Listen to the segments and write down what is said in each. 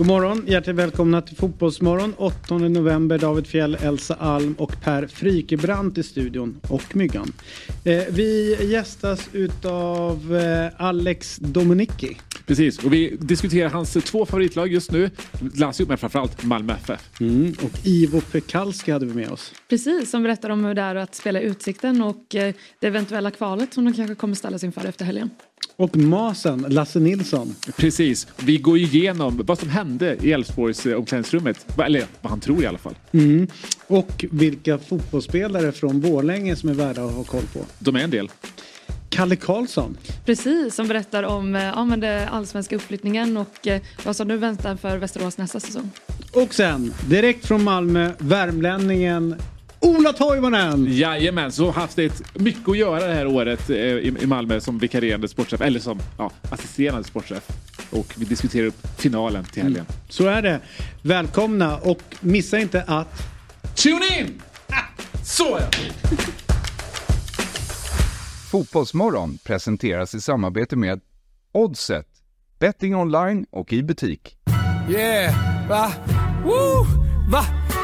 God morgon, hjärtligt välkomna till Fotbollsmorgon 8 november. David Fjell, Elsa Alm och Per Frikebrant i studion och Myggan. Eh, vi gästas utav eh, Alex Dominicki. Precis, och vi diskuterar hans två favoritlag just nu. Lazio, men framförallt Malmö FF. Mm, och Ivo Pekalski hade vi med oss. Precis, som berättar om hur det är att spela Utsikten och eh, det eventuella kvalet som de kanske kommer ställas inför efter helgen. Och Masen, Lasse Nilsson. Precis, vi går igenom vad som hände i Elfsborgs eh, omklädningsrummet. Eller vad han tror i alla fall. Mm. Och vilka fotbollsspelare från Borlänge som är värda att ha koll på. De är en del. Kalle Karlsson. Precis, som berättar om eh, ja, men det allsvenska uppflyttningen och eh, vad som nu väntar för Västerås nästa säsong. Och sen, direkt från Malmö, värmlänningen Ola Toivonen! Jajamän, så har haft ett mycket att göra det här året eh, i Malmö som vikarierande sportchef, eller som ja, assisterande sportchef. Och vi diskuterar upp finalen till helgen. Mm. Så är det. Välkomna och missa inte att... Tune in! Ah, så ja! Fotbollsmorgon presenteras i samarbete med Oddset, betting online och i butik. Yeah, va? Woo! Va?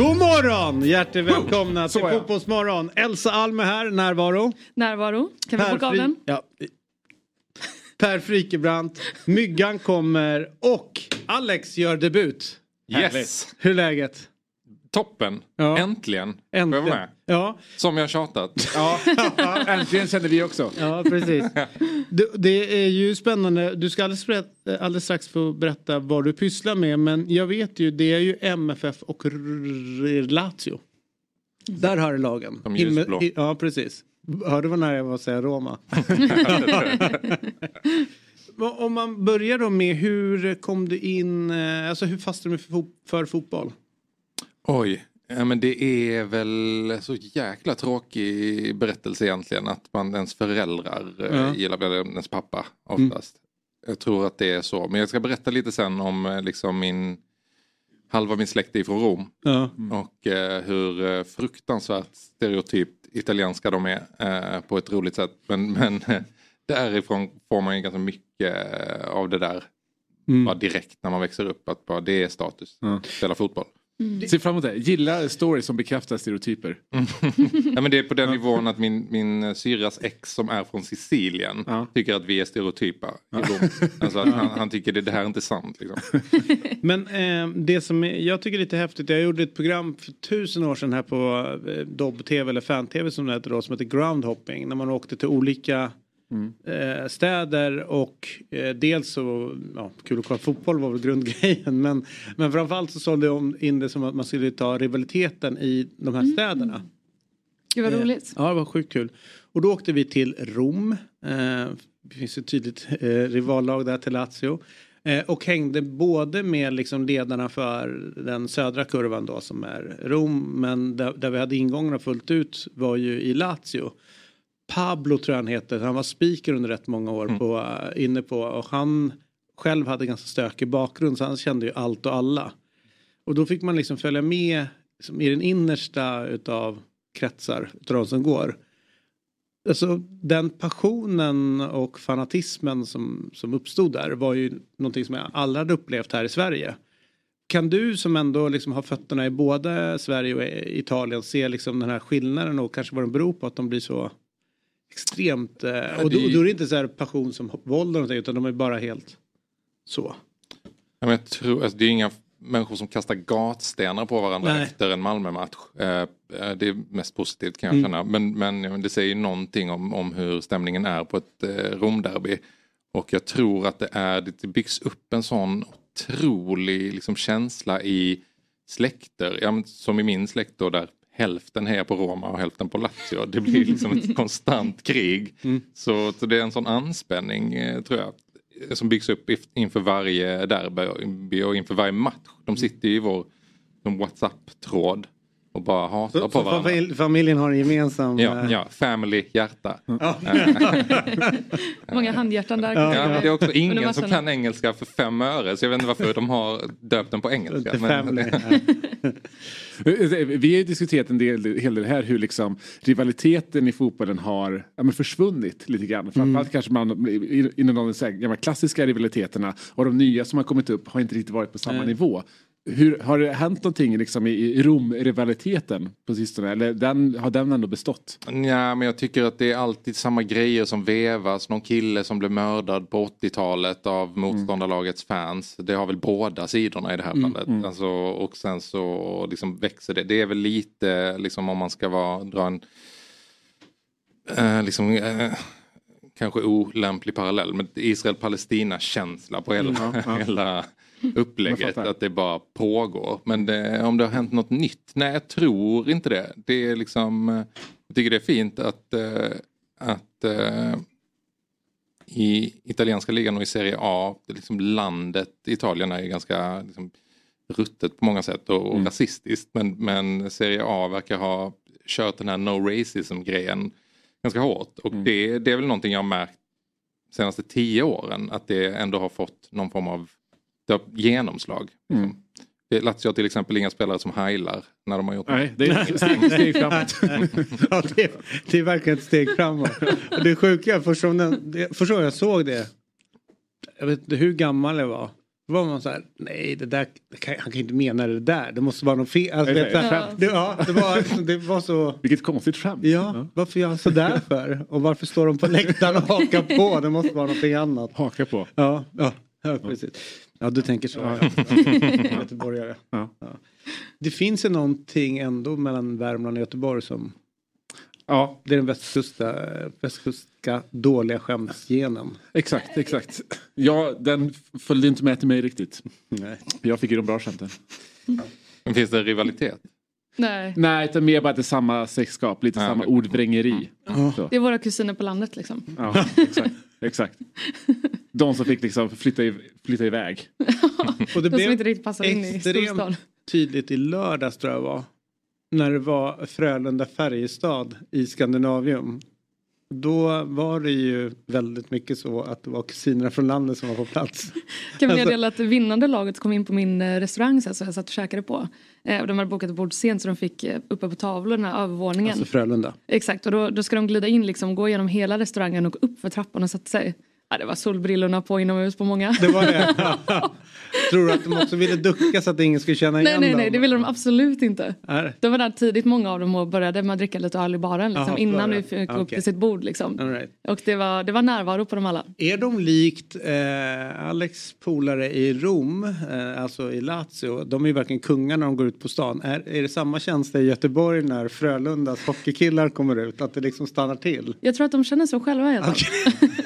God morgon! Hjärtligt välkomna till Fotbollsmorgon. Elsa Alme här, närvaro. Närvaro. Kan vi få av den? Ja. Per Frikebrant, Myggan kommer och Alex gör debut. Yes! Hur är läget? Toppen! Ja. Äntligen! Äntligen. Får jag vara med? Ja. Som jag tjatat. Ja, äntligen känner vi också. Ja, precis. Det, det, är ju spännande. Du ska alldeles, berätta, alldeles strax få berätta vad du pysslar med. Men jag vet ju, det är ju MFF och Lazio. Där har du lagen. De ljusblå. Ja, precis. Hörde du vad nära jag var att säga Roma? Om man börjar då med hur kom du in, eh, alltså hur fastnade du för fotboll? Oj, ja, men det är väl så jäkla tråkig berättelse egentligen att man ens föräldrar eh, ja. gillar, ens pappa oftast. Mm. Jag tror att det är så, men jag ska berätta lite sen om eh, liksom min halva min släkt är från Rom. Ja. Mm. Och eh, hur fruktansvärt stereotypt italienska de är eh, på ett roligt sätt. Men, men därifrån får man ju ganska mycket av det där mm. bara direkt när man växer upp. Att bara det är status, ja. spela fotboll. Mm. Se fram emot det. Gillar stories som bekräftar stereotyper. ja, men det är på den nivån att min, min syrras ex som är från Sicilien ja. tycker att vi är stereotypa. Ja. Alltså han, han, tycker det, det här är inte sant. Liksom. men eh, det som jag tycker är lite häftigt. Jag gjorde ett program för tusen år sedan här på eh, Dobb-TV eller Fan-TV som det heter då. Som heter Groundhopping. När man åkte till olika Mm. Eh, städer och eh, dels så, ja, kul att kolla fotboll var väl grundgrejen men, men framförallt så sålde de in det som att man skulle ta rivaliteten i de här mm. städerna. Gud vad roligt. Eh, ja det var sjukt kul. Och då åkte vi till Rom. Eh, det finns ett tydligt eh, rivallag där till Lazio. Eh, och hängde både med liksom ledarna för den södra kurvan då som är Rom men där, där vi hade ingångarna fullt ut var ju i Lazio. Pablo tror jag han heter. Han var speaker under rätt många år mm. på, uh, inne på och han själv hade ganska stökig bakgrund så han kände ju allt och alla. Och då fick man liksom följa med liksom, i den innersta utav kretsar utav de som går. Alltså den passionen och fanatismen som, som uppstod där var ju någonting som jag aldrig hade upplevt här i Sverige. Kan du som ändå liksom har fötterna i både Sverige och Italien se liksom den här skillnaden och kanske vad den beror på att de blir så extremt. Eh, och, då, och då är det inte så här passion som våld eller någonting utan de är bara helt så. Ja, men jag tror, alltså, det är inga människor som kastar gatstenar på varandra Nej. efter en Malmö-match. Eh, eh, det är mest positivt kan jag mm. känna. Men, men det säger någonting om, om hur stämningen är på ett eh, Romderby. Och jag tror att det, är, det byggs upp en sån otrolig liksom, känsla i släkter. Ja, som i min släkt då där hälften hejar på Roma och hälften på Lazio. Det blir liksom ett konstant krig. Mm. Så, så det är en sån anspänning eh, tror jag som byggs upp inför varje derby och inför varje match. De sitter i vår WhatsApp-tråd och bara hatar Så, på så varandra. familj, familjen har en gemensam... Ja, eh, ja, family, hjärta. Många handhjärtan där. Ja, Ja, men det är också ingen som kan engelska för fem öre så jag vet inte varför de har döpt den på engelska. Family. Vi har ju diskuterat en del, hel del här hur liksom rivaliteten i fotbollen har ja, men försvunnit lite grann. Framförallt kanske man i- inom de gamla klassiska rivaliteterna och de nya som har kommit upp har inte riktigt varit på samma Nej. nivå. Hur, har det hänt någonting liksom i, Rom-rivaliteten på sistone? Eller den, har den ändå bestått? Ja, men jag tycker att det är alltid samma grejer som vevas. Någon kille som blev mördad på 80-talet av motståndarlagets fans. Det har väl båda sidorna i det här fallet. Alltså, och sen så liksom växer det. Det är väl lite, liksom om man ska vara, dra en eh, liksom, eh, kanske olämplig parallell. Men Israel-Palestina-känsla på hela, hela Jag upplägget. Att det bara pågår. Men det, om det har hänt något nytt? Nej, jag tror inte det. Det är liksom, eh, jag tycker det är fint att, eh, att eh, i italienska ligan och i Serie A, liksom landet Italien är ganska liksom, ruttet på många sätt och, och rasistiskt. Men, men Serie A verkar ha kört den här no racism grejen ganska hårt. Och det, det är väl någonting jag har märkt senaste tio åren att det ändå har fått någon form av det har genomslag. Liksom. Det Lazio har till exempel inga spelare som heilar när de har gjort Nej, det är steg, steg framåt. ja, det, det är verkligen ett steg framåt. Och det sjuka, första gången det- jag såg det, jag vet inte hur gammal jag var. Då var man så här, nej det där, det kan, han kan inte mena det där, det måste vara något fel. Alltså, här, nej. det, ja, det, var, det var så, Vilket konstigt skämt. ja, varför gör han sådär för? Och varför står de på läktaren och hakar på? Det måste vara någonting annat. Haka på. Ja, ja, ja precis. Ja, du tänker så. Ja. Göteborgare. Ja. Ja. Det finns ju någonting ändå mellan Värmland och Göteborg som Ja, det är den västkusta, västkustska dåliga skämsgenen. exakt, exakt. Ja, den följde inte med till mig riktigt. Nej. Jag fick ju de bra skämten. Finns det rivalitet? Nej, Nej, utan mer bara att det är samma släktskap, lite Ja, samma ordvrängeri. Så. det är våra kusiner på landet liksom. Ja, exakt. exakt. De som fick liksom flytta, i, flytta iväg. Och det De som inte riktigt passar in i storstan. tydligt i lördags tror jag var. När det var Frölunda-Färjestad i Skandinavium. Då var det ju väldigt mycket så att det var kusinerna från landet som var på plats. Kan vi Alltså- meddela att det vinnande laget kom in på min eh, restaurang så jag satt och käkade på. Eh, de hade bokat bord sent så de fick eh, uppe på tavlorna övervåningen. Alltså Frölunda. Exakt och då, då ska de glida in liksom, gå igenom hela restaurangen och upp för trappan och sätta sig. Ja, det var solbrillorna på inomhus på många. Det var det. Tror du att de också ville ducka så att ingen skulle känna nej, igen nej, dem? nej, det ville de absolut inte. Är- De var där tidigt många av dem och började med att dricka lite öl i baren liksom, Jaha, innan vi det? fick Ah, upp till sitt bord. Liksom. Right. Och det var, det var närvaro på dem alla. Är de likt eh, Alex polare i Rom, eh, alltså i Lazio, de är ju verkligen kungar när de går ut på stan. Är, är det samma känsla i Göteborg när Frölundas hockeykillar kommer ut? Att det liksom stannar till? Jag tror att de känner så själva helt enkelt. Okej.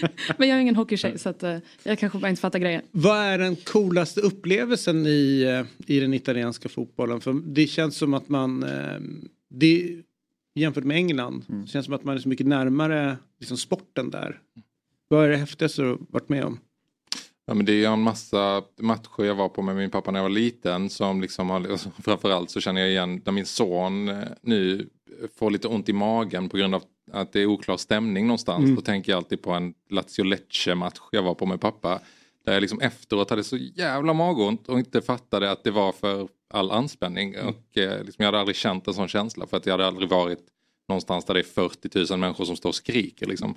Men jag är ingen hockeytjej så att, eh, jag kanske bara inte fattar grejen. Vad är den coolaste upplevelsen i, eh, i den italienska fotbollen? För det känns som att man, eh, det, jämfört med England, det känns som att man är så mycket närmare liksom, sporten där. Vad är det häftigaste du varit med om? Ja, men det är ju en massa matcher jag var på med min pappa när jag var liten som liksom har, och så framförallt så känner jag igen när min son nu får lite ont i magen på grund av att det är oklar stämning någonstans. Då tänker jag alltid på en Lazio Lecce match jag var på med pappa. Där jag liksom efteråt hade så jävla magont och inte fattade att det var för all anspänning. Och eh, liksom jag hade aldrig känt en sån känsla för att jag hade aldrig varit någonstans där det är 40 000 människor som står och skriker. Liksom.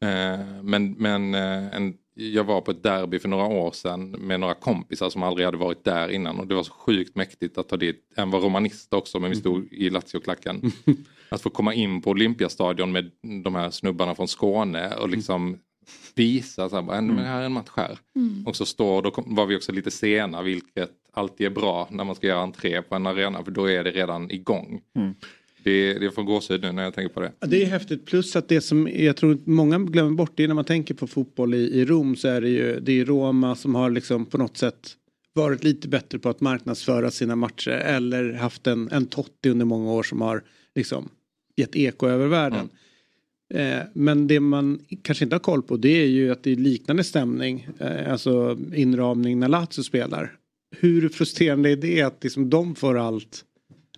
Eh, men men eh, en, jag var på ett derby för några år sedan med några kompisar som aldrig hade varit där innan och det var så sjukt mäktigt att ta dit, en var romanist också men vi stod i Lazio-klacken. Att få komma in på Olympiastadion med de här snubbarna från Skåne och liksom visa så här, men här är en match här. Och så står, då var vi också lite sena vilket alltid är bra när man ska göra entré på en arena för då är det redan igång. Det, det får gåshud nu när jag tänker på det. Det är häftigt plus att det som jag tror många glömmer bort det är när man tänker på fotboll i, i Rom så är det ju det är Roma som har liksom på något sätt varit lite bättre på att marknadsföra sina matcher eller haft en, en Totti under många år som har liksom gett eko över världen. Eh, men det man kanske inte har koll på det är ju att det är liknande stämning, eh, alltså inramning när Lazio spelar. Hur frustrerande är det att liksom de får allt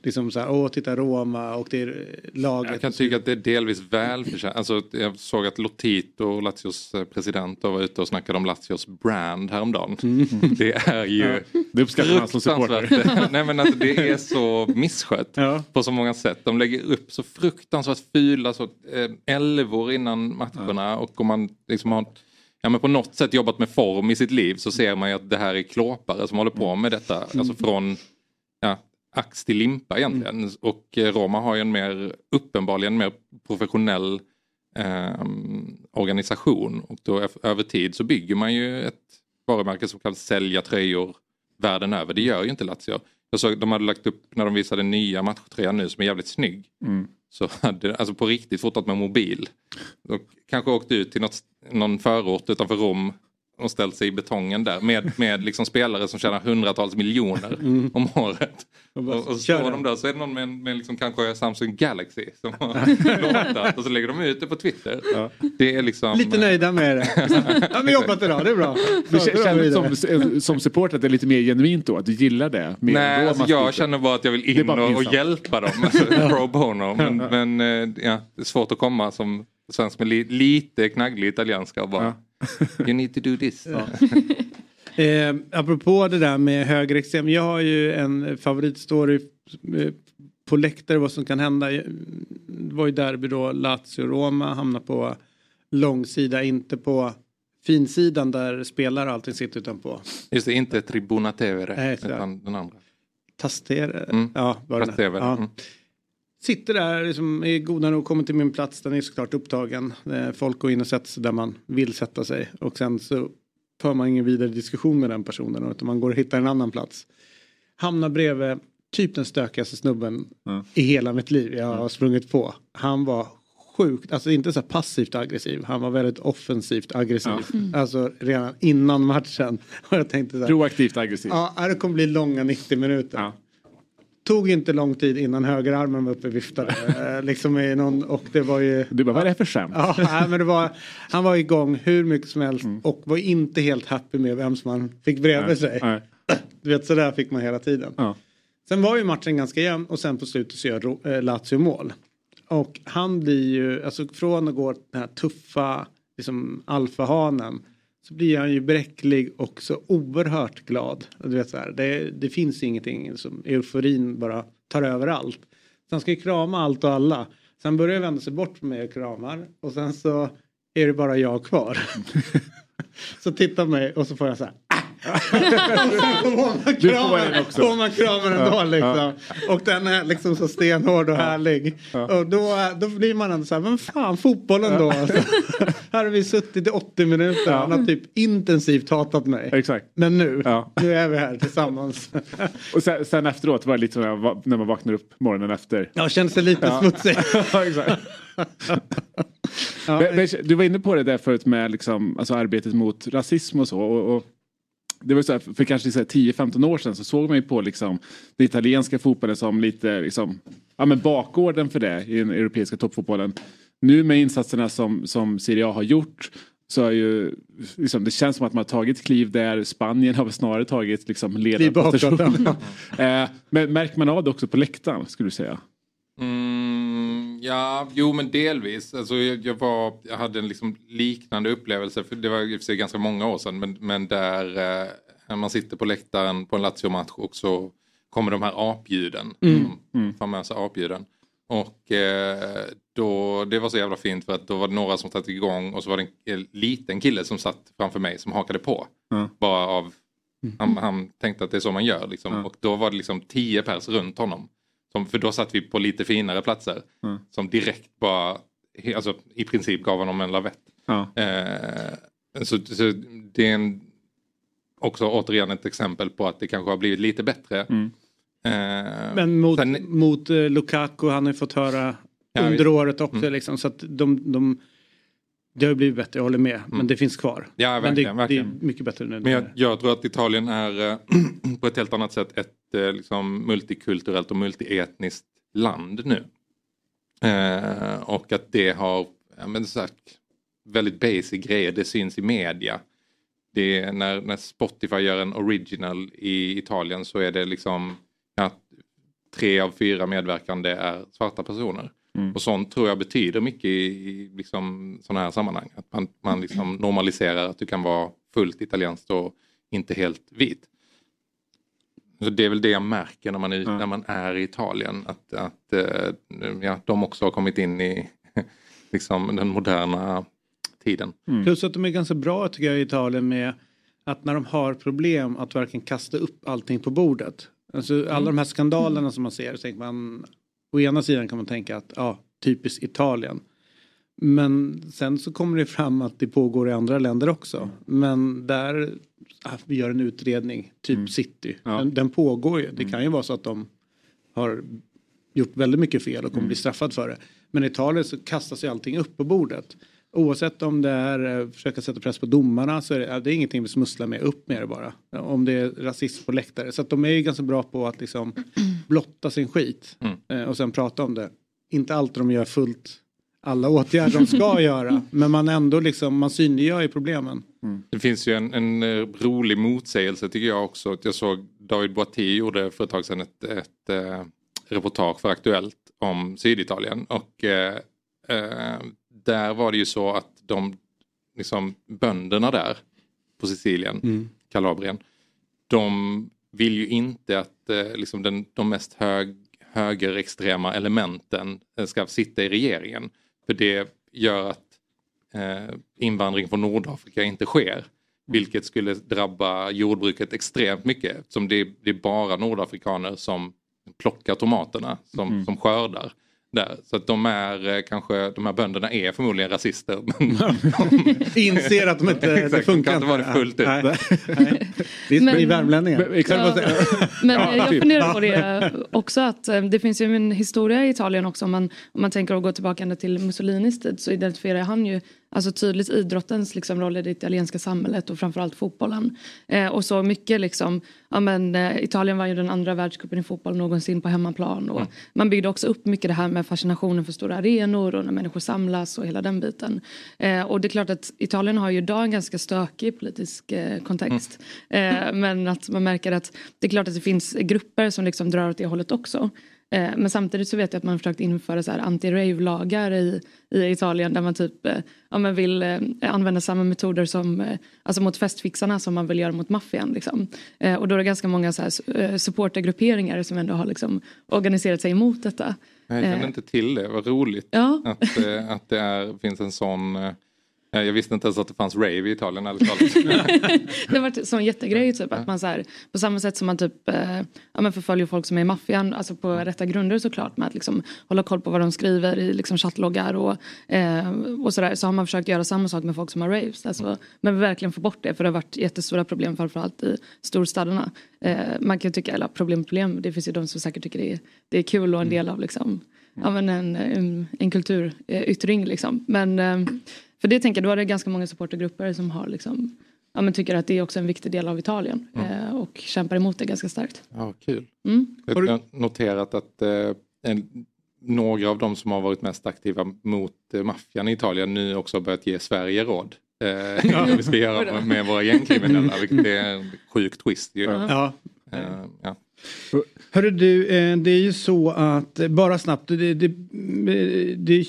Liksom så här, åh titta Roma och det är laget. Jag kan tycka att det är delvis välförtjänt. Alltså, jag såg att Lotito, Lazios eh, president, var ute och snackade om Lazios brand häromdagen. Mm. Det är ju ja. Det uppskattar man som supporter. Nej men alltså, det är så misskött ja. på så många sätt. De lägger upp så fruktansvärt fula så, eh, älvor innan matcherna ja. och om man liksom har ja, men på något sätt jobbat med form i sitt liv så ser man ju att det här är klåpare som håller på med detta. Mm. Alltså från ja, ax till limpa egentligen. Mm. Och eh, Roma har ju en mer uppenbarligen mer professionell eh, organisation. Och då över tid så bygger man ju ett varumärke som kan sälja tröjor världen över. Det gör ju inte Lazio. Jag såg, de hade lagt upp när de visade nya matchtröjan nu som är jävligt snygg. Mm. Så hade alltså på riktigt fotat med mobil. Och kanske åkt ut till något, någon förort utanför Rom och ställt sig i betongen där med, med liksom spelare som tjänar hundratals miljoner mm. om året. Och, och så står de där så är det någon med, med liksom kanske Samsung Galaxy som har låtat och så lägger de ut det på Twitter. Ja. Det är liksom... Lite nöjda med det. ja, men jobbat idag, det är bra. Du känner som, som supporter att det är lite mer genuint då? Att du gillar det? Mer Nej, alltså jag känner bara att jag vill in och, och, hjälpa dem. Alltså, pro bono. Men, men eh, ja, det är svårt att komma som svensk med li, lite knagglig italienska och bara You need to do this. Ja. eh, apropå det där med högerextrem. Jag har ju en favoritstory eh, på läktare vad som kan hända. Det var ju derby då Lazio-Roma hamnar på långsida, inte på finsidan där spelare och allting sitter utan på. Just det, inte Tribuna TV utan den andra. Tastere, mm. ja var det Tastere, ja. Mm. Sitter där, liksom, är goda nog, kommer till min plats, den är såklart upptagen. Folk går in och sätter sig där man vill sätta sig. Och sen så för man ingen vidare diskussion med den personen utan man går och hittar en annan plats. Hamnar bredvid typ den stökigaste snubben mm. i hela mitt liv jag har mm. sprungit på. Han var sjukt, alltså inte så passivt aggressiv, han var väldigt offensivt aggressiv. Ja. Mm. Alltså redan innan matchen. Och jag tänkte så här, Proaktivt aggressiv. Ja, det kommer bli långa 90 minuter. Ja tog inte lång tid innan högerarmen var uppe och viftade. Eh, liksom i någon, och det var ju... Du bara, vad är det för skämt? Ja, men det var, han var igång hur mycket som helst mm. och var inte helt happy med vem som han fick bredvid nej, sig. Nej. Du vet, sådär fick man hela tiden. Ja. Sen var ju matchen ganska jämn och sen på slutet så gör äh, Lazio mål. Och han blir ju, alltså från att gå den här tuffa liksom alfahanen så blir han ju bräcklig och så oerhört glad. Du vet, så här, det, det finns ingenting som euforin bara tar över allt. Så han ska ju krama allt och alla. Sen börjar vända sig bort från mig och kramar och sen så är det bara jag kvar. så tittar mig och så får jag så här man. Får man kramen ändå ja, liksom. Ja. Och den är liksom så stenhård och härlig. Ja. Och då, då blir man ändå så här, men fan fotbollen då. Alltså. här har vi suttit i 80 minuter. Han har typ intensivt hatat mig. Exakt. Men nu, nu är vi här tillsammans. och sen, sen, efteråt var det lite som när man vaknar upp morgonen efter. Ja, känns det lite exakt. Ja. Du var inne på det där förut med liksom, alltså arbetet mot rasism och så. Och, och det var så här, för kanske 10-15 år sedan så såg man ju på liksom, den italienska fotbollen som lite liksom, ja, men bakgården för det i den europeiska toppfotbollen. Nu med insatserna som, som Serie A har gjort så är ju, liksom, det känns som att man har tagit kliv där. Spanien har snarare tagit liksom, ledarpositionen. eh, men märker man av det också på läktaren skulle du säga? Mm, ja, jo men delvis. Alltså, jag, jag, var, jag hade en liksom liknande upplevelse, för det var i och för sig ganska många år sedan, men, men där eh, man sitter på läktaren på en Lazio-match och så kommer de här apljuden, mm. de mm. famösa apljuden. Och eh, då, det var så jävla fint för att då var det några som satte igång och så var det en liten kille som satt framför mig som hakade på. Mm. Bara av, han, han, tänkte att det är så man gör liksom. Och då var det liksom tio pers runt honom. Som, för då satt vi på lite finare platser. Mm. Som direkt bara, alltså i princip gav honom en lavett. Ja. Eh, så, så, det är en, också återigen ett exempel på att det kanske har blivit lite bättre. Mm. Eh, Men mot, sen, mot uh, Lukaku, han har ju fått höra ja, under året också mm. liksom. Så att de, de det har blivit bättre, jag håller med. Men mm. det finns kvar. Ja, verkligen, men det, det, är mycket bättre nu. Men jag, jag, tror att Italien är eh, på ett helt annat sätt ett eh, liksom, multikulturellt och multietniskt land nu. Eh, och att det har ja, men sagt, väldigt basic grejer, det syns i media. Det är när, när Spotify gör en original i Italien så är det liksom ja, tre av fyra medverkande är svarta personer. Mm. Och sånt tror jag betyder mycket i, i liksom, sådana här sammanhang. Att man, man liksom normaliserar att du kan vara fullt italienskt och inte helt vit. Så det är väl det jag märker när man är, mm. när man är i Italien. Att, att eh, ja, de också har kommit in i liksom, den moderna tiden. Mm. Plus att de är ganska bra tycker jag i Italien med att när de har problem att verkligen kasta upp allting på bordet. Alltså alla mm. de här skandalerna som man ser så tänker man å ena sidan kan man tänka att ja, typiskt Italien. Men sen så kommer det fram att det pågår i andra länder också. Men där, ah, vi gör en utredning, typ mm. City. Ja. Den, den, pågår ju. Det mm. kan ju vara så att de har gjort väldigt mycket fel och kommer mm. bli straffad för det. Men i Italien så kastas ju allting upp på bordet. Oavsett om det är eh, försöka sätta press på domarna så är det, det är ingenting vi smusslar med, upp med det bara. Om det är rasism på läktare. Så att de är ju ganska bra på att liksom blotta sin skit mm. Eh, och sen prata om det. Inte alltid de gör fullt alla åtgärder de ska göra men man ändå liksom, man synliggör ju problemen. Mm. Det finns ju en, en, eh, rolig motsägelse tycker jag också. Jag såg David Boiati gjorde för ett tag sedan ett, ett, ett reportage för Aktuellt om Syditalien och eh, där var det ju så att de liksom, bönderna där på Sicilien, mm. Kalabrien, de vill ju inte att eh, liksom den, de mest hög, högerextrema elementen eh, ska sitta i regeringen. För det gör att eh, invandring från Nordafrika inte sker. Vilket skulle drabba jordbruket extremt mycket. Som det, det är bara nordafrikaner som plockar tomaterna, som, mm. som skördar där. Så att de är eh, kanske, de här bönderna är förmodligen rasister. Inser att de inte, Exakt, det funkar de kan inte vara det fullt ut. Nej, nej. Det är i värmlänningar. Ja, men ja, jag typ. funderar på det också att eh, det finns ju en historia i Italien också om man, om man tänker att gå tillbaka till Mussolinis tid så identifierar han ju Alltså tydligt idrottens liksom, roll i det italienska samhället och framförallt fotbollen. Eh, och så mycket liksom, ja men eh, Italien var ju den andra världscupen i fotboll någonsin på hemmaplan. Och mm. Man byggde också upp mycket det här med fascinationen för stora arenor och när människor samlas och hela den biten. Eh, och det är klart att Italien har ju idag en ganska stökig politisk eh, kontext. Mm. men att man märker att det är klart att det finns grupper som liksom drar åt det hållet också. Eh, men samtidigt så vet jag att man försökt införa så här anti-rave-lagar i, i Italien där man typ eh, ja, man vill eh, använda samma metoder som, alltså mot festfixarna som man vill göra mot maffian. Liksom. Och då är det ganska många så här supportergrupperingar som ändå har liksom organiserat sig emot detta. Jag kände inte till det, vad roligt ja. att, att det är, finns en sån jag visste inte ens att det fanns rave i Italien ärligt Det har varit en sån jättegrej typ att man så här, på samma sätt som man typ eh, ja, men förföljer folk som är i maffian, alltså på rätta grunder såklart med att liksom hålla koll på vad de skriver i liksom chattloggar och, eh, och sådär så har man försökt göra samma sak med folk som har raves. Alltså, men verkligen få bort det för det har varit jättestora problem framförallt i storstäderna. Eh, man kan tycka, eller problem problem, det finns ju de som säkert tycker det är, det är kul och en del av liksom, ja, men en, en, en kulturyttring liksom. Men eh, för det tänker jag, då är det ganska många supportergrupper som har liksom, ja, men tycker att det är också en viktig del av Italien mm. eh, och kämpar emot det ganska starkt. Ja, kul. Mm. Jag har noterat att eh, en, några av de som har varit mest aktiva mot eh, maffian i Italien nu också har börjat ge Sverige råd. Eh, ja. vi ska göra med våra gängkriminella, vilket är en sjuk twist ju. Ja. Eh, ja. Hörru du, eh, det är ju så att, bara snabbt, det, det, det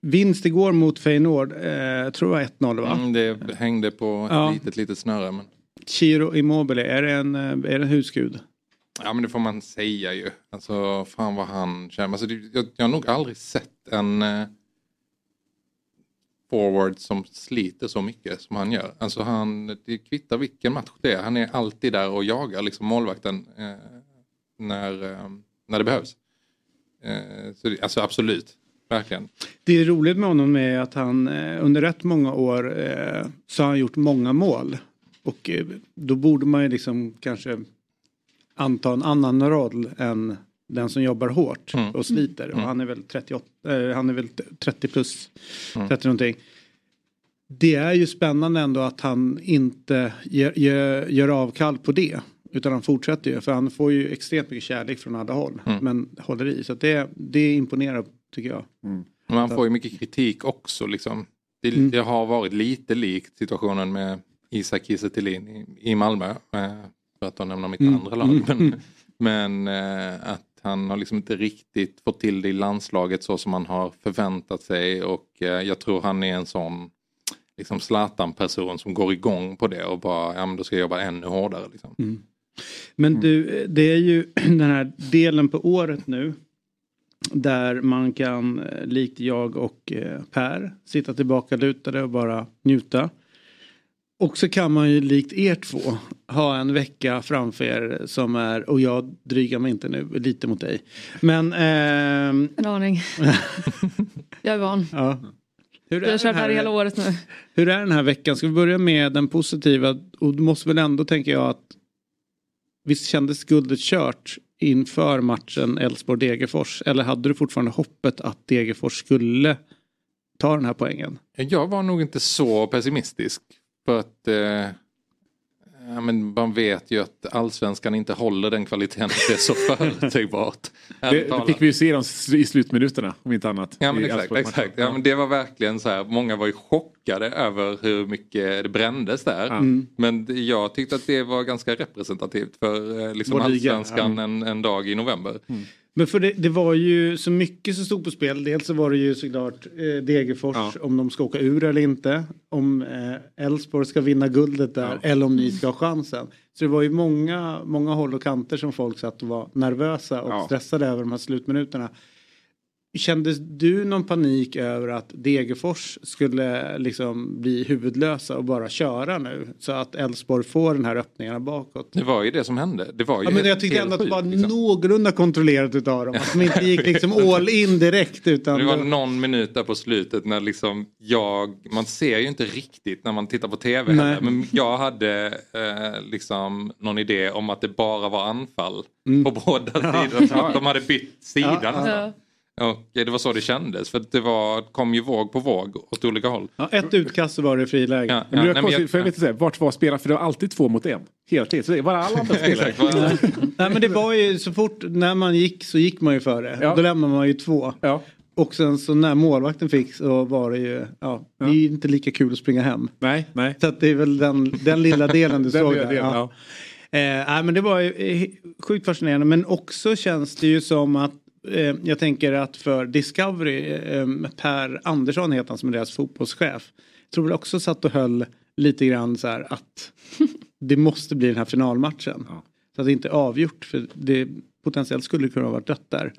vinst igår mot Feyenoord. Eh, jag tror det var 1-0 va? Mm, det hängde på ett ja. litet, litet snöre. Men... Chiro Immobile, är det en, eh, är det en husgud? Ja men det får man säga ju. Alltså fan vad han känner. Alltså, jag, jag har nog aldrig sett en eh, forward som sliter så mycket som han gör. Alltså han, det kvittar vilken match det är. Han är alltid där och jagar liksom målvakten eh, när, eh, när det behövs. Eh, så det, alltså absolut, verkligen. Det är roligt med honom är att han eh, under rätt många år eh, så har han gjort många mål. Och eh, då borde man ju liksom kanske anta en annan roll än den som jobbar hårt mm. och sliter. Mm. Och han är väl 38, eh, han är väl 30 plus, mm. 30 någonting. Det är ju spännande ändå att han inte gör, gör, gör avkall på det. Utan han fortsätter ju för han får ju extremt mycket kärlek från alla håll. Mm. Men håller i. Så det, det imponerar tycker jag. Mm. Man får ju mycket kritik också liksom. Det, mm. det har varit lite likt situationen med Isak Kiese i, i Malmö. Eh, för att nämna mitt mm. andra lag. Men, Men eh, att han har liksom inte riktigt fått till det i landslaget så som man har förväntat sig och eh, jag tror han är en sån liksom Zlatan-person som går igång på det och bara, ja men då ska jag jobba ännu hårdare. Liksom. Mm. Men du, det är ju den här delen på året nu där man kan, eh, likt jag och eh, Per, sitta tillbaka lutade och bara njuta. Och så kan man ju likt er två ha en vecka framför er som är, och jag drygar mig inte nu, lite mot dig. Men... Eh... En aning. jag är van. Ja. Hur jag har kört här hela året nu. Hur är den här veckan? Ska vi börja med den positiva? Och du måste väl ändå tänka jag att visst kändes guldet kört inför matchen Elfsborg-Degerfors? Eller hade du fortfarande hoppet att Degerfors skulle ta den här poängen? Jag var nog inte så pessimistisk. För att eh, Ja, men man vet ju att allsvenskan inte håller den kvaliteten. Det är så förutsägbart. det, det fick vi ju se dem i slutminuterna om inte annat. Ja men exakt. exakt. Ja, men det var verkligen så här. Många var ju chockade över hur mycket det brändes där. Mm. Men jag tyckte att det var ganska representativt för eh, liksom, allsvenskan en, en dag i november. Mm. Men för det, det, var ju så mycket som stod på spel. Dels så var det ju såklart eh, Degerfors ja. om de ska åka ur eller inte. Om eh, Elfsborg eh, ska vinna guldet där ja. eller om ni ska ha chansen. Så det var ju många, många håll och kanter som folk satt och var nervösa och ja. stressade över de här slutminuterna. Kändes du någon panik över att Degerfors skulle liksom bli huvudlösa och bara köra nu? Så att Elfsborg får den här öppningarna bakåt. Det var ju det som hände. Det var ju ja, men jag tycker ändå att det var liksom. någorlunda kontrollerat utav dem. Att de inte gick liksom all in direkt. Utan det var någon minut där på slutet när liksom jag, man ser ju inte riktigt när man tittar på tv. Heller, men jag hade eh, liksom någon idé om att det bara var anfall mm. på båda sidor. Så att de hade bytt sida ja, Och det var så det kändes för det var, kom ju våg på våg åt olika håll. Ja, ett utkast så var det friläge. Ja, ja, men nej, jag, för jag vet inte, vart var spelarna? För det var alltid två mot en. Hela tiden. Så det var alla andra spelare. nej men det var ju så fort när man gick så gick man ju före. Ja. Då lämnade man ju två. Ja. Och sen så när målvakten fick så var det ju, ja, det är inte lika kul att springa hem. Nej, nej. Så att det är väl den, den lilla delen du såg där. Delen, ja. Eh, men det var ju eh, sjukt fascinerande men också känns det ju som att Eh, jag tänker att för Discovery, eh, Per Andersson heter han som är deras fotbollschef. Jag tror väl också satt och höll lite grann så här att det måste bli den här finalmatchen. Ja. Så att det inte är avgjort för det potentiellt skulle kunna ha varit dött där.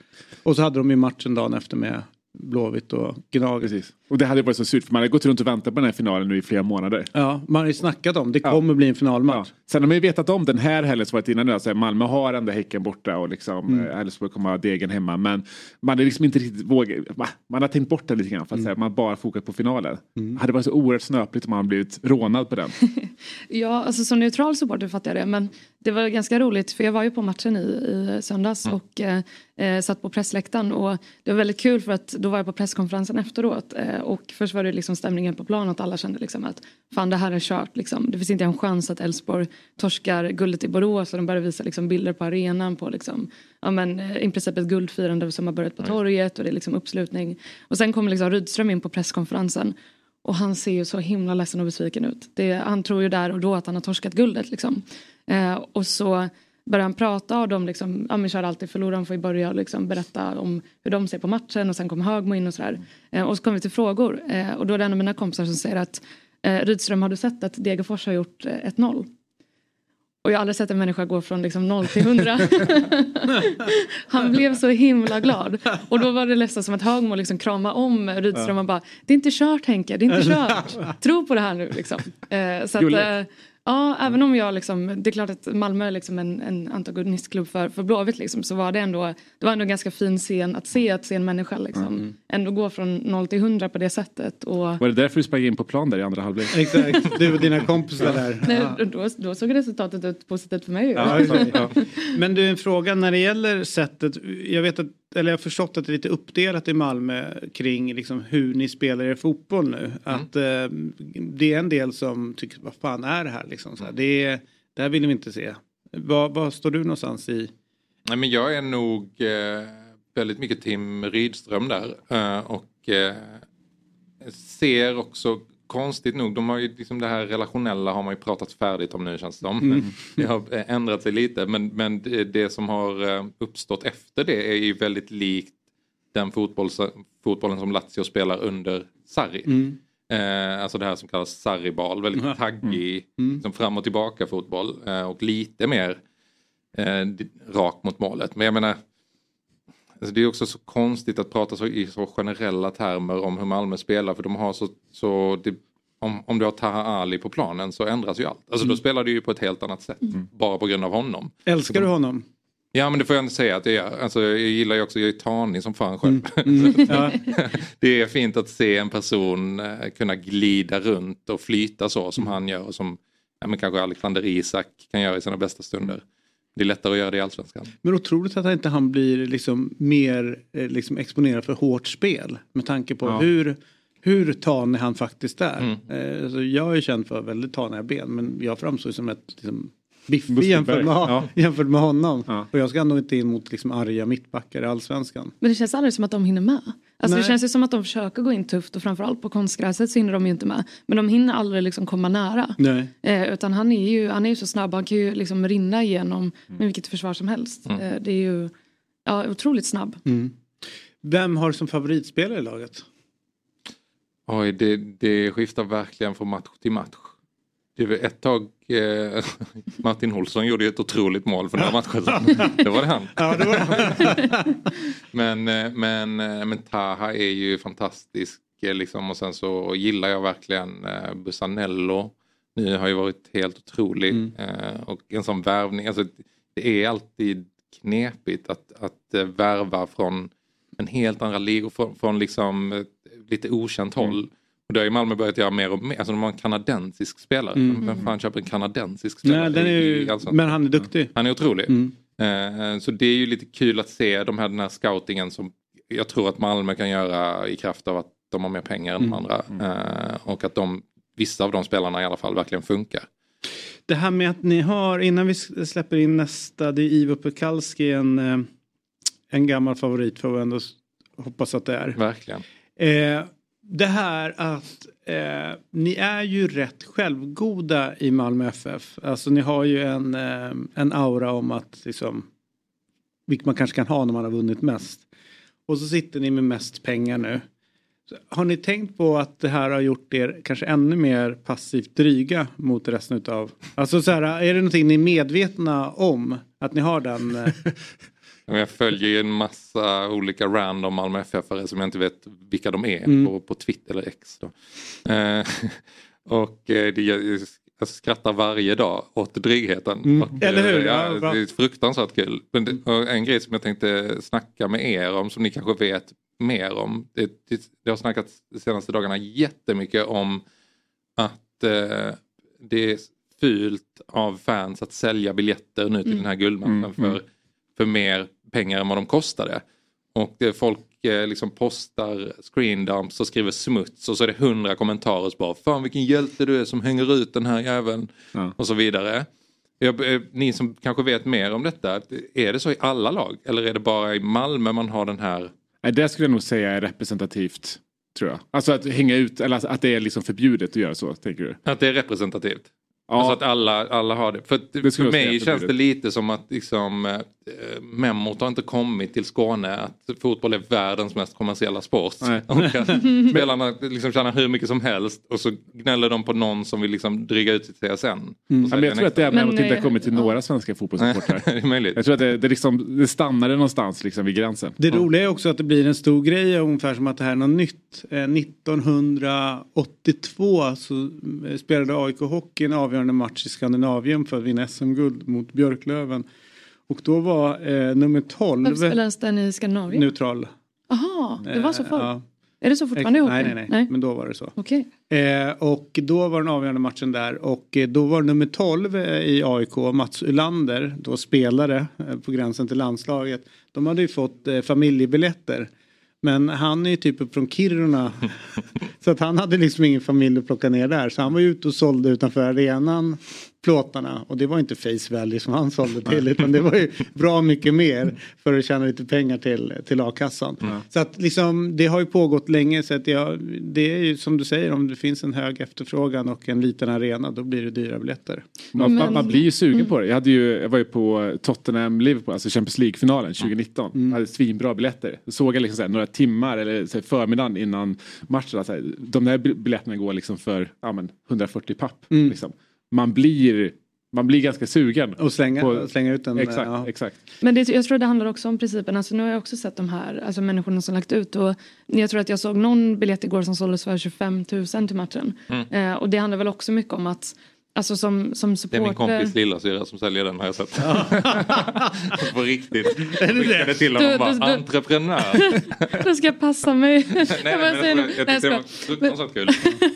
Och så hade de ju matchen dagen efter med Blåvitt och Gnaget. Precis. Och det hade varit så surt för man hade gått runt och väntat på den här finalen nu i flera månader. Ja, man har ju snackat om det kommer ja. bli en finalmatch. Ja. Sen har man ju vetat om den här helgen som varit innan nu, alltså Malmö har ändå Häcken borta och liksom mm. Eh, Elfsborg kommer ha Degen hemma. Men man har liksom inte riktigt vågat, man har tänkt bort det lite grann för att mm. säga, man bara fokat på finalen. Mm. Hade varit så oerhört snöpligt om man blivit rånad på den. ja, alltså som neutral supporter fattar jag det men det var ganska roligt för jag var ju på matchen i, i söndags mm. och eh, eh, satt på pressläktaren och det var väldigt kul för att då var jag på presskonferensen efteråt eh, och först var det liksom stämningen på plan att alla kände liksom att fan det här är kört liksom. Det finns inte en chans att Elfsborg torskar guldet i Borås och de börjar visa liksom bilder på arenan på liksom, ja men eh, i princip ett guldfirande som har börjat på torget och det är liksom uppslutning. Och sen kommer liksom Rydström in på presskonferensen och han ser ju så himla ledsen och besviken ut. Det, han tror ju där och då att han har torskat guldet liksom. Eh, och så börjar han prata och de liksom, ja men kör alltid förloraren får ju börja liksom berätta om hur de ser på matchen och sen kommer Högmo in och sådär. Eh, och så kommer vi till frågor eh, och då är det en av mina kompisar som säger att eh, Rydström har du sett att Degerfors har gjort 1-0? Eh, och jag har aldrig sett en människa gå från liksom 0 till 100. han blev så himla glad. Och då var det nästan som att Högmo liksom kramade om Rydström och bara Det är inte kört Henke, det är inte kört. Tro på det här nu liksom. Så att, Ja, även om jag liksom, det är klart att Malmö är liksom en, en antagonistklubb för, för Blåvitt liksom, så var det ändå, det var ändå en ganska fin scen att se, att se en människa liksom, mm. ändå gå från 0 till 100 på det sättet. Och... Var det därför du sprang in på plan där i andra halvlek? Exakt, du och dina kompisar där. Nej, då, då såg resultatet ut positivt för mig. Ja, ja. Men du, en fråga när det gäller sättet, jag vet att eller jag har förstått att det är lite uppdelat i Malmö kring liksom hur ni spelar er fotboll nu. Mm. Att eh, det är en del som tycker, vad fan är det här liksom? Så här, det, det här vill vi inte se. Vad, står du någonstans i? Nej, men jag är nog eh, väldigt mycket Tim Rydström där. Eh, och eh, ser också konstigt nog, de har ju liksom det här relationella har man ju pratat färdigt om nu känns det som. Mm. Det har ändrat sig lite men, men det, som har eh, uppstått efter det är ju väldigt likt den fotboll, fotbollen som Lazio spelar under Sarri. Mm. Eh, alltså det här som kallas Sarribal, väldigt mm. taggig, mm. Liksom fram och tillbaka fotboll eh, och lite mer eh, rak mot målet. Men jag menar, alltså det är också så konstigt att prata så, i så generella termer om hur Malmö spelar för de har så, så det, om, om du har Taha Ali på planen så ändras ju allt. Alltså mm. då spelar du ju på ett helt annat sätt, mm. bara på grund av honom. Älskar du honom? Ja men det får jag inte säga att det är. Alltså, jag gillar ju också, jag är tanig som fan själv. Mm. Mm. Ja. det är fint att se en person eh, kunna glida runt och flyta så som mm. han gör och som ja, men kanske Alexander Isak kan göra i sina bästa stunder. Det är lättare att göra det i allsvenskan. Men otroligt att inte han blir liksom mer eh, liksom exponerad för hårt spel. Med tanke på ja. hur, hur tanig han faktiskt är. Mm. Alltså jag är känd för väldigt taniga ben men jag framstår som ett liksom, biffig jämfört med, ja. jämfört med honom. Ja. Och jag ska ändå inte in mot liksom arga mittbackar i allsvenskan. Men det känns aldrig som att de hinner med. Alltså det känns ju som att de försöker gå in tufft och framförallt på konstgräset så hinner de ju inte med. Men de hinner aldrig liksom komma nära. Eh, utan han är, ju, han är ju så snabb, han kan ju liksom rinna igenom med vilket försvar som helst. Mm. Eh, det är ju ja, otroligt snabb. Mm. Vem har du som favoritspelare i laget? Oj, det, det skiftar verkligen från match till match. Var ett tag eh, Martin Olsson gjorde ett otroligt mål för några matcher sedan. Det var det han. Ja, det var det. men, eh, men, eh, men Taha är ju fantastisk liksom, och sen så gillar jag verkligen eh, Busanello. Nu har ju varit helt otrolig mm. eh, och en sån värvning, alltså, det är alltid knepigt att, att värva från en helt andra ligor, från, från liksom lite okänt håll. Mm. Och det har ju Malmö börjat göra mer och mer. Alltså de har en kanadensisk spelare. Mm. Vem fan köper en kanadensisk spelare? Nej, ju, men han är duktig. Han är otrolig. Mm. Eh, så det är ju lite kul att se de här, den här scoutingen som jag tror att Malmö kan göra i kraft av att de har mer pengar än de mm. andra. Mm. Eh, och att de, vissa av de spelarna i alla fall verkligen funkar. Det här med att ni har, innan vi släpper in nästa, det är Ivo Pekalski en, eh, en gammal favorit får vi ändå hoppas att det är. Verkligen. Eh, det här att eh, ni är ju rätt självgoda i Malmö FF. Alltså ni har ju en, eh, en aura om att liksom, vilket man kanske kan ha när man har vunnit mest. Och så sitter ni med mest pengar nu. Så har ni tänkt på att det här har gjort er kanske ännu mer passivt dryga mot resten utav... Alltså så här, är det någonting ni är medvetna om? Att ni har den... Eh, Jag följer ju en massa olika random Malmö FF-are som jag inte vet vilka de är mm. på, på Twitter eller X. Eh, och eh, det, jag skrattar varje dag åt drygheten. Mm. Och, eller hur? Ja, ja, det är fruktansvärt kul. Men en grej som jag tänkte snacka med er om som ni kanske vet mer om. Det, det, det har snackats de senaste dagarna jättemycket om att eh, det är fult av fans att sälja biljetter nu till mm. den här guldmatchen mm. för, för mer pengar än vad de kostade. Och folk eh, liksom postar screendumps och skriver smuts och så är det hundra kommentarer bara Fan vilken hjälte du är som hänger ut den här jäveln. Ja. Och så vidare. Jag, eh, ni som kanske vet mer om detta, är det så i alla lag? Eller är det bara i Malmö man har den här? Det skulle jag nog säga är representativt. Tror jag. Alltså att hänga ut, eller att det är liksom förbjudet att göra så, tänker du? Att det är representativt? Ja. Alltså att alla, alla har det. För, det för mig känns det lite som att liksom, äh, memot har inte kommit till Skåne att fotboll är världens mest kommersiella sport. Och att spelarna liksom tjänar hur mycket som helst och så gnäller de på någon som vill liksom dryga ut sitt CSN. Mm. Men jag tror att det är memot inte har kommit till ja. några svenska fotbollssupportrar. jag tror att det, det, liksom, det stannade någonstans liksom vid gränsen. Det roliga är också att det blir en stor grej ungefär som att det här är något nytt. Eh, 1982 så eh, spelade AIK Hockey en avgörande avgörande match i Skandinavien för att vinna SM-guld mot Björklöven. Och då var eh, nummer 12. Varför spelades den i Skandinavien? Neutral. Jaha, det var så förr? Ja. Är det så fortfarande i nej, nej, nej, nej, men då var det så. Okay. Eh, och då var den avgörande matchen där och eh, då var nummer 12 eh, i AIK, Mats Ulander, då spelare eh, på gränsen till landslaget. De hade ju fått eh, familjebiljetter. Men han är ju typ från Kiruna. så att han hade liksom ingen familj att plocka ner där. Så han var ute och sålde utanför arenan. Plåtarna och det var inte face value som han sålde till utan det var ju bra mycket mer för att tjäna lite pengar till, till a-kassan. Mm. Så att liksom det har ju pågått länge så att jag, det är ju som du säger om det finns en hög efterfrågan och en liten arena då blir det dyra biljetter. Man, Men... man, blir ju sugen mm. på det. Jag, hade ju, jag var ju på Tottenham-Liverpool, alltså Champions League-finalen 2019. Mm. Jag hade svinbra biljetter. Jag såg jag liksom såhär, några timmar eller såhär, förmiddagen innan matchen. Såhär, de där biljetterna går liksom för ja, men, 140 papp. Mm. Liksom man blir man blir ganska sugen. Och slänga, på, slänga ut den. Exakt, ja. exakt. Men det, jag tror det handlar också om principen. Alltså nu har jag också sett de här alltså människorna som lagt ut. Och jag tror att jag såg någon biljett igår som såldes för 25 000 till matchen. Mm. Eh, och det handlar väl också mycket om att Alltså som, som supporter... Det är min kompis lillasyrra som säljer den har jag sett. På riktigt. Skickade till honom bara, du, entreprenör. Då ska jag passa mig. nej, men, men, jag, jag tyckte det var fruktansvärt kul.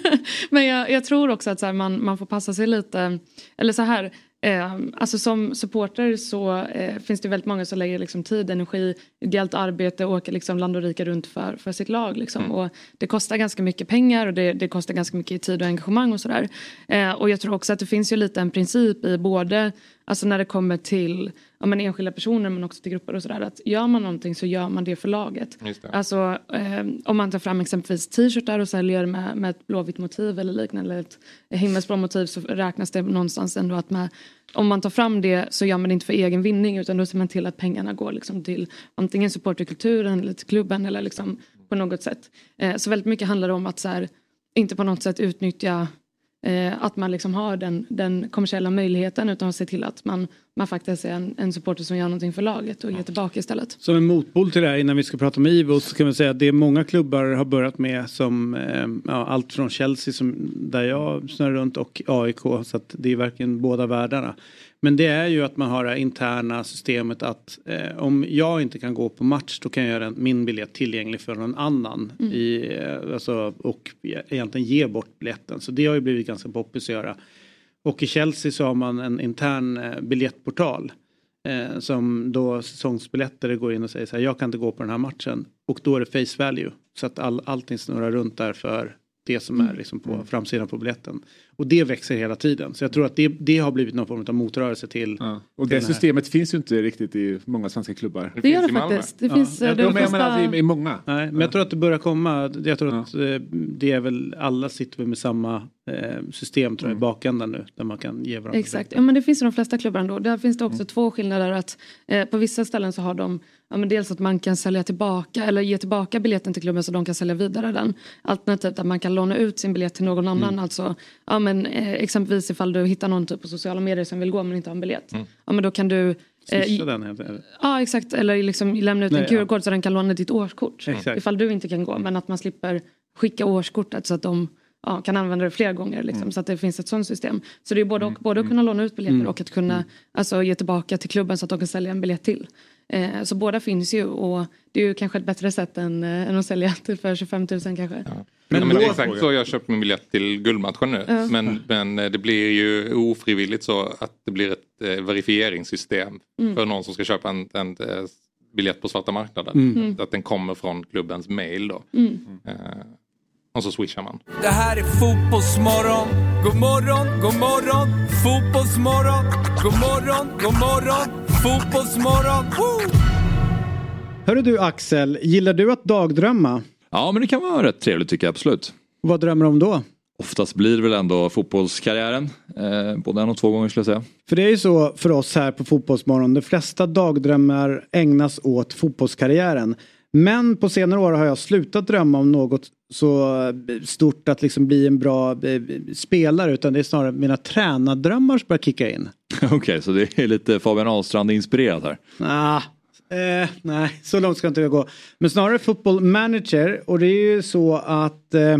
men jag, jag, tror också att så här, man, man får passa sig lite. Eller så här, Eh, alltså som supporter så eh, finns det väldigt många som lägger liksom, tid, energi, ideellt arbete och åker liksom, land och rika runt för, för sitt lag. Liksom. Mm. Och det kostar ganska mycket pengar och det, det kostar ganska mycket tid och engagemang och sådär. Eh, och jag tror också att det finns ju lite en princip i både Alltså när det kommer till ja, men enskilda personer men också till grupper och sådär. Att gör man någonting så gör man det för laget. Det. Alltså eh, om man tar fram exempelvis t-shirtar och säljer med, med ett blåvitt motiv eller liknande. Eller ett himmelsblå motiv så räknas det någonstans ändå att med, om man tar fram det så gör man det inte för egen vinning utan då ser man till att pengarna går liksom till antingen supporterkulturen eller till klubben eller liksom på något sätt. Eh, så väldigt mycket handlar det om att så här, inte på något sätt utnyttja Eh, att man liksom har den, den kommersiella möjligheten utan att se till att man, man faktiskt är en, en supporter som gör någonting för laget och ger tillbaka istället. Som en motpol till det här innan vi ska prata om Ivo så kan vi säga att det är många klubbar har börjat med som eh, ja, allt från Chelsea som där jag snurrar runt och AIK så att det är verkligen båda världarna. Men det är ju att man har det interna systemet att eh, om jag inte kan gå på match då kan jag göra min biljett tillgänglig för någon annan. Mm. I, eh, alltså, och egentligen ge bort biljetten. Så det har ju blivit ganska poppis att göra. Och i Chelsea så har man en intern eh, biljettportal. Eh, som då säsongsbiljetter går in och säger så här jag kan inte gå på den här matchen. Och då är det face value. Så att all, allting snurrar runt där för det som är mm. liksom på mm. framsidan på biljetten. Och det växer hela tiden. Så jag tror att det, det har blivit någon form av motrörelse till. Ja. Och det systemet finns ju inte riktigt i många svenska klubbar. Det, det gör det faktiskt. Det finns, ja. det de flesta... alltså, i, i många. Nej, men jag tror att det börjar komma. Jag tror att eh, det är väl alla sitter med samma eh, system tror jag, mm. i bakändan nu. Där man kan ge varandra. Exakt, ja, men det finns i de flesta klubbar ändå. Där finns det också mm. två skillnader. att eh, På vissa ställen så har de ja, men dels att man kan sälja tillbaka eller ge tillbaka biljetten till klubben så de kan sälja vidare den. Alternativt att man kan låna ut sin biljett till någon annan. Mm. Alltså, ja, men, eh, exempelvis ifall du hittar någon typ på sociala medier som vill gå men inte har en biljett. Mm. Ja, men då kan du Swisha den Ja exakt eller liksom lämna ut Nej, en QR-kod ja. så den kan låna ditt årskort. Exakt. Ifall du inte kan gå men att man slipper skicka årskortet så att de ja, kan använda det flera gånger. Liksom, mm. Så att det finns ett sånt system. Så det är både, och, både att kunna låna ut biljetter mm. och att kunna mm. alltså, ge tillbaka till klubben så att de kan sälja en biljett till. Eh, så båda finns ju och det är ju kanske ett bättre sätt än, äh, än att sälja till för 25 000 kanske. Ja. Men, ja, men det är exakt så jag köpt min biljett till guldmatchen nu. Ja. Men, men eh, det blir ju ofrivilligt så att det blir ett eh, verifieringssystem mm. för någon som ska köpa en, en, en biljett på svarta marknaden. Mm. Att den kommer från klubbens mail då. Mm. Och så swishar man. Det här är Fotbollsmorgon. God morgon, god morgon. Fotbollsmorgon. God morgon, god morgon. Fotbollsmorgon. Woo! Hörru du Axel, gillar du att dagdrömma? Ja men det kan vara rätt trevligt tycker jag absolut. Vad drömmer du om då? Oftast blir det väl ändå fotbollskarriären. Eh, både en och två gånger skulle jag säga. För det är ju så för oss här på Fotbollsmorgon. De flesta dagdrömmar ägnas åt fotbollskarriären. Men på senare år har jag slutat drömma om något så stort att liksom bli en bra eh, spelare utan det är snarare mina tränardrömmar som börjar kicka in. Okej, okay, så det är lite Fabian Ahlstrand inspirerat här? Ah, eh, nej, så långt ska inte jag gå. Men snarare football manager och det är ju så att eh,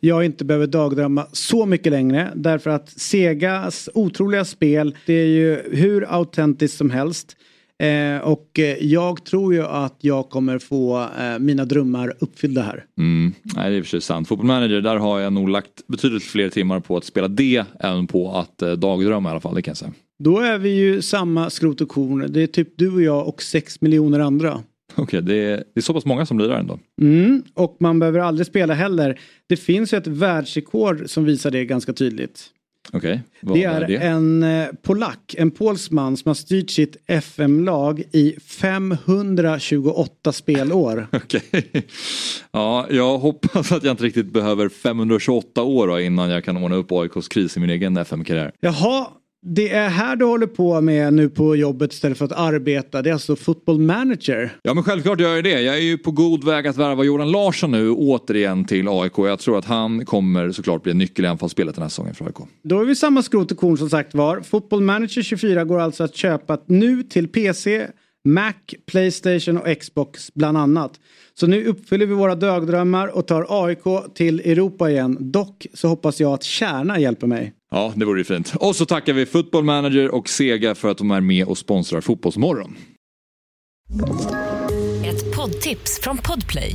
jag inte behöver dagdrömma så mycket längre därför att Segas otroliga spel det är ju hur autentiskt som helst. Eh, och eh, jag tror ju att jag kommer få eh, mina drömmar uppfyllda här. Mm. Nej, det är för sant. Football Manager, där har jag nog lagt betydligt fler timmar på att spela det än på att eh, dagdrömma i alla fall, det kan jag säga. Då är vi ju samma skrot och korn. Det är typ du och jag och sex miljoner andra. Okej, okay, det, är, det är så pass många som blir där ändå. Mm, och man behöver aldrig spela heller. Det finns ju ett världsrekord som visar det ganska tydligt. Okej, Det är, en eh, polack, en polsman som har styrt sitt FM-lag i 528 spelår. Okej. Ja, jag hoppas att jag inte riktigt behöver 528 år innan jag kan ordna upp AIKs kris i min egen FM-karriär. Jaha, det är här du håller på med nu på jobbet istället för att arbeta. Det är alltså football manager. Ja men självklart gör jag det. Jag är ju på god väg att värva Jordan Larsson nu återigen till AIK. Jag tror att han kommer såklart bli nyckel i anfallsspelet den här säsongen för AIK. Då är vi samma skrot och korn som sagt var. Football manager 24 går alltså att köpa nu till PC, Mac, Playstation och Xbox bland annat. Så nu uppfyller vi våra dagdrömmar och tar AIK till Europa igen. Dock så hoppas jag att Kärna hjälper mig. Ja, det vore ju fint. Och så tackar vi Football Manager och Sega för att de är med och sponsrar Fotbollsmorgon. Ett poddtips från Podplay.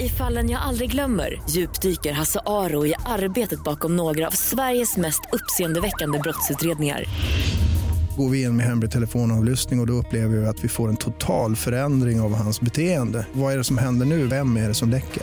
I fallen jag aldrig glömmer djupdyker Hasse Aro i arbetet bakom några av Sveriges mest uppseendeväckande brottsutredningar. Går vi in med hemlig telefonavlyssning och, och då upplever vi att vi får en total förändring av hans beteende. Vad är det som händer nu? Vem är det som läcker?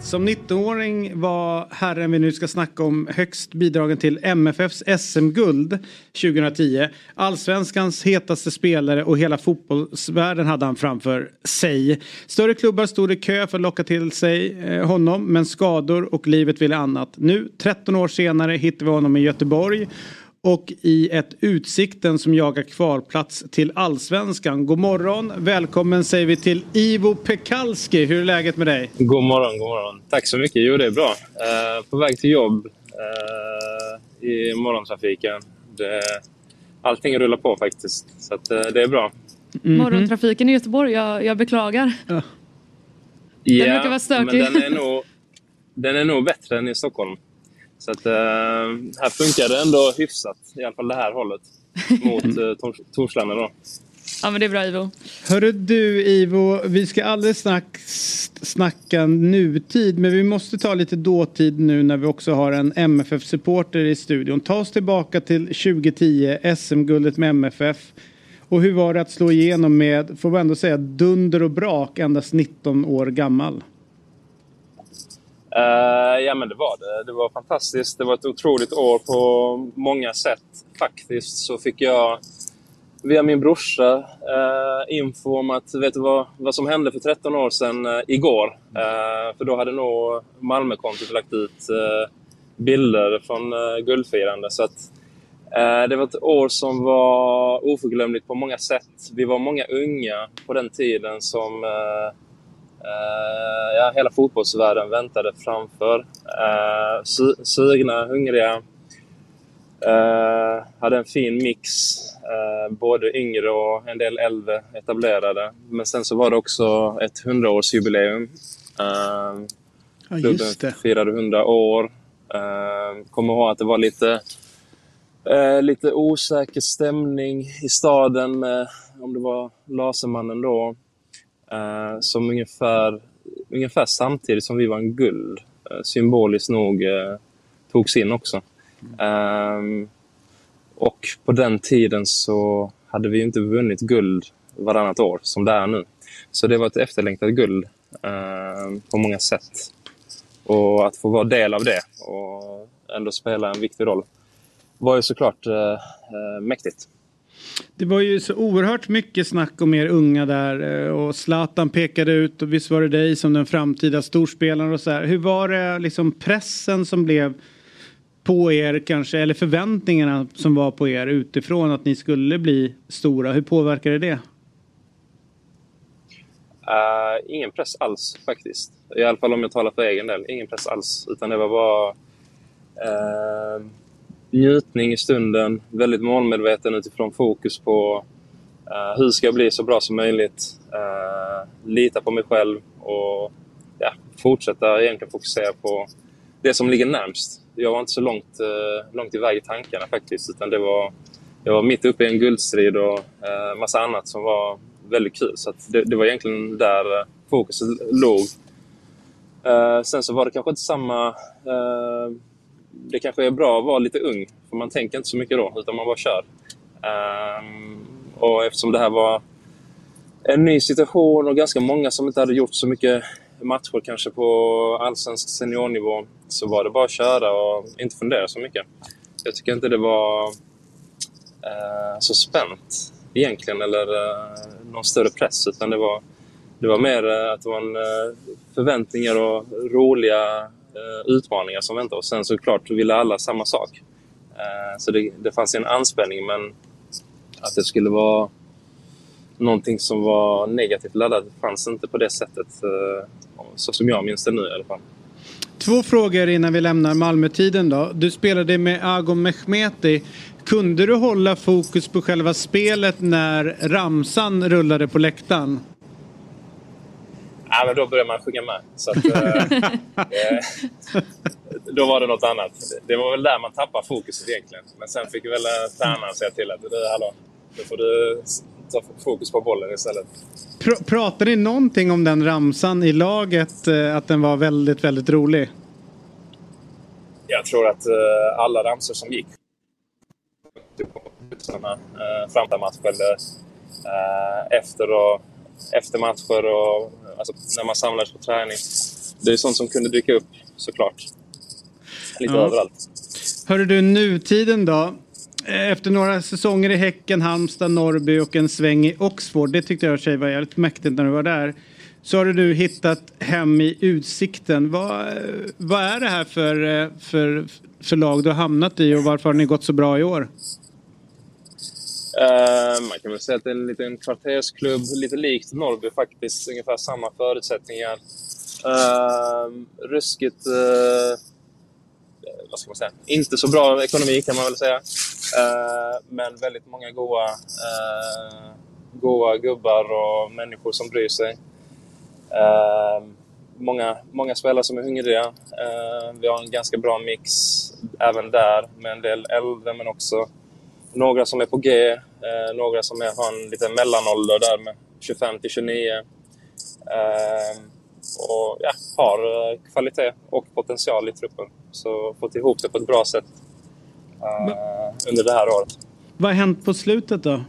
Som 19-åring var herren vi nu ska snacka om högst bidragen till MFFs SM-guld 2010. Allsvenskans hetaste spelare och hela fotbollsvärlden hade han framför sig. Större klubbar stod i kö för att locka till sig eh, honom men skador och livet ville annat. Nu 13 år senare hittar vi honom i Göteborg och i ett Utsikten som jagar kvalplats till Allsvenskan. God morgon, välkommen säger vi till Ivo Pekalski. Hur är läget med dig? God morgon, god morgon. Tack så mycket. Jo, det är bra. Uh, på väg till jobb uh, i morgontrafiken. Det, allting rullar på faktiskt, så att, uh, det är bra. Mm -hmm. Morgontrafiken i Göteborg, jag, jag beklagar. Ja. Den ja, brukar vara stökig. men den är, nog, den är nog bättre än i Stockholm. Så att, eh, här funkar det ändå hyfsat, i alla fall det här hållet, mot eh, Torslanda då. Ja men det är bra Ivo. Hörru du Ivo, vi ska alldeles snack, snacka nutid men vi måste ta lite dåtid nu när vi också har en MFF-supporter i studion. Ta oss tillbaka till 2010, SM-guldet med MFF. Och hur var det att slå igenom med, får man ändå säga, dunder och brak endast 19 år gammal? Uh, ja men det var det. Det var fantastiskt. Det var ett otroligt år på många sätt. Faktiskt så fick jag via min brorsa uh, info om att, vet du vad, vad som hände för 13 år sedan uh, igår? för då hade nog Malmökontot lagt ut bilder från guldfirande. Så att, det var ett år som var oförglömligt på många sätt. Vi var många unga på den tiden som ja, hela fotbollsvärlden väntade framför. Uh, su sugna, hungriga. Uh, hade en fin mix. Både yngre och en del äldre etablerade. Men sen så var det också ett hundraårsjubileum. Uh, ja, klubben firade 100 år. Kommer ihåg att det var lite, lite osäker stämning i staden med, om det var Lasermannen då, eh, som ungefär, ungefär samtidigt som vi vann guld, eh, symboliskt nog, eh, togs in också. Mm. och på den tiden så hade vi inte vunnit guld varannat år som det är nu. Så det var ett efterlängtat guld ehm, på många sätt. Och att få vara del av det och ändå spela en viktig roll var ju såklart eh, eh mäktigt. Det var ju så oerhört mycket snack om er unga där eh, och Zlatan pekade ut och visst var det dig som den framtida storspelaren och så här. Hur var det liksom pressen som blev på er kanske eller förväntningarna som var på er utifrån att ni skulle bli stora? Hur påverkade det? Uh, ingen press alls faktiskt. I alla fall om jag talar för egen del. Ingen press alls. Utan det var bara uh, njutning i stunden, väldigt målmedveten utifrån fokus på uh, hur ska jag bli så bra som möjligt. Uh, lita på mig själv och ja, fortsätta egentligen fokusera på det som ligger närmst. Jag var inte så långt, uh, långt iväg i tankarna faktiskt, utan det var, jag var mitt uppe i en guldstrid och uh, massa annat som var väldigt kul. Så det, det, var egentligen där fokuset låg. sen så var det kanske inte samma det kanske är bra att vara lite ung, för man tänker inte så mycket då, utan man bara kör. Um, och eftersom det här var en ny situation och ganska många som inte hade gjort så mycket matcher kanske på allsvensk seniornivå så var det bara att köra och inte fundera så mycket. Jag tycker inte det var eh, så spänt egentligen eller eh, någon större press utan det var, det var mer eh, att det var en, eh, förväntningar och roliga Eh, utmaningar som väntade oss. Sen såklart ville alla samma sak. Eh, så det, det fanns en anspänning men att det skulle vara någonting som var negativt laddat fanns inte på det sättet. Eh, så som jag minns det nu i alla fall. Två frågor innan vi lämnar Malmötiden då. Du spelade med Agon Mehmeti. Kunde du hålla fokus på själva spelet när ramsan rullade på läktaren? Ja, men då började man sjunga med. Så att, eh, eh, då var det något annat. Det var väl där man tappade fokuset egentligen. Men sen fick väl eh, tränaren säga till att du, hallå, då får du ta fokus på bollen istället. Pr- pratade ni någonting om den ramsan i laget? Att den var väldigt, väldigt rolig? Jag tror att alla ramsor som gick fram till match eller eh, efter, och, efter matcher och alltså, när man samlades på träning. Det är sånt som kunde dyka upp såklart. Lite Ja. överallt. Hörru du, nutiden då? Efter några säsonger i Häcken, Halmstad, Norrby och en sväng i Oxford. Det tyckte jag sig var jävligt mäktigt när du var där. Så har du nu hittat hem i Utsikten. Vad, vad är det här för, eh, för, för lag du har hamnat i och varför har ni gått så bra i år? Eh, man kan väl säga att det är en liten kvartersklubb, lite likt Norrby faktiskt. Ungefär samma förutsättningar. Uh, ruskigt... Uh, vad ska man säga? Inte så bra ekonomi kan man väl säga. Uh, men väldigt många goa, uh, goa gubbar och människor som bryr sig. Uh, många, många spelare som är hungriga. Vi har en ganska bra mix även där med en del äldre men också några som är på G, eh, några som är, har en liten mellanålder där med 25 till 29. Eh, och ja, har eh, kvalitet och potential i truppen. Så fått ihop det på ett bra sätt eh, under det här året. Vad har hänt på slutet då?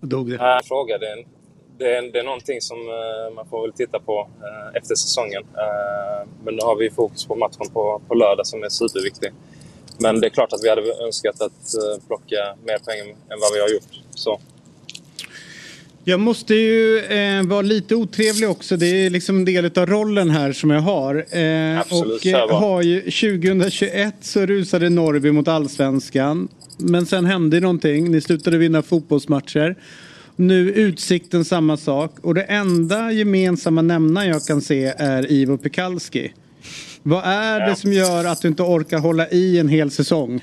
Dog det? Äh, fråga. Det är, det, är, det är någonting som eh, man får väl titta på eh, efter säsongen. Men nu har vi fokus på matchen på, på lördag som är superviktig. Men det är klart att vi hade önskat att eh, plocka mer poäng än vad vi har gjort. Så. Jag måste ju eh, vara lite otrevlig också. Det är liksom en del av rollen här som jag har. Eh, Absolut, och eh, har ju 2021 så rusade Norrby mot allsvenskan. Men sen hände någonting. Ni slutade vinna fotbollsmatcher. Nu Utsikten samma sak. Och det enda gemensamma nämnaren jag kan se är Ivo Pekalski. Vad är det som gör att du inte orkar hålla i en hel säsong?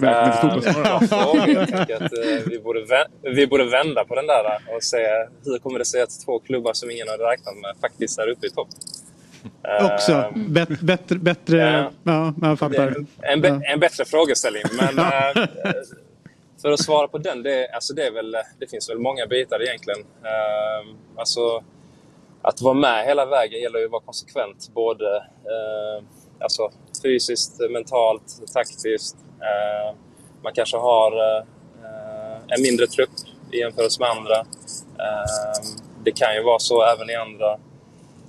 Välkommen till Eh, Fotbollsmorgon. Jag att eh, vi, borde vä- vi borde vända på den där och säga hur kommer det sig att två klubbar som ingen hade räknat med faktiskt är uppe i topp? Eh, Också. Bet, bättre, bättre, Ja. ja, jag Det fattar. en, be- en bättre frågeställning. Men eh, för att svara på den, det, alltså det, är väl, det finns väl många bitar egentligen. Eh, alltså, att vara med hela vägen gäller ju att vara konsekvent. Både eh, alltså, fysiskt, mentalt, taktiskt. Eh, man kanske har eh, en mindre trupp i jämförelse med andra. Eh, det kan ju vara så även i andra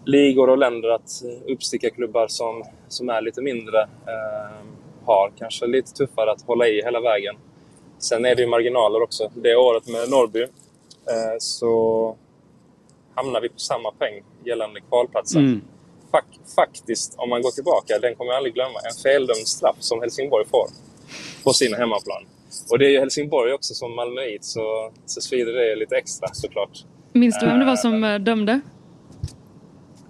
ligor och länder att uppstickarklubbar som, som är lite mindre eh, har kanske lite tuffare att hålla i hela vägen. Sen är det ju marginaler också. Det året med Norrby eh, så hamnar vi på samma poäng gällande kvalplatsen. Mm. Fak- faktiskt, om man går tillbaka, den kommer jag aldrig glömma, en feldömd straff som Helsingborg får på sin hemmaplan. Och det är ju Helsingborg också som Malmöit så, så svider det lite extra såklart. Minns du vem det var som eh, dömde?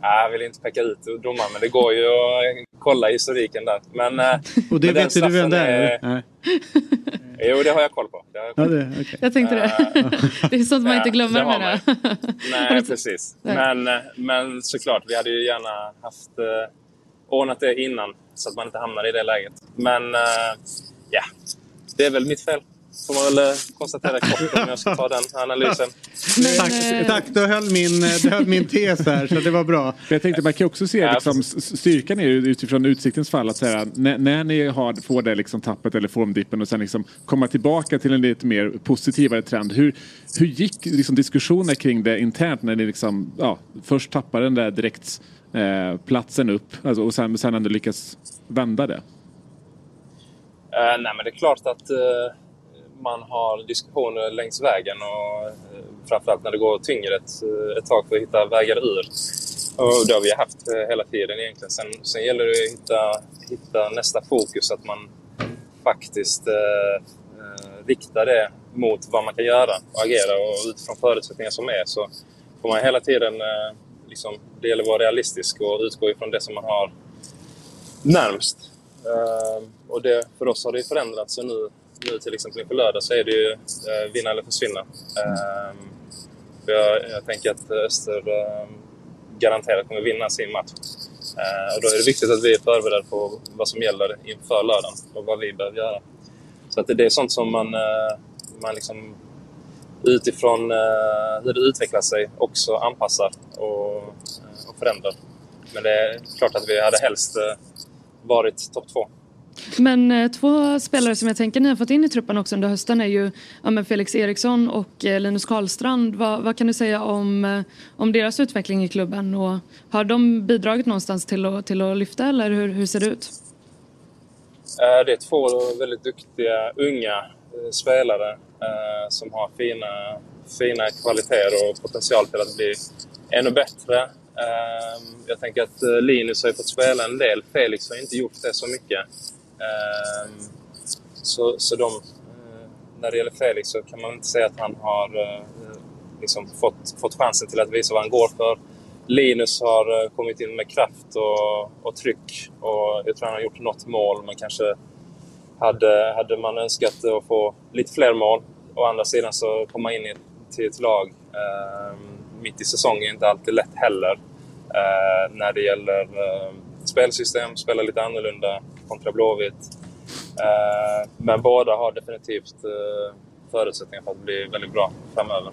Jag vill inte peka ut domaren, men det går ju att kolla historiken där. Men, eh, Och det vet du vem det är? Nej. Jo, det har jag koll på. Jag Ja, koll på. det, okej. Jag tänkte det. Det är sånt man inte glömmer det har med man det. Har Nej, precis. Men, eh, men såklart, vi hade ju gärna haft eh, ordnat det innan så att man inte hamnar i det läget. Men eh, ja, det är väl mitt fel. Får man väl eh, konstatera kort om jag ska ta den analysen. tack, eh, tack, du höll min, du höll min tes här så det var bra. Jag tänkte man kan också se liksom, styrkan är utifrån utsiktens fall att säga när, när ni har, får det liksom tappet eller formdippen och sen liksom komma tillbaka till en lite mer positivare trend. Hur, hur gick liksom diskussioner kring det internt när ni liksom, ja, först tappar den där direkt eh, platsen upp alltså, och sen, sen ändå lyckas vända det? Eh, nej, men det är klart att eh, man har diskussioner längs vägen och eh, framförallt när det går tyngre ett, eh, ett tag för att hitta vägar ur. Och det har vi haft eh, hela tiden egentligen. Sen, sen gäller det att hitta, hitta nästa fokus, att man faktiskt eh, riktar det mot vad man kan göra och agera och utifrån förutsättningar som är så får man hela tiden eh, liksom, det gäller att vara realistisk och utgå ifrån det som man har närmst. Eh, och det, för oss har det förändrats. Nu, nu till exempel inför lördag så är det ju eh, vinna eller försvinna. Eh, för jag, jag tänker att Öster eh, garanterat kommer vinna sin match. Eh, och då är det viktigt att vi är förberedda på vad som gäller inför lördagen och vad vi behöver göra. Så att det, är sånt som man, eh, man liksom utifrån eh, hur det utvecklar sig också anpassar och, eh, och förändrar. Men det är klart att vi hade helst eh, varit topp två. Men eh, två spelare som jag tänker ni har fått in i truppen också under hösten är ju ja, men Felix Eriksson och eh, Linus Karlstrand. Vad, vad kan du säga om, eh, om deras utveckling i klubben? Och har de bidragit någonstans till att, till att lyfta eller hur, hur ser det ut? Eh, Det är två väldigt duktiga unga eh, spelare eh, som har fina, fina kvaliteter och potential till att bli ännu bättre. Eh, Jag tänker att eh, Linus har ju fått spela en del. Felix har inte gjort det så mycket. Ehm, så, så de, eh, när det gäller Felix så kan man inte säga att han har eh, liksom fått, fått chansen till att visa vad han går för. Linus har eh, kommit in med kraft och, och tryck och jag tror han har gjort något mål men kanske hade, hade man önskat att få lite fler mål. Å andra sidan så komma in i, till ett lag eh, mitt i säsongen är inte alltid lätt heller. Eh, när det gäller eh, spelsystem, spela lite annorlunda kontra Blåvitt. Eh, men båda har definitivt eh, förutsättningar för att bli väldigt bra framöver.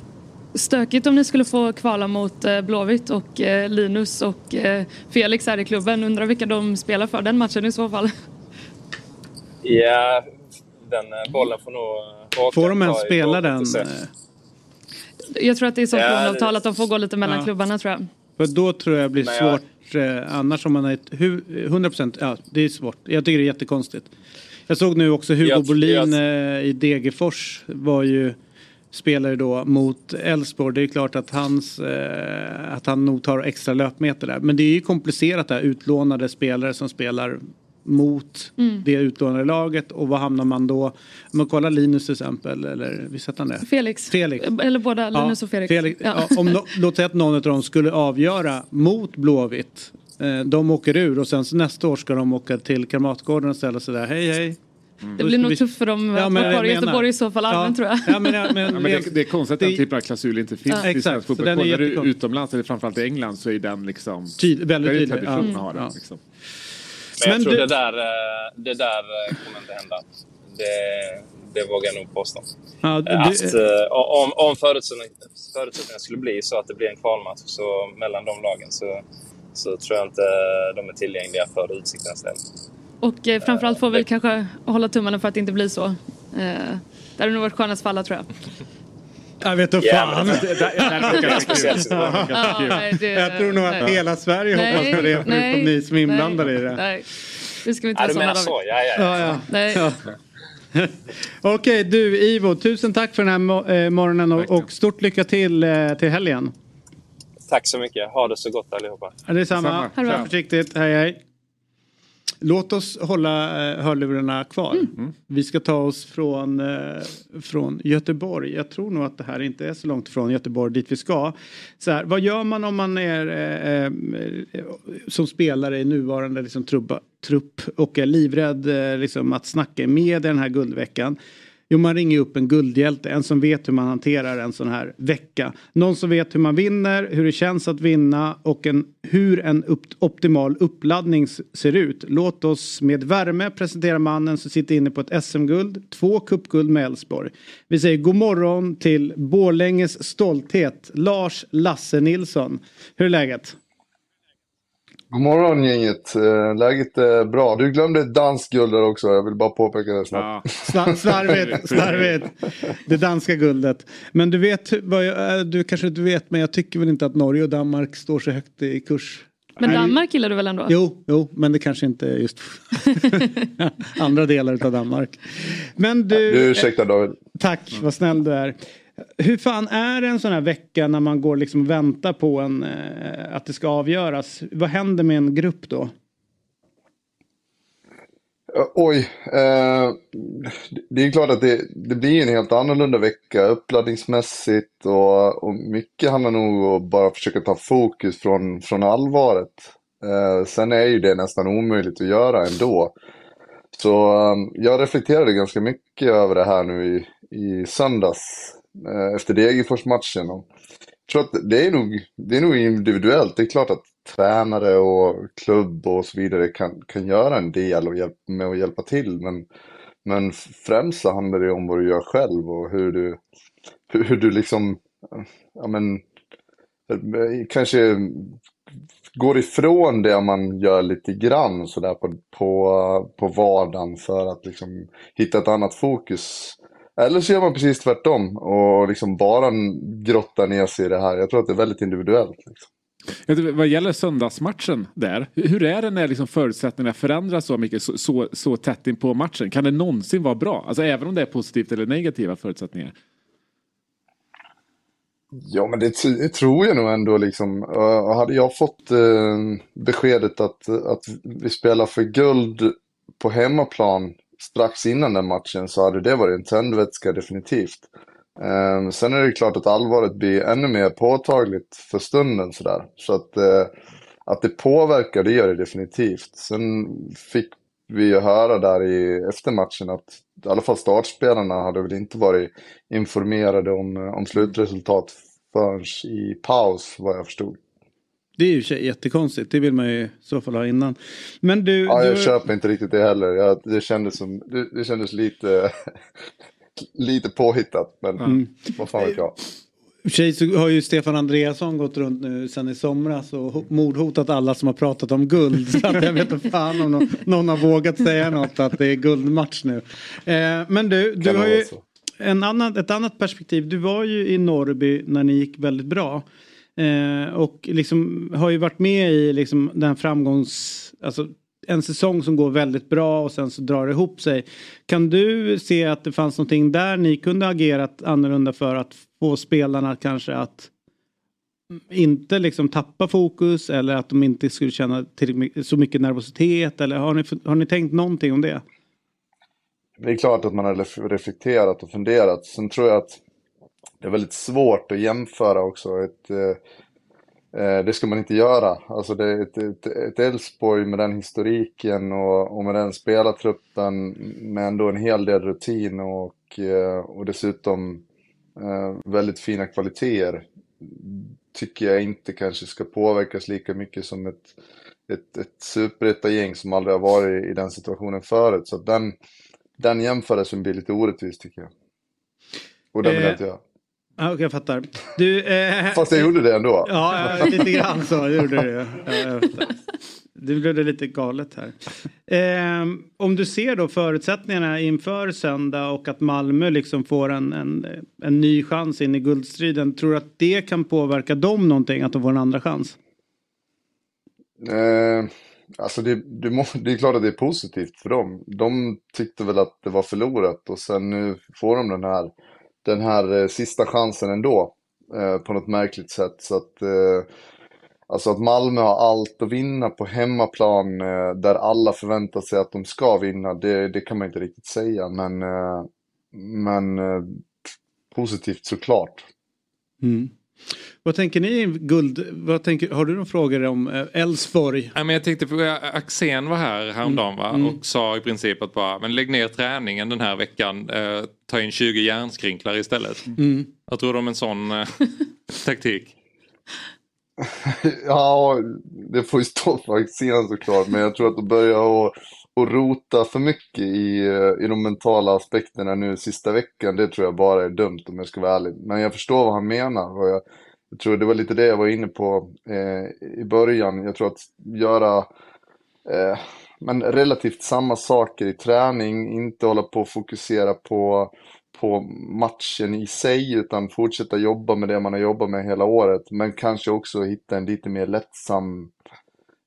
Stökigt om ni skulle få kvala mot eh, Blåvitt och Linus och Felix här i klubben. Undrar vilka de spelar för den matchen i så fall. Ja, den bollen får nog Får de ens spela den? Jag tror att det är som Ja, det- att de får gå lite mellan Ja. klubbarna tror jag. För då tror jag det blir jag- svårt eh, annars om man är ett hu- 100 procent. Ja, det är svårt. Jag tycker det är jättekonstigt. Jag såg nu också Hugo Jag- Bolin jag- eh, i Degerfors var ju spelare då mot Elfsborg. Det är klart att, hans, eh, att han nog tar extra löpmeter där. Men det är ju komplicerat där. Utlånade spelare som spelar mot Mm. det utlånade laget och vad hamnar man då? Om man kollar Linus till exempel, eller visst hette han det? Felix. Felix. Eller båda, Linus och Felix. Ja. om no, låt säga att någon av dem skulle avgöra mot Blåvitt. Eh, de åker ur och sen så nästa år ska de åka till Kamratgården och ställa sig där. Hej hej. Det blir nog tufft för dem Ja, att vara kvar i Göteborg i så fall allmänt tror jag. Ja, men, ja, men, Ja, men det, det är konstigt att den typen av klausul inte finns Ja. i svensk fotboll. Kollar du utomlands, eller framförallt i England, så är den liksom... Tyd- väldigt tydlig, tradition ja, att ha den. ja. Liksom. Men jag tror du- det där, eh, det där eh, kommer inte hända. Det, det vågar jag nog påstå. Ja, du- Att, eh, om om förutsättningarna, förutsättningarna skulle bli så att det blir en kvalmatch så mellan de lagen så, så tror jag inte de är tillgängliga för Utsiktens del. Och eh, framförallt får vi väl kanske hålla tummarna för att det inte blir så. Eh, det hade nog varit skönast för alla tror jag. Jag vet inte fan. Det, det, det Det Jag tror nog att nej. hela Sverige Nej, hoppas på det förutom nej, ni som är inblandade i det. Nej, det ska vi inte Ja, du menar så? Ja, ja, ja. Ja. Nej. Ja. Okej, du Ivo, tusen tack för den här eh, morgonen och, och stort lycka till eh, till helgen. Tack så mycket. Ha det så gott allihopa. Ja, det är samma. Samma. Ha det bra. Kör försiktigt. Hej, hej. Låt oss hålla eh, hörlurarna kvar. Mm. Vi ska ta oss från, eh, från Göteborg. Jag tror nog att det här inte är så långt från Göteborg dit vi ska. Så här, vad gör man om man är eh, eh, som spelare i nuvarande liksom, trubba, trupp och är livrädd liksom, att snacka med i den här guldveckan? Jo, man ringer upp en guldhjälte, en som vet hur man hanterar en sån här vecka. Någon som vet hur man vinner, hur det känns att vinna och en, hur en upp, optimal uppladdning ser ut. Låt oss med värme presentera mannen som sitter inne på ett SM-guld, två cupguld med Elfsborg. Vi säger god morgon till Borlänges stolthet, Lars Lasse Nilsson. Hur är läget? God morgon gänget. Eh, läget är bra. Du glömde ett danskt guld där också. Jag vill bara påpeka det snabbt. Ja. Slarvigt, slarvigt. Det danska guldet. Men du vet, vad jag, eh, du kanske inte vet, men jag tycker väl inte att Norge och Danmark står så högt i kurs. Men Danmark gillar du väl ändå? Jo, jo, men det kanske inte är just andra delar av Danmark. Men du... Du ursäkta David. Tack, vad snäll du är. Hur fan är det en sån här vecka när man går liksom och väntar på en, eh, att det ska avgöras? Vad händer med en grupp då? Eh, oj, eh, det är klart att det, det, blir en helt annorlunda vecka uppladdningsmässigt och, och mycket handlar nog om att bara försöka ta fokus från, från allvaret. Eh, sen är ju det nästan omöjligt att göra ändå. Så eh, jag reflekterade ganska mycket över det här nu i, i söndags Eh, efter Degerfors-matchen. Jag tror att det är, nog, det är nog individuellt. Det är klart att tränare och klubb och så vidare kan, kan göra en del och hjälp, med att hjälpa till. Men, men främst så handlar det om vad du gör själv och hur du, hur, du liksom, ja men, kanske går ifrån det man gör lite grann sådär på, på, på vardagen för att liksom hitta ett annat fokus. Eller så gör man precis tvärtom och liksom bara grottar ner sig i det här. Jag tror att det är väldigt individuellt. Liksom. Vad gäller söndagsmatchen där, hur är det när liksom förutsättningarna förändras så mycket så, så, så tätt in på matchen? Kan det någonsin vara bra? Alltså även om det är positivt eller negativa förutsättningar? Ja, men det, det tror jag nog ändå liksom. Uh, hade jag fått uh, beskedet att, att vi spelar för guld på hemmaplan strax innan den matchen så hade det varit en tändvätska definitivt. Eh, sen är det klart att allvaret blir ännu mer påtagligt för stunden sådär. Så att, eh, att det påverkar, det gör det definitivt. Sen fick vi ju höra där i eftermatchen att i alla fall startspelarna hade väl inte varit informerade om, eh, om slutresultat förrän i paus vad jag förstod. Det är ju jättekonstigt, det vill man ju i så fall ha innan. Men du... Ja, jag du... köper inte riktigt det heller. Jag, det, kändes som, det, det kändes lite, lite påhittat, men mm. vad fan vet jag. I sig så har ju Stefan Andreasson gått runt nu sen i somras och mordhotat alla som har pratat om guld. Så att jag vet inte fan om någon, någon, har vågat säga något att det är guldmatch nu. Eh, men du, du har ju en annan, ett annat perspektiv. Du var ju i Norrby när ni gick väldigt bra. Eh, och liksom har ju varit med i liksom den framgångs... Alltså en säsong som går väldigt bra och sen så drar det ihop sig. Kan du se att det fanns någonting där ni kunde agerat annorlunda för att få spelarna kanske att inte liksom tappa fokus eller att de inte skulle känna så mycket nervositet eller har ni, har ni tänkt någonting om det? Det är klart att man har reflekterat och funderat. Sen tror jag att det är väldigt svårt att jämföra också. Ett, eh, eh det ska man inte göra. Alltså det är ett Elfsborg med den historiken och, och, med den spelartruppen med ändå en hel del rutin och, eh, och dessutom eh, väldigt fina kvaliteter tycker jag inte kanske ska påverkas lika mycket som ett, ett, ett superettan-gäng som aldrig har varit i den situationen förut. Så den, den jämförelsen blir lite orättvis tycker jag. Och den vill jag inte göra. Ja, Okej, jag fattar. Du, eh, Fast jag gjorde det ändå. Ja, lite grann så gjorde du det. Det blev det lite galet här. Eh, om du ser då förutsättningarna inför söndag och att Malmö liksom får en, en, en ny chans in i guldstriden. Tror du att det kan påverka dem någonting, att de får en andra chans? Eh, alltså det, det, må, det är klart att det är positivt för dem. De tyckte väl att det var förlorat och sen nu får de den här den här eh, sista chansen ändå. Eh, på något märkligt sätt. Så att, eh, alltså att Malmö har allt att vinna på hemmaplan eh, där alla förväntar sig att de ska vinna. Det, det kan man inte riktigt säga. Men, eh, men eh, positivt såklart. Mm. Vad tänker ni guld? Vad tänker, har du några frågor om eh, Elfsborg? Ja, men jag tänkte på Axén var här häromdagen va? Mm. och sa i princip att bara men lägg ner träningen den här veckan. Eh, ta in 20 hjärnskrinklar istället. Mm. Vad tror du om en sån eh, taktik? Ja, det får ju stå för Axén såklart, men jag tror att de börjar att, att rota för mycket i, eh, i de mentala aspekterna nu sista veckan. Det tror jag bara är dumt om jag ska vara ärlig. Men jag förstår vad han menar. Och jag, jag tror det var lite det jag var inne på eh, i början. Jag tror att göra eh, men relativt samma saker i träning, inte hålla på och fokusera på på matchen i sig utan fortsätta jobba med det man har jobbat med hela året. Men kanske också hitta en lite mer lättsam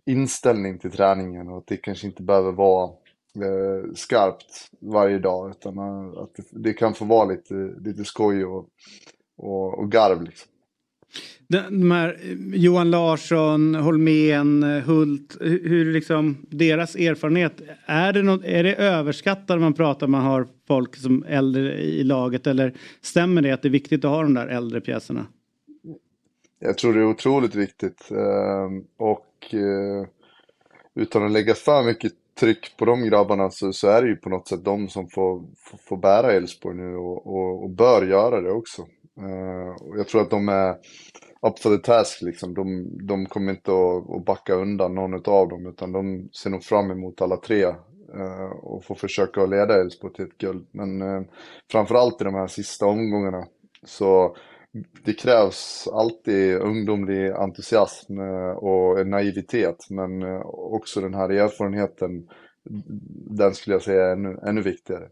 inställning till träningen och att det kanske inte behöver vara eh, skarpt varje dag utan eh, att det, det, kan få vara lite, lite skoj och, och, och garv. Liksom. De här eh, Johan Larsson, Holmén, eh, Hult, hur liksom deras erfarenhet, är det, något, är det överskattat man pratar man har folk som äldre i laget eller stämmer det att det är viktigt att ha de där äldre pjäserna? Jag tror det är otroligt viktigt ehm, och utan att lägga för mycket tryck på de grabbarna så, så är det ju på något sätt de som får, får, får bära Elfsborg nu och, och, och, bör göra det också. Eh, och jag tror att de är up for the task liksom. De, de kommer inte att, att backa undan någon av dem utan de ser nog fram emot alla tre uh, och får försöka att leda Elfsborg till ett guld. Men uh, framförallt i de här sista omgångarna så det krävs alltid ungdomlig entusiasm eh, och naivitet men eh, också den här erfarenheten den skulle jag säga är ännu, ännu viktigare.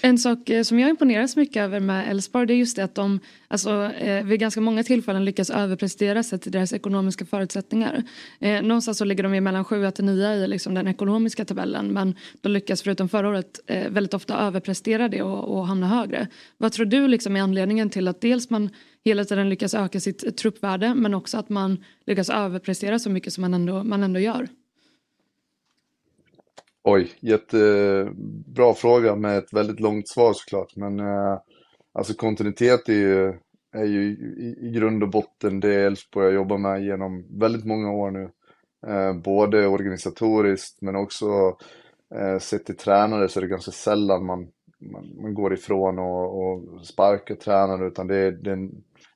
En sak eh, som jag imponeras mycket över med Elfsborg det är just det att de alltså, eh, vid ganska många tillfällen lyckas överprestera sig till deras ekonomiska förutsättningar. Eh, någonstans så ligger de ju mellan 7 till 9 i liksom, den ekonomiska tabellen men de lyckas förutom förra året eh, väldigt ofta överprestera det och, och hamna högre. Vad tror du liksom är anledningen till att dels man hela tiden lyckas öka sitt truppvärde men också att man lyckas överprestera så mycket som man ändå, man ändå gör? Oj, jättebra fråga med ett väldigt långt svar såklart. Men eh, alltså kontinuitet är ju, är ju i, i grund och botten det Elfsborg jag jobbar med genom väldigt många år nu. Eh, både organisatoriskt men också eh, sett till tränare så är det ganska sällan man, man, man går ifrån och, och sparkar tränare utan det är, det är en,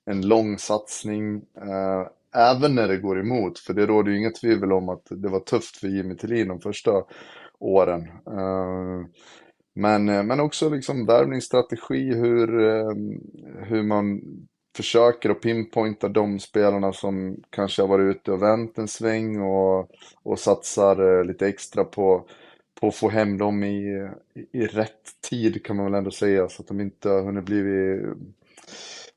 en lång satsning. Eh, även när det går emot, för det råder ju inga tvivel om att det var tufft för Jimmy Tillin de första åren. Ehm, men, men också liksom värvningsstrategi, hur, ehm, hur man försöker att pinpointa de spelarna som kanske har varit ute och vänt en sväng och, och satsar eh, lite extra på, på att få hem dem i, i, rätt tid kan man väl ändå säga så att de inte har hunnit bli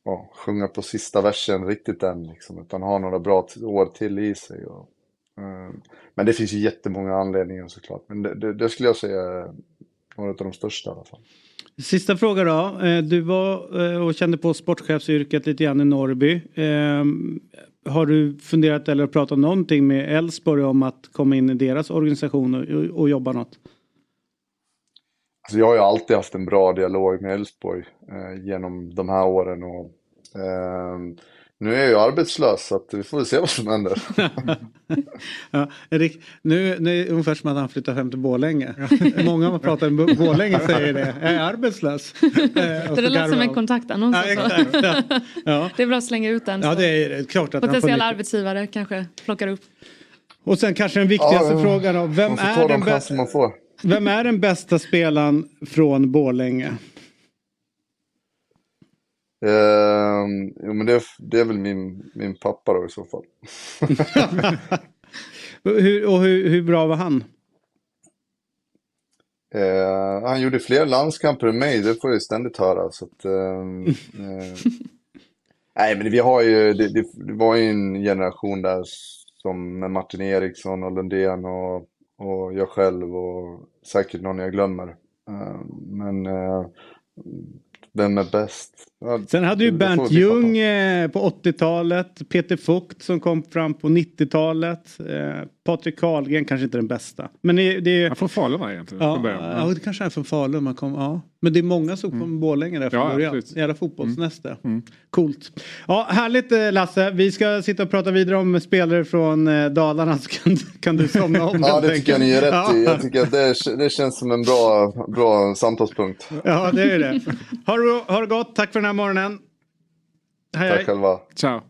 ja, sjunga på sista versen riktigt än liksom, utan har några bra år till i sig. Och, men det finns ju jättemånga anledningar såklart. Men det, det, det skulle jag säga är några av de största i alla fall. Sista fråga då. Eh, du var eh, och kände på sportchefsyrket lite grann i Norrby. Har du funderat eller pratat någonting med Elfsborg om att komma in i deras organisation och, och jobba något? Alltså jag har ju alltid haft en bra dialog med Elfsborg eh, genom de här åren. Och, eh, nu är jag ju arbetslös så att vi får väl se vad som händer. ja, Erik, nu, nu är det ungefär som att han flyttar hem till Borlänge. Många som pratar om Borlänge säger det. Jag är arbetslös. Eh, det låter som en kontaktannons. Ja, exakt, ja. Ja. Det är bra att slänga ut den. Ja, det är klart att Potentiella arbetsgivare kanske plockar upp. Och sen kanske den viktigaste ja, frågan då. Vem är, den bä- vem är den bästa spelaren från Borlänge? Eh, jo men det, det, är väl min, min pappa då i så fall. hur, och hur, hur bra var han? Eh, han gjorde fler landskamper än mig, det får jag ständigt höra. Så att, ehm, eh, nej men vi har ju, det, det, det, var ju en generation där som med Martin Eriksson och Lundén och, och jag själv och säkert någon jag glömmer. Ehm, men eh, vem är bäst? Ja, Sen hade ju Bernt. Ljung eh, på 80-talet, Peter Vogt som kom fram på 90-talet, eh, Patrik Karlgren kanske inte den bästa. Men det, det Han från Falun va, egentligen? Ja, början. ja, det kanske är från Falun man kom. Ja. Men det är många som kom från Borlänge där från Ja, början. Jävla fotbollsnäste. Coolt. Ja, härligt eh, Lasse. Vi ska sitta och prata vidare om spelare från Dalarna så kan, kan du somna om. Ja, det tycker jag ni är rätt enkelt. i. Ja. Jag tycker att det, det känns som en bra, bra samtalspunkt. Ja, det är det. Ha det, ha det gott. Tack för den här morgonen. Hej, Tack hej. själva. Ciao.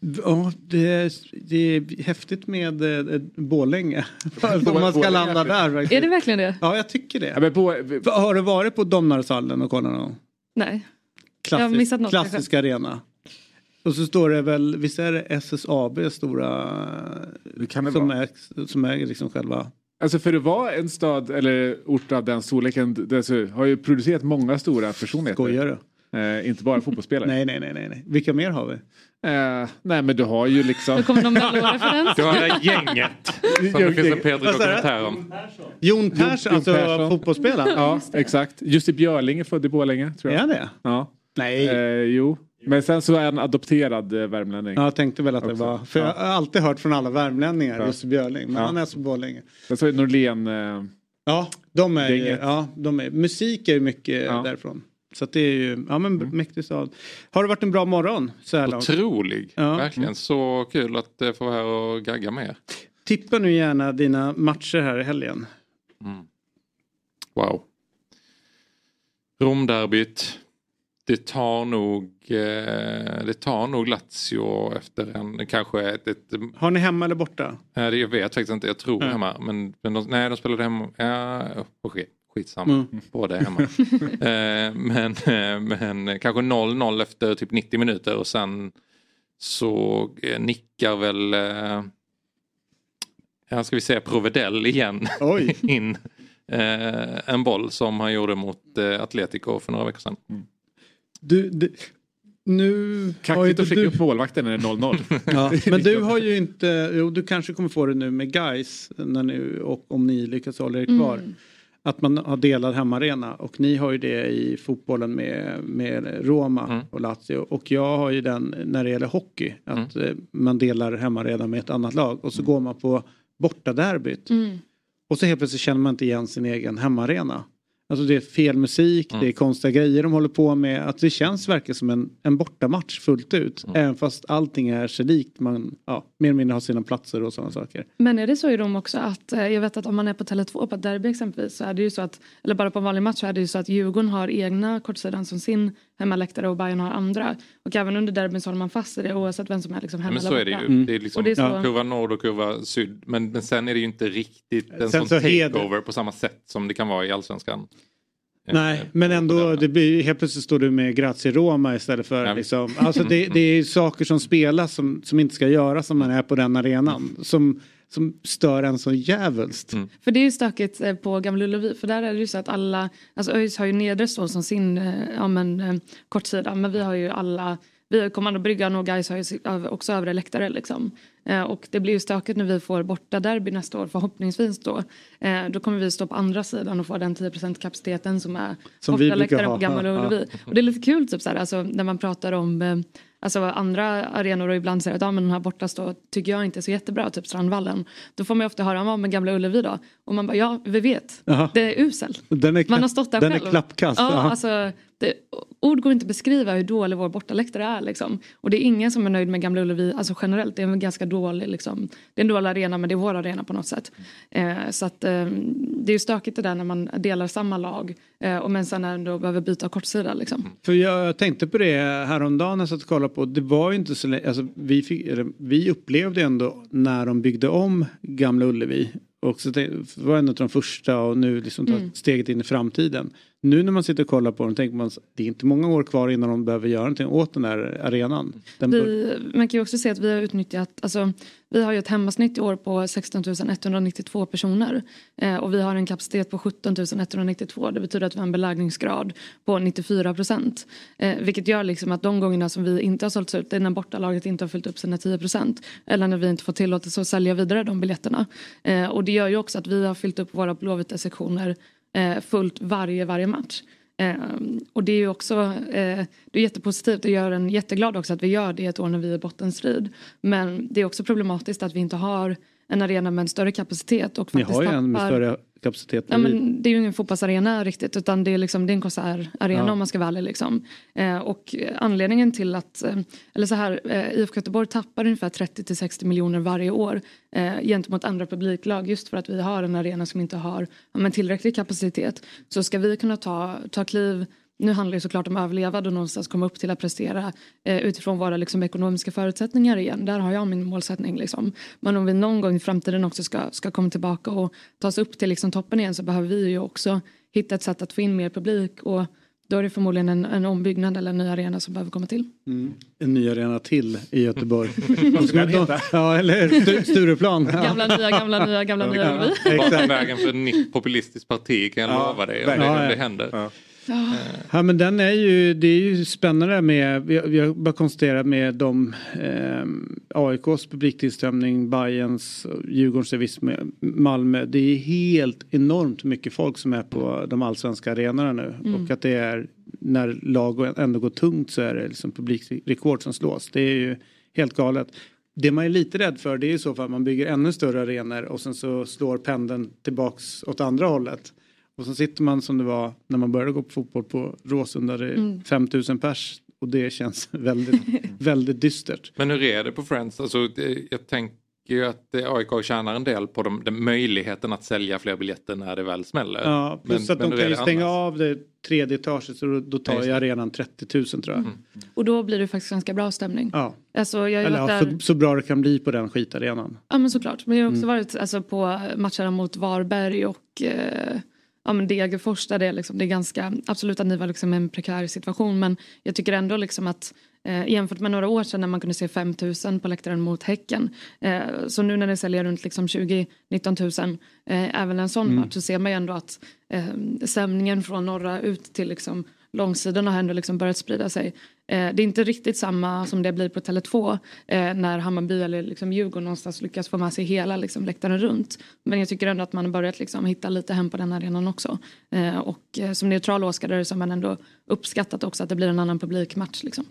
Ja, det är, det är häftigt med eh, Borlänge. Om man ska landa där. faktiskt. Är det verkligen det? Ja, jag tycker det. Ja, men på, Har du varit på Domnarshallen och kollat någon gång? Nej. Klassisk, Jag har missat något klassisk arena. Och så står det väl, visst är det SSAB stora kan det som, vara. är, som är liksom själva... Alltså för att vara en stad eller ort av den storleken det har ju producerat många stora personligheter. Skojar du? Eh, inte bara fotbollsspelare. Nej, nej, nej, nej. Vilka mer har vi? Eh, nej men du har ju liksom... Nu kommer någon melloreferens. Du har det där gänget. Som det finns en Pedro Vad sa du? dokumentär om. Jon Persson, Jon alltså Persson. fotbollsspelaren? Ja, exakt. Jussi Björling är född i Borlänge, tror Är jag. han det? Ja. Nej. Eh, jo. Men sen så är han adopterad eh, värmlänning. Ja, jag tänkte väl att det Också. var... För Ja. jag har alltid hört från alla värmlänningar, Ja. just Björling. Men Ja. han är så Borlänge. Sen så är Norlén... Eh, Ja, de är, ju- Gänget. ja, de är musik är ju mycket Ja. därifrån. Så att det är ju, ja men mäktig stad. Har det varit en bra morgon så här långt? Otrolig. Ja. Verkligen så kul att eh, få vara här och gagga med er. Tippa nu gärna dina matcher här i helgen. Wow. Romderbyt. Det tar nog, eh, det tar nog Lazio efter en, kanske ett, ett Har ni hemma eller borta? Nej, det jag vet faktiskt inte, jag tror Nej. hemma. Men, men de, nej, de spelade hemma. Ja, okej, skitsamma. Mm. Båda är hemma. eh, men, eh, men kanske 0-0 efter typ 90 minuter och sen så eh, nickar väl, eh, ja, ska vi säga Provedel igen Oj. in eh, en boll som han gjorde mot eh, Atletico för några veckor sedan. Du, du, nu har kaxigt inte att skicka du... upp målvakten när det är 0-0. Ja, men du har ju inte, jo du kanske kommer få det nu med guys när ni, och om ni lyckas hålla er kvar. Mm. Att man har delad hemmaarena och ni har ju det i fotbollen med, med Roma Mm. och Lazio. Och jag har ju den när det gäller hockey. Att Mm. eh, man delar hemmaarena med ett annat lag och så går man på bortaderbyt. Mm. Och så helt plötsligt känner man inte igen sin egen hemmaarena. Alltså det är fel musik, Mm. det är konstiga grejer de håller på med. Att det känns verkligen som en, en bortamatch fullt ut. Mm. Även fast allting är sig likt. Man ja, mer eller mindre har sina platser och sådana saker. Men är det så i Rom också att eh, jag vet att om man är på Tele2 på ett derby exempelvis så är det ju så att eller bara på en vanlig match så är det ju så att Djurgården har egna kortsidan som sin hemmaläktare och Bayern har andra. Och även under derbyn så håller man fast i det oavsett vem som är liksom hemma men så är det ju. Mm. Det är liksom Och det är så- kurva nord och kurva syd. Men, men sen är det ju inte riktigt en Sen sån så takeover på samma sätt som det kan vara i allsvenskan. Eh, Nej, men ändå det blir, helt plötsligt står du med Grazie Roma istället för Ja. liksom, alltså det, det är saker som spelas som, som inte ska göras om man är på den arenan. Som, som stör en så jävulst. Mm. För det är ju stökigt eh, på Gamla Ullevi för där är det ju så att alla, alltså ÖIS har ju nedre stål som sin eh, ja, men, eh, kortsida men vi har ju alla, vi har kommandobryggan och guys har ju också övre läktare liksom. Eh, och det blir ju stökigt när vi får borta derby nästa år förhoppningsvis då. Eh, då kommer vi stå på andra sidan och få den 10% kapaciteten som är Som bortaläktaren ha. på Gamla Ja, ja. Ullevi. Och det är lite kul typ så här, alltså, när man pratar om eh, Alltså andra arenor och ibland säger att ja, men den här borta stå tycker jag inte är så jättebra, typ Strandvallen. Då får man ju ofta höra, vad med Gamla Ullevi då? Och man bara, ja vi vet. Jaha. Det är usel. Den är, Man har stått där den själv. är klappkast. Ja. alltså, det, ord går inte att beskriva hur dålig vår bortaläktare är. Liksom. Och det är ingen som är nöjd med Gamla Ullevi, alltså generellt. Det är en ganska dålig, liksom, det är en dålig arena men det är vår arena på något sätt. Eh, så att eh, det är ju stökigt det där när man delar samma lag eh, och men sen ändå behöver byta kortsida liksom. Mm. För jag tänkte på det häromdagen när jag satt och kollade på. Det var ju inte så alltså vi, fick, eller, vi upplevde ändå när de byggde om Gamla Ullevi. Och så det var en av de första och nu liksom ta Mm. steget in i framtiden. Nu när man sitter och kollar på dem tänker man det är inte många år kvar innan de behöver göra någonting åt den här arenan. Den Vi, man kan ju också se att vi har utnyttjat, alltså, vi har ju ett hemmasnitt i år på 16 192 personer eh, och vi har en kapacitet på 17 192. Det betyder att vi har en beläggningsgrad på 94 procent. Eh, vilket gör liksom att de gångerna som vi inte har sålts ut det är när bortalaget inte har fyllt upp sina 10 procent. Eller när vi inte får tillåtelse att sälja vidare de biljetterna. Eh, och det gör ju också att vi har fyllt upp våra Blåvita sektioner eh, fullt varje, varje match. Eh, och det är ju också eh, det är jättepositivt och gör en jätteglad också att vi gör det ett år när vi är i bottenstrid. Men det är också problematiskt att vi inte har en arena med en större kapacitet. Och Ni har ju en med större kapacitet. Ja, men det är ju ingen fotbollsarena riktigt utan det är, liksom, det är en konsertarena Ja. om man ska vara ärlig. Liksom. Eh, och eh, anledningen till att, eh, eller så här, eh, IFK Göteborg tappar ungefär 30 60 miljoner varje år eh, gentemot andra publiklag just för att vi har en arena som inte har ja, men tillräcklig kapacitet. Så ska vi kunna ta, ta kliv nu handlar det såklart om att överleva och någonstans komma upp till att prestera eh, utifrån våra liksom, ekonomiska förutsättningar igen. Där har jag min målsättning. Liksom. Men om vi någon gång i framtiden också ska, ska komma tillbaka och ta oss upp till liksom, toppen igen så behöver vi ju också hitta ett sätt att få in mer publik och då är det förmodligen en, en ombyggnad eller en ny arena som behöver komma till. Mm. En ny arena till i Göteborg. Vad ska den heta? Ja, eller Stu- Stureplan. Gamla nya, gamla nya, gamla nya. Bakom vägen för ett nytt populistiskt parti kan jag Ja, lova dig. Om det, om Ja, det ja. Händer. Ja men den är ju, det är ju spännande med, vi, har bara konstaterat med de eh, AIKs publiktillströmning, Bayerns, Djurgårdens och viss med Malmö. Det är helt enormt mycket folk som är på de allsvenska arenorna nu. Mm. Och att det är, när lag ändå går tungt så är det liksom publikrekord som slås. Det är ju helt galet. Det man är lite rädd för det är ju så för att man bygger ännu större arenor och sen så slår pendeln tillbaks åt andra hållet. Och så sitter man som det var när man började gå på fotboll på Råsunda. Det är Mm. 5000 pers. Och det känns väldigt, väldigt dystert. Men hur är det på Friends? Alltså, det, jag tänker ju att AIK tjänar en del på de, den möjligheten att sälja fler biljetter när det väl smäller. Ja, plus Men- att men de kan ju stänga annars? av det tredje etaget så då, då tar ju det. arenan 30 000 tror jag. Och då blir det faktiskt ganska bra stämning. Ja. Alltså, jag Eller ja, där... så, så bra det kan bli på den skitarenan. Ja men såklart. Men jag har också Mm. varit alltså, på matcherna mot Varberg och eh, ja, men Degerfors där det är, liksom, det är ganska, absolut att ni var liksom en prekär situation men jag tycker ändå liksom att eh, jämfört med några år sedan när man kunde se 5 000 på läktaren mot Häcken eh, så nu när det säljer runt liksom 20-19 000 eh, även en sån Mm. match så ser man ju ändå att eh, stämningen från norra ut till liksom långsidan har ändå liksom börjat sprida sig. Eh, det är inte riktigt samma som det blir på Tele2 eh, när Hammarby eller liksom Djurgården någonstans lyckas få med sig hela liksom, läktaren runt. Men jag tycker ändå att man har börjat liksom, hitta lite hem på den arenan också. Eh, och eh, som neutral åskådare så har man ändå uppskattat också att det blir en annan publikmatch. Liksom.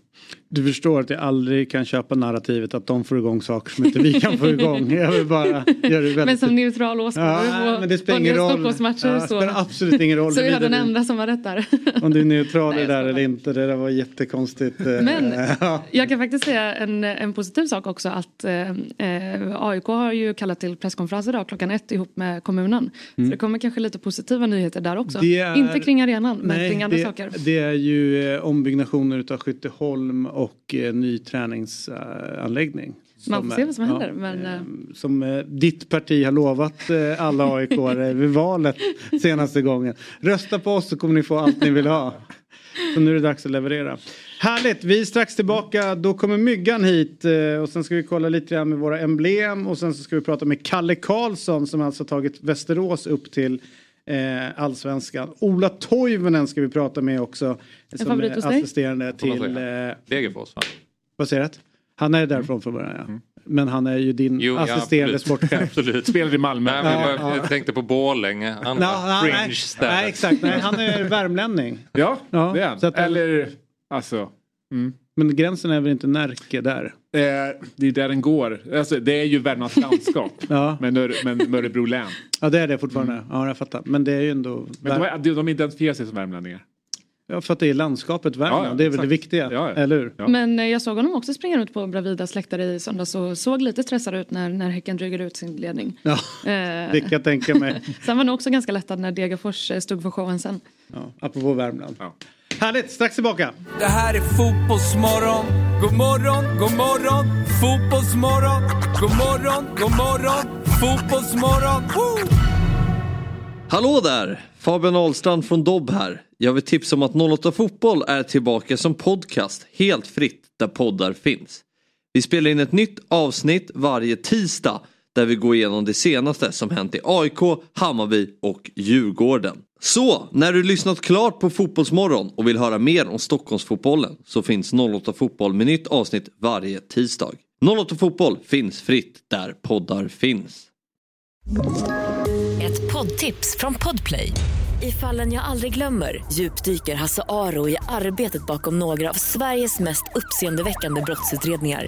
Du förstår att jag aldrig kan köpa narrativet att de får igång saker som inte vi kan få igång. Jag vill bara göra det väldigt... Men som neutral åskådare Ja, på men det spelar på ingen en del roll. Stockholmsmatcher Ja, så, det spelar absolut ingen roll så är jag den enda som har rätt där. Om du är neutral det där eller inte. Det där var jättekonstigt. Eh, Men ja. jag kan faktiskt säga en, en positiv sak också att eh, eh, AIK har ju kallat till presskonferens idag klockan ett ihop med kommunen. Mm. Så det kommer kanske lite positiva nyheter där också. Är- Inte kring arenan men Nej, kring andra det, saker. Det är ju eh, ombyggnationer utav Skytteholm och eh, ny träningsanläggning. Man Som får se vad som ja, händer. Men, eh, Som eh, ditt parti har lovat eh, alla aik vid valet senaste gången. Rösta på oss så kommer ni få allt ni vill ha. Så nu är det dags att leverera. Härligt, vi är strax tillbaka. Då kommer Myggan hit eh, och sen ska vi kolla lite grann med våra emblem och sen så ska vi prata med Kalle Karlsson som alltså tagit Västerås upp till eh, allsvenskan. Ola Toivonen ska vi prata med också. En Som favorit är hos dig? assisterande till... Eh, Degerfors va? vad säger du? Han är därifrån från början ja. Men han är ju din Jo, ja, assisterande absolut. sportchef. Absolut. Spelar i Malmö. Nej, men jag, Ja, bara, ja. jag tänkte på Borlänge, andra Nå, fringe nej, nej exakt, nej, han är värmlänning. Ja, Ja, det är han. så att- Eller, alltså. Mm. Men gränsen är väl inte Närke där? Eh, det är där den går. Alltså, det är ju Värmlands landskap. Ja. men, Ör, men Örebro län. Ja det är det fortfarande. Ja jag fattar. Men det är ju ändå... Men de, de, de identifierar sig som värmlänningar. Ja för att det är landskapet Värmland. Ja, ja, det är väl det viktiga. Ja, ja. Eller hur? men eh, jag såg honom också springa ut på Bravidas läktare i söndags och såg lite stressad ut när, när Häcken dryger ut sin ledning. Ja, Eh, det kan jag tänka mig. sen var han också ganska lättad när Degerfors eh, stod för showen sen. Ja, apropå Värmland. Härligt, strax tillbaka. Det här är fotbollsmorgon. God morgon, god morgon. Fotbollsmorgon. God morgon, god morgon. Fotbollsmorgon. Woo! Hallå där! Fabian Ahlstrand från Dobb här. Jag vill tipsa om att 08 Fotboll är tillbaka som podcast helt fritt där poddar finns. Vi spelar in ett nytt avsnitt varje tisdag där vi går igenom det senaste som hänt i AIK, Hammarby och Djurgården. Så, när du lyssnat klart på Fotbollsmorgon och vill höra mer om Stockholmsfotbollen så finns 08 Fotboll med nytt avsnitt varje tisdag. 08 Fotboll finns fritt där poddar finns. Ett poddtips från Podplay. I fallen jag aldrig glömmer djupdyker Hasse Aro i arbetet bakom några av Sveriges mest uppseendeväckande brottsutredningar.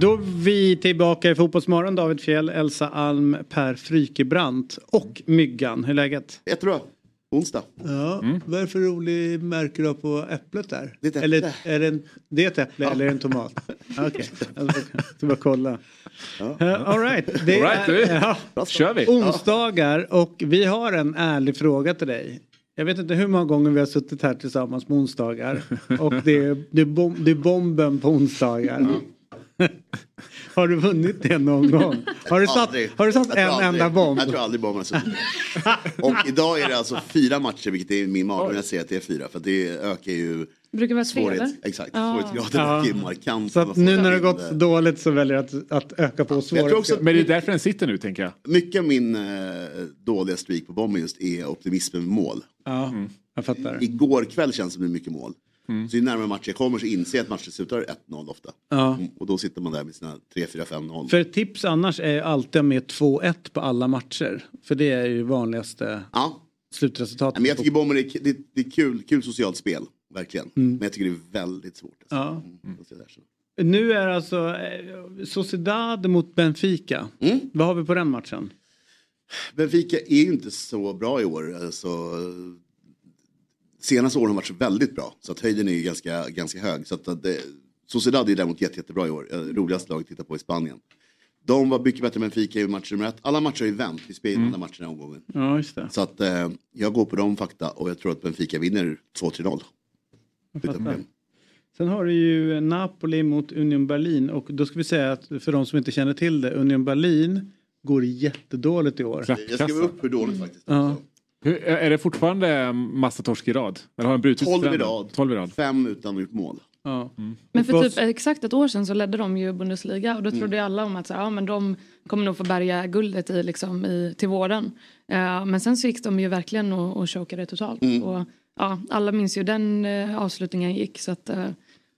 Då är vi tillbaka i Fotbollsmorgon, David Fjell, Elsa Alm, Per Frykebrant och Myggan. Hur är läget? Jättebra. Onsdag. Ja, vad är det för rolig märke du har på äpplet där? Det är ett äpple. Eller är det, en, det är ett äpple eller är det en tomat? Okej, jag ska bara kolla. Ja. Uh, all right, det All right, du. ja, kör vi. onsdagar och vi har en ärlig fråga till dig. Jag vet inte hur många gånger vi har suttit här tillsammans på onsdagar och det är, det är, bom, det är bomben på onsdagar. Har du vunnit det någon gång? Har du satt, Aldrig. har du satt en aldrig- enda bomb? Jag tror aldrig bomben har suttit. Och idag är det alltså fyra matcher, vilket är min när jag säger att det är fyra. För det ökar ju Brukar vara tre eller? Exakt, Ja. svårighetsgraden Ja. ökar ju markant. Så att nu när det har gått dåligt så väljer jag att, att öka på svårighetsgraden. Men det är därför den sitter nu tänker jag. mycket av min eh, dåliga streak på bomben just är optimismen med mål. Ja, jag fattar. Igår kväll känns det som det mycket mål. Mm. Så ju närmare matcher jag kommer så inser jag att matchen slutar 1-0 ofta. Ja. Mm, Och då sitter man där med sina 3-4-5-0. För ett tips annars är ju alltid med 2-1 på alla matcher. För det är ju vanligaste Ja. slutresultatet. Men jag tycker bomben är, det, det är kul, kul socialt spel, verkligen. Mm. Men jag tycker det är väldigt svårt. Alltså. Ja. Mm. Så. Nu är alltså eh, Sociedad mot Benfica. Mm. Vad har vi på den matchen? Benfica är ju inte så bra i år. Alltså, senaste åren har varit väldigt bra. Så att höjden är ju ganska, ganska hög. Så att att det, Sociedad är däremot jätte, jättebra i år. Eh, Roligaste laget att titta på i Spanien. De var mycket bättre än Benfica i match nummer ett. Alla matcher har ju vänt. Vi spelar mm. alla matcherna i omgången. Ja, just det. Så att eh, jag går på de fakta och jag tror att Benfica vinner 2-3-0. Jag fattar. Sen har du ju Napoli mot Union Berlin och då ska vi säga att för de som inte känner till det, Union Berlin går jättedåligt i år. Jag skrev upp hur dåligt faktiskt. Ja. Hur, är det fortfarande massa torsk i rad? Eller har den brutits 12 i rad. 12 i rad. Fem utan gjort mål. Ja. Men för typ exakt ett år sedan så ledde de ju Bundesliga och då trodde ju alla om att så, ja, men de kommer nog få bärga guldet i, liksom, i, till våren. Eh, men sen så gick de ju verkligen och, och chokade totalt. Mm. Och, ja, alla minns ju den eh, avslutningen gick så att eh,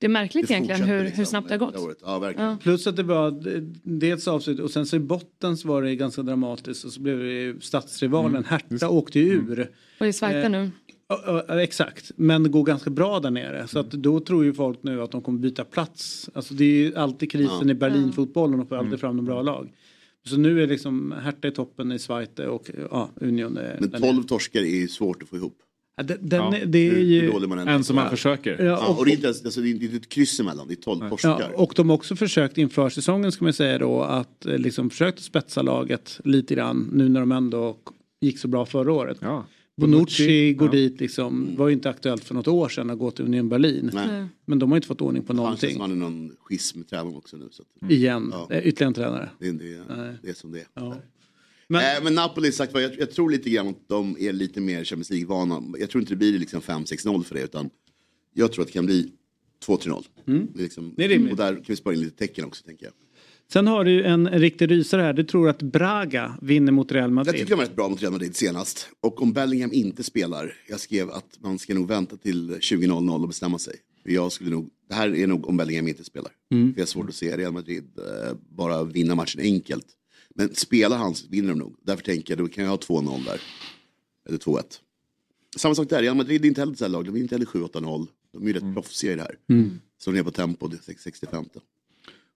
det är märkligt Det egentligen hur, liksom hur snabbt det har gått. Ja, verkligen. Ja. Plus att det var dels avslut och sen så i botten så var det ganska dramatiskt och så blev det stadsrivalen Hertha åkte ju ur. Och i Schweiz Eh, nu. Ja, ja, exakt, men det går ganska bra där nere. Så att då tror ju folk nu att de kommer byta plats. Alltså det är ju alltid krisen i Berlinfotbollen och får alltid fram de bra lag. Så nu är liksom Hertha i toppen i Schweiz och ja, Union är Men där 12 nere. torskar är ju svårt att få ihop. Den, den, Ja, det är Hur- ju... hur. En som man försöker. Ja, Ja, och, och det är inte, alltså, det är inte ett kryss emellan, det är 12 torskar. ja, och de har också försökt inför säsongen ska man säga då att eh, liksom försökt spetsa laget lite grann nu när de ändå gick så bra förra året. Ja. Bonucci går Ja. dit liksom, var ju inte aktuellt för något år sedan att gå till Union Berlin. Nej. Men de har inte fått ordning på någonting. han är någon schism med tränaren också nu. Så att, Igen, Ja. Eh, ytterligare en tränare. det, är- det, är- det är som det är. Ja. Men, äh, men Napoli sagt jag, jag tror lite grann att de är lite mer Champions League-vana. Jag tror inte det blir liksom 5-6-0 för det utan jag tror att det kan bli 2-3-0. Mm. Det är liksom, Det är och där kan vi spara in lite tecken också tänker jag. Sen har du en riktig rysare här. Du tror att Braga vinner mot Real Jag Madrid. tyckte de var rätt bra mot Real Madrid senast. Och om Bellingham inte spelar, jag skrev att man ska nog vänta till 20.00 och bestämma sig. Jag skulle nog, det här är nog om Bellingham inte spelar. Mm. Jag har svårt att se Real Madrid eh, bara vinna matchen enkelt. Men spelar han vinner de nog. Därför tänker jag, då kan jag ha 2-0 där. Eller 2-1. Samma sak där, Real Madrid är inte heller ett lag. De är inte heller 7-8-0. De är ju rätt proffsiga i det här. Mm. De är på tempo, det är 65.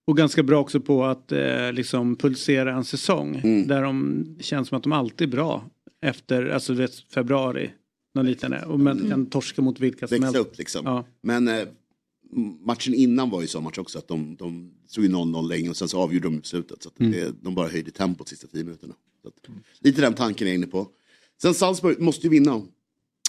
Och ganska bra också på att eh, liksom pulsera en säsong. Mm. Där de känns som att de alltid är bra. Efter, alltså vet, februari. Någon liknande. Och men kan torska mot vilka som Växa helst. upp liksom. Ja. Men eh, matchen innan var ju så match också att de, de stod ju 0-0 länge och sen så avgjorde de i slutet. Så Mm. det, de bara höjde tempot sista tio minuterna. Att, lite den tanken är jag inne på. Sen Salzburg måste ju vinna.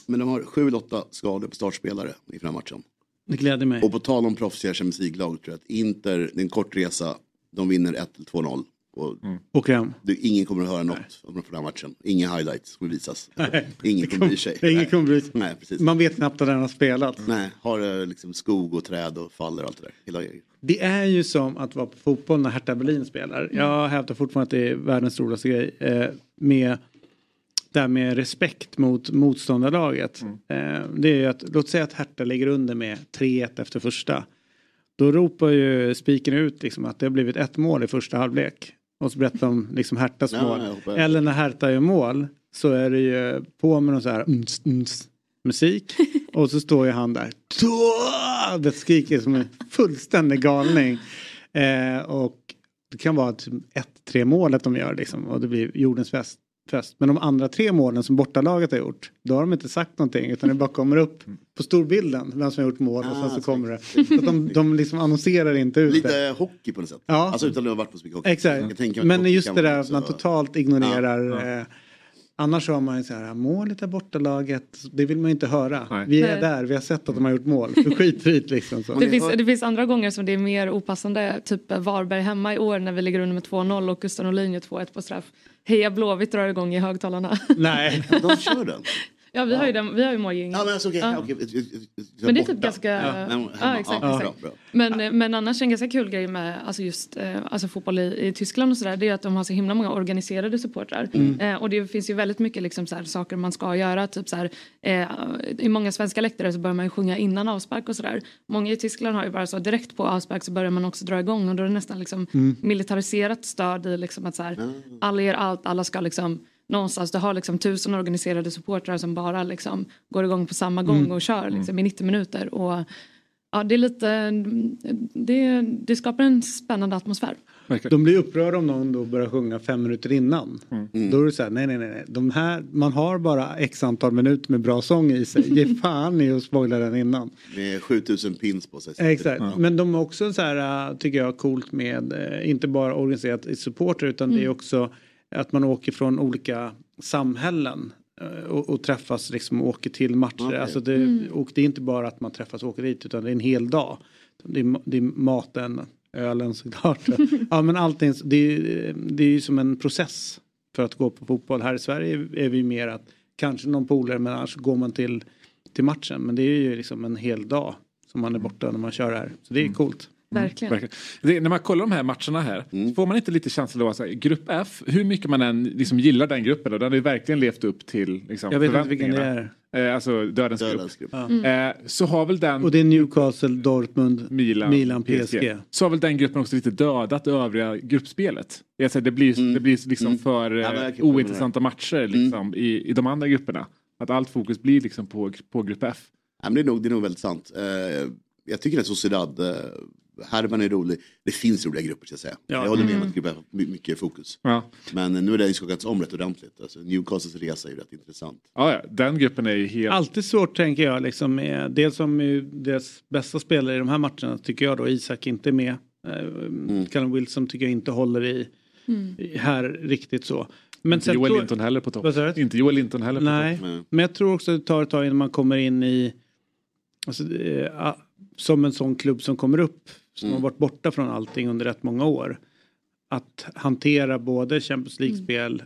Men de har 7-8 skador på startspelare i den här matchen. Det gläder mig. Och på tal om proffsiga Champions League-lag tror jag att Inter, det är en kort resa, de vinner 1-2-0. Och Åker hem. det, ingen kommer att höra något om den här matchen. Inga highlights kommer visas. Nej. Ingen kommer bry sig. Ingen kommer bry sig. Nej, precis. Man vet knappt att den har spelat. Nej, har eh, liksom skog och träd och faller och allt det där. Hela grejen. Det är ju som att vara på fotboll när Hertha Berlin spelar. Jag hävdar fortfarande att det är världens roligaste grej. Eh, med det här med respekt mot motståndarlaget. Eh, det är ju att, låt säga att Hertha ligger under med 3-1 efter första. Då ropar ju spiken ut liksom att det har blivit ett mål i första halvlek. Och så berättar de liksom Herthas Ja, mål. hoppar. Eller när Hertha gör mål så är det ju på med någon så här uns, uns, musik. Och så står ju han där. "Tå!" Det skriker som en fullständig galning. Eh, och det kan vara typ ett, tre målet de gör liksom. Och det blir jordens fest. Fest. Men de andra tre målen som bortalaget har gjort. Då har de inte sagt någonting. Utan det bara kommer upp på storbilden. Vem som har gjort mål. Och sen så kommer det. Så att de, de liksom annonserar inte ut det. Lite hockey på något sätt. Ja. Alltså utan att ha varit på så mycket hockey. Exakt. Men just det där att man totalt ignorerar. Ja, Eh, annars har man ju så här, målet är bortalaget. Det vill man ju inte höra. Vi är Nej. där, vi har sett att de har gjort mål. För skit i det liksom. Så. Det finns, det finns andra gånger som det är mer opassande. Typ Varberg hemma i år när vi ligger under med 2-0 och Gustav Norlin gör 2-1 på straff. Heja Blåvitt drar igång i högtalarna. Nej. De kör den. Ja vi har ju, den, vi har ju målgäng. Ja men alltså okej. Ja. jag- Men det är typ ganska... Ja, Ja, men hemma. exakt. Ja, exakt. bra, bra. Men, men annars en ganska kul grej med alltså just eh, alltså fotboll i, i Tyskland och sådär det är att de har så himla många organiserade supportrar. Mm. Eh, och det finns ju väldigt mycket liksom, så här, saker man ska göra. Typ, så här, eh, I många svenska läktare så börjar man ju sjunga innan avspark och sådär. Många i Tyskland har ju bara så direkt på avspark så börjar man också dra igång och då är det nästan liksom Mm. militariserat stöd i liksom att så här, alla gör allt, alla ska liksom någonstans, du har liksom tusen organiserade supportrar som bara liksom går igång på samma gång Mm. och kör liksom, i 90 minuter. Och, ja, det är lite, det, det skapar en spännande atmosfär. De blir upprörda om någon då börjar sjunga fem minuter innan. Mm. Då är det så här, nej nej nej. nej. De här, man har bara x antal minuter med bra sång i sig. Ge fan i att spoila den innan. Med 7000 pins på sig. Exakt, Ja. men de har också så här, tycker jag, coolt med, äh, inte bara organiserat i supporter utan det är Mm. också att man åker från olika samhällen äh, och, och träffas liksom och åker till matcher. Okej. Alltså det, Mm. Och det är inte bara att man träffas och åker dit utan det är en hel dag. Det är, det är maten, ölen såklart. ja men allting, det är, det är ju som en process för att gå på fotboll. Här i Sverige är vi mer att kanske någon polare men annars går man till, till matchen. Men det är ju liksom en hel dag som man är borta när man kör här. Så det är coolt. Verkligen. Verkligen. Det, när man kollar de här matcherna här Mm. så får man inte lite känslan av att så här, grupp F, hur mycket man än liksom gillar den gruppen, och den har ju verkligen levt upp till liksom, Jag vet inte vilken det förväntningarna. Eh, alltså dödens, Dödens grupp. grupp. Ja. Eh, så har väl den... Och det är Newcastle, Dortmund, Milan, Milan PSG. Så har väl den gruppen också lite dödat det övriga gruppspelet. Jag säger, det blir, det blir liksom för Mm. Ja, men eh, ointressanta matcher liksom, i, i de andra grupperna. Att allt fokus blir liksom på, på grupp F. Ja, men det, är nog, det är nog väldigt sant. Eh, jag tycker att Sociedad, uh, härvan är rolig. Det finns roliga grupper ska jag säga. Ja. Jag håller med om Mm. att gruppen har my- mycket fokus. Ja. Men nu är det skakats om rätt ordentligt. Alltså, Newcastles resa är ju rätt intressant. Ja, ja, den gruppen är ju helt... Alltid svårt tänker jag liksom med, dels som deras bästa spelare i de här matcherna tycker jag då Isak inte är med. Uh, Callum Wilson tycker jag inte håller i, i här riktigt så. Men inte sen Joel tror- Linton heller på topp. Inte Joel Linton heller på Nej, topp. men jag tror också det tar ett tag innan man kommer in i alltså, eh, som en sån klubb som kommer upp som har varit borta från allting under rätt många år. Att hantera både Champions League-spel,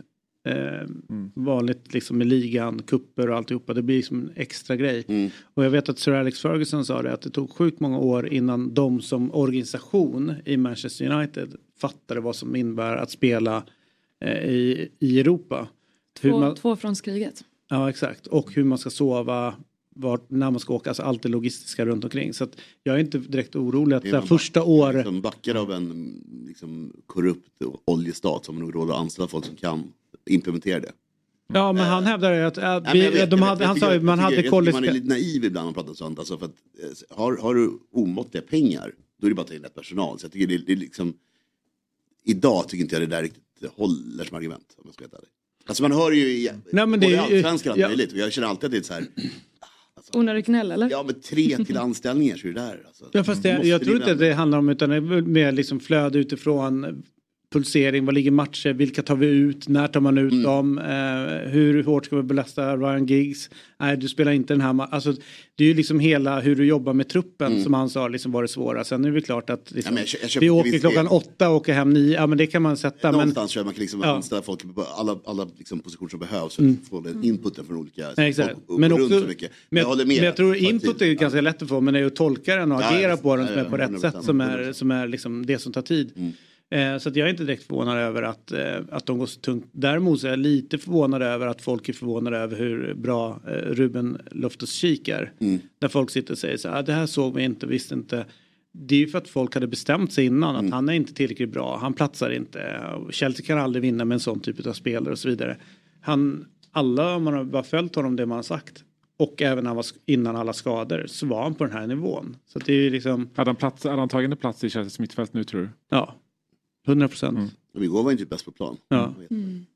eh, vanligt liksom med ligan, kupper och alltihopa. Det blir liksom en extra grej. Och jag vet att Sir Alex Ferguson sa det att det tog sjukt många år innan de som organisation i Manchester United fattade vad som innebär att spela eh, i, i Europa. Två, man- två från kriget. Ja exakt och hur man ska sova, vart, när man ska åka, alltså allt det logistiska runt omkring. Så jag är inte direkt orolig att Det det första året. Som backar av en liksom, korrupt oljestat som nog råd att anställa folk som kan implementera det. Ja men han hävdar ju att äh, Nej, vi, vet, de hade, han sa ju man jag hade tycker Man är lite naiv ibland när man pratar sånt. Alltså för att, eh, har, har du omåttliga pengar, då är det bara att ta in rätt personal. Så jag tycker det, det är liksom... Idag tycker inte jag det där riktigt håller som argument. Om jag ska helt ärlig. Alltså man hör ju i Nej, men både det allsvenskan och allt möjligt. Jag känner alltid att det är så här, Onödig gnäll eller? ja men tre till anställningar så är det där. Alltså. Ja fast det, jag tror inte att det handlar om utan det är mer liksom flöde utifrån pulsering, vad ligger matcher, vilka tar vi ut, när tar man Mm. ut dem, eh, hur hårt ska vi belasta Ryan Giggs, nej du spelar inte den här matchen. Alltså, det är ju liksom hela hur du jobbar med truppen som han sa liksom var det svåra. Sen är det klart att liksom, Mm. Ja, men jag jag vi åker klockan del. åtta och åker hem nio, ja men det kan man sätta. Men, Någonstans jag man kan liksom Ja. anställa folk på alla, alla liksom positioner som behövs för Mm. att få den inputen från olika Nej, exakt. och, och Men, runt också, så mycket. men, jag, håller med. men jag tror input är ju ganska lätt att få men det är ju att tolka den och Ja, agera på den som Ja, är på ja, rätt 100%, sätt som är, som är liksom det som tar tid. Eh, så att jag är inte direkt förvånad över att, eh, att de går så tungt. Däremot så är jag lite förvånad över att folk är förvånade över hur bra eh, Ruben Loftus-Cheek är. Mm. Där folk sitter och säger så här, ah, det här såg vi inte, visste inte. Det är ju för att folk hade bestämt sig innan Mm. att han är inte tillräckligt bra, han platsar inte. Chelsea kan aldrig vinna med en sån typ av spelare och så vidare. Han, alla, om man har bara följt honom det man har sagt och även han var, innan alla skador så var han på den här nivån. Så att det är ju liksom, Hade han, plats, hade han tagit en plats i Chelseas mittfält nu tror du? ja, 100 procent. Men igår var han inte bäst på plan. Ja.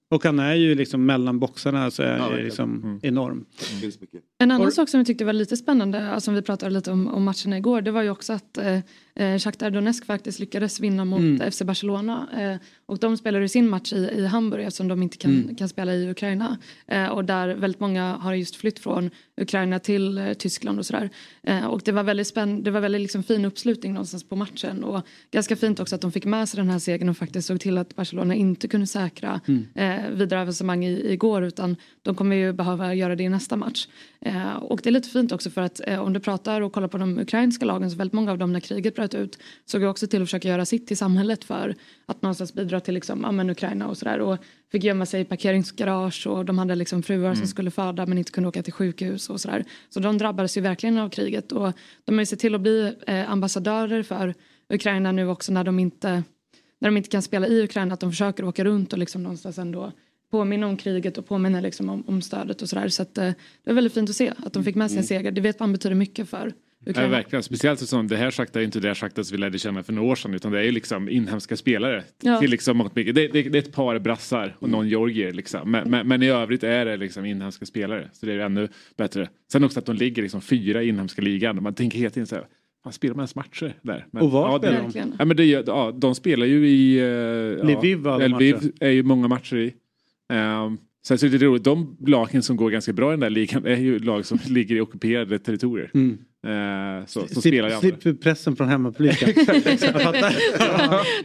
Och han är ju liksom mellan boxarna så är Ja, liksom enorm. Finns mycket. En annan sak som jag tyckte var lite spännande, alltså om vi pratade lite om, om matcherna igår, det var ju också att eh, eh, Shakhtar Donetsk faktiskt lyckades vinna mot Mm. FC Barcelona. Eh, och de spelade sin match i, i Hamburg eftersom de inte kan, Mm. kan spela i Ukraina. Eh, och där väldigt många har just flytt från Ukraina till eh, Tyskland och sådär. Eh, och det var väldigt spännande, det var väldigt liksom fin uppslutning någonstans på matchen. Och ganska fint också att de fick med sig den här segern och faktiskt såg till att Barcelona inte kunde säkra Mm. eh, vidare avancemang i, igår utan de kommer ju behöva göra det i nästa match. Eh, och det är lite fint också för att om du pratar och kollar på de ukrainska lagen så väldigt många av dem när kriget bröt ut såg ju också till att försöka göra sitt i samhället för att någonstans bidra till liksom, ja, men Ukraina och sådär och fick gömma sig i parkeringsgarage och de hade liksom fruar som Mm. skulle föda men inte kunde åka till sjukhus och sådär. Så de drabbades ju verkligen av kriget och de har ju sett till att bli eh, ambassadörer för Ukraina nu också när de inte när de inte kan spela i Ukraina att de försöker åka runt och liksom någonstans ändå påminna om kriget och påminna liksom om, om stödet och sådär. Så att, eh, det var väldigt fint att se att de fick med sig en seger. Det vet man betyder mycket för Ja, verkligen, speciellt som det här Shakhtar är inte det som vi lärde känna för några år sedan utan det är ju liksom inhemska spelare. Ja. Till liksom. Det, det, det är ett par brassar och någon georgier liksom. Men, men, men i övrigt är det liksom inhemska spelare. Så det är ännu bättre. Sen också att de ligger liksom fyra i inhemska ligan. Man tänker hela tiden så här, fan spelar man ens matcher där? Men, Och var ja, det- spelar de? Ja, men det, ja, de spelar ju i... Uh, Lviv Lviv är ju många matcher i. Um, sen så är det roligt, de lagen som går ganska bra i den där ligan är ju lag som ligger i ockuperade territorier. Mm. Eh, så, som Slip, slipper pressen från hemmapubliken. Jag fattar.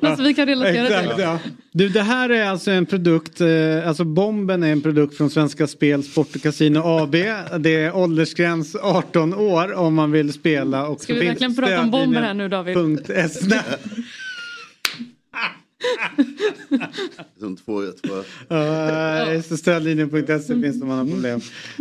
Alltså, vi kan relatera till Exakt, ja. Du, det här är alltså en produkt, eh, alltså bomben är en produkt från Svenska Spel, Sport och Casino AB. Det är åldersgräns 18 år om man vill spela. Och Ska så vi verkligen prata om bomber här nu David? Som två, två. Uh, så stödlinjen.se finns det om man har problem.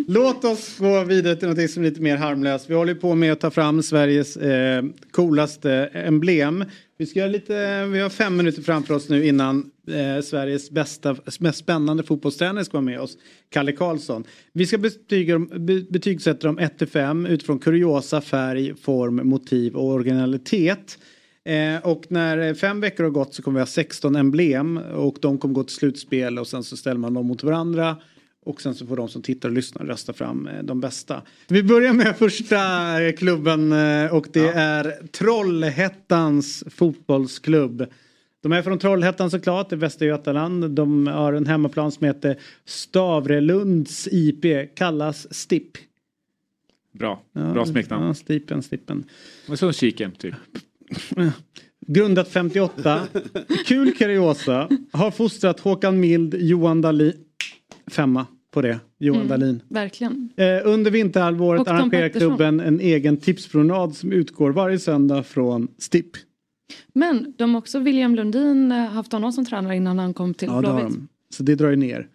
Låt oss gå vidare till något som är lite mer harmlöst. Vi håller på med att ta fram Sveriges eh, coolaste emblem. Vi, ska lite, vi har fem minuter framför oss nu innan eh, Sveriges bästa, mest spännande fotbollstränare ska vara med oss, Kalle Karlsson. Vi ska betyga, be- betygsätta dem 1 till 5 utifrån kuriosa, färg, form, motiv och originalitet. Eh, och när fem veckor har gått så kommer vi ha 16 emblem och de kommer gå till slutspel och sen så ställer man dem mot varandra. Och sen så får de som tittar och lyssnar rösta fram eh, de bästa. Vi börjar med första eh, klubben och det är Trollhättans fotbollsklubb. De är från Trollhättan såklart, i Västra Götaland. De har en hemmaplan som heter Stavrelunds IP, kallas STIP. Bra, Ja, bra smeknamn. Ja, Stipen, Stippen. Och så kiken typ. Grundat 58. Kul kuriosa. Har fostrat Håkan Mild, Johan Dahlin. Femma på det. Johan Mm, Dahlin. Verkligen. Eh, under vinterhalvåret arrangerar klubben en egen tipspromenad som utgår varje söndag från STIP. Men de har också William Lundin eh, haft honom som tränare innan han kom till Ja, Blåvitt. de. Så det drar ju ner.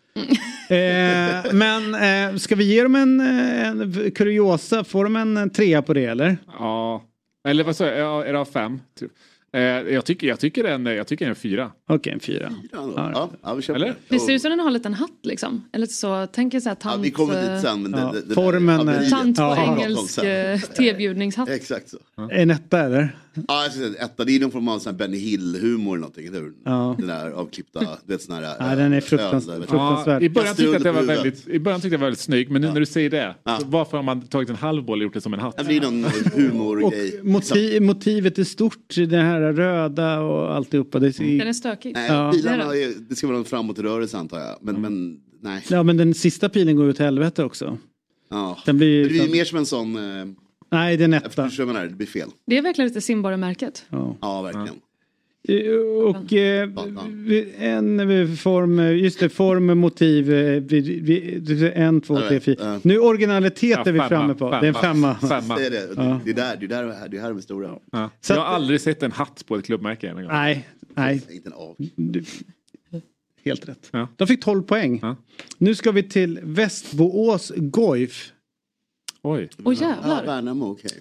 eh, men eh, ska vi ge dem en, eh, en kuriosa? Får de en, en trea på det eller? Ja, eller vad sa jag, är det av fem? Typ. Eh, jag, tycker, jag tycker en, jag tycker en fyra. Okej, en fyra. Ja, ja, vi Eller? det. Det ser ut som den har en liten hatt liksom. Eller så, tänker så här tant... Ja, vi kommer dit sen. Men det, Ja, det, det formen, där haveriet Tant på om engelsk eh, tebjudningshatt. Exakt så. En etta eller? Ja, jag ska säga etta. Det är någon form av sån här Benny Hill-humor eller någonting, eller hur? Ja. Den där avklippta, du vet sån här... Ja, den är öl- fruktans- öl- fruktansvärd. Ja, I början tyckte jag att det var väldigt, i början tyckte jag det var väldigt snygg men nu när du säger det, Ja. varför har man tagit en halv boll och gjort det som en hatt? Det blir någon Och humorgrej. motiv, motivet är stort. Den här här röda och alltihopa. Det ser... Den är stökig. Nej, Ja. är, det ska vara en framåtrörelse antar jag. Men, men nej. Ja men den sista pilen går ju till helvete också. Ja. Den blir, Det blir ju mer som en sån... Eh, Nej det är en etta. det blir fel. Det är verkligen lite simborgarmärket. Ja. Ja, verkligen. Eh, Och eh, en eh, form, eh, just det, form, motiv, eh, en, två, tre, fyra. Nu originalitet är vi framme på. Det är en femma. Femma. Det är det. Ja. Det är där, det är där, det är här de är stora. Ja. Så jag att- har aldrig sett en hatt på ett klubbmärke en gång. Nej, nej. Inte en av. Du, helt rätt. Ja. De fick 12 poäng. Nu ska vi till Västboås Goif. Oj. Åh Ja, jävlar. Värnamo, okej.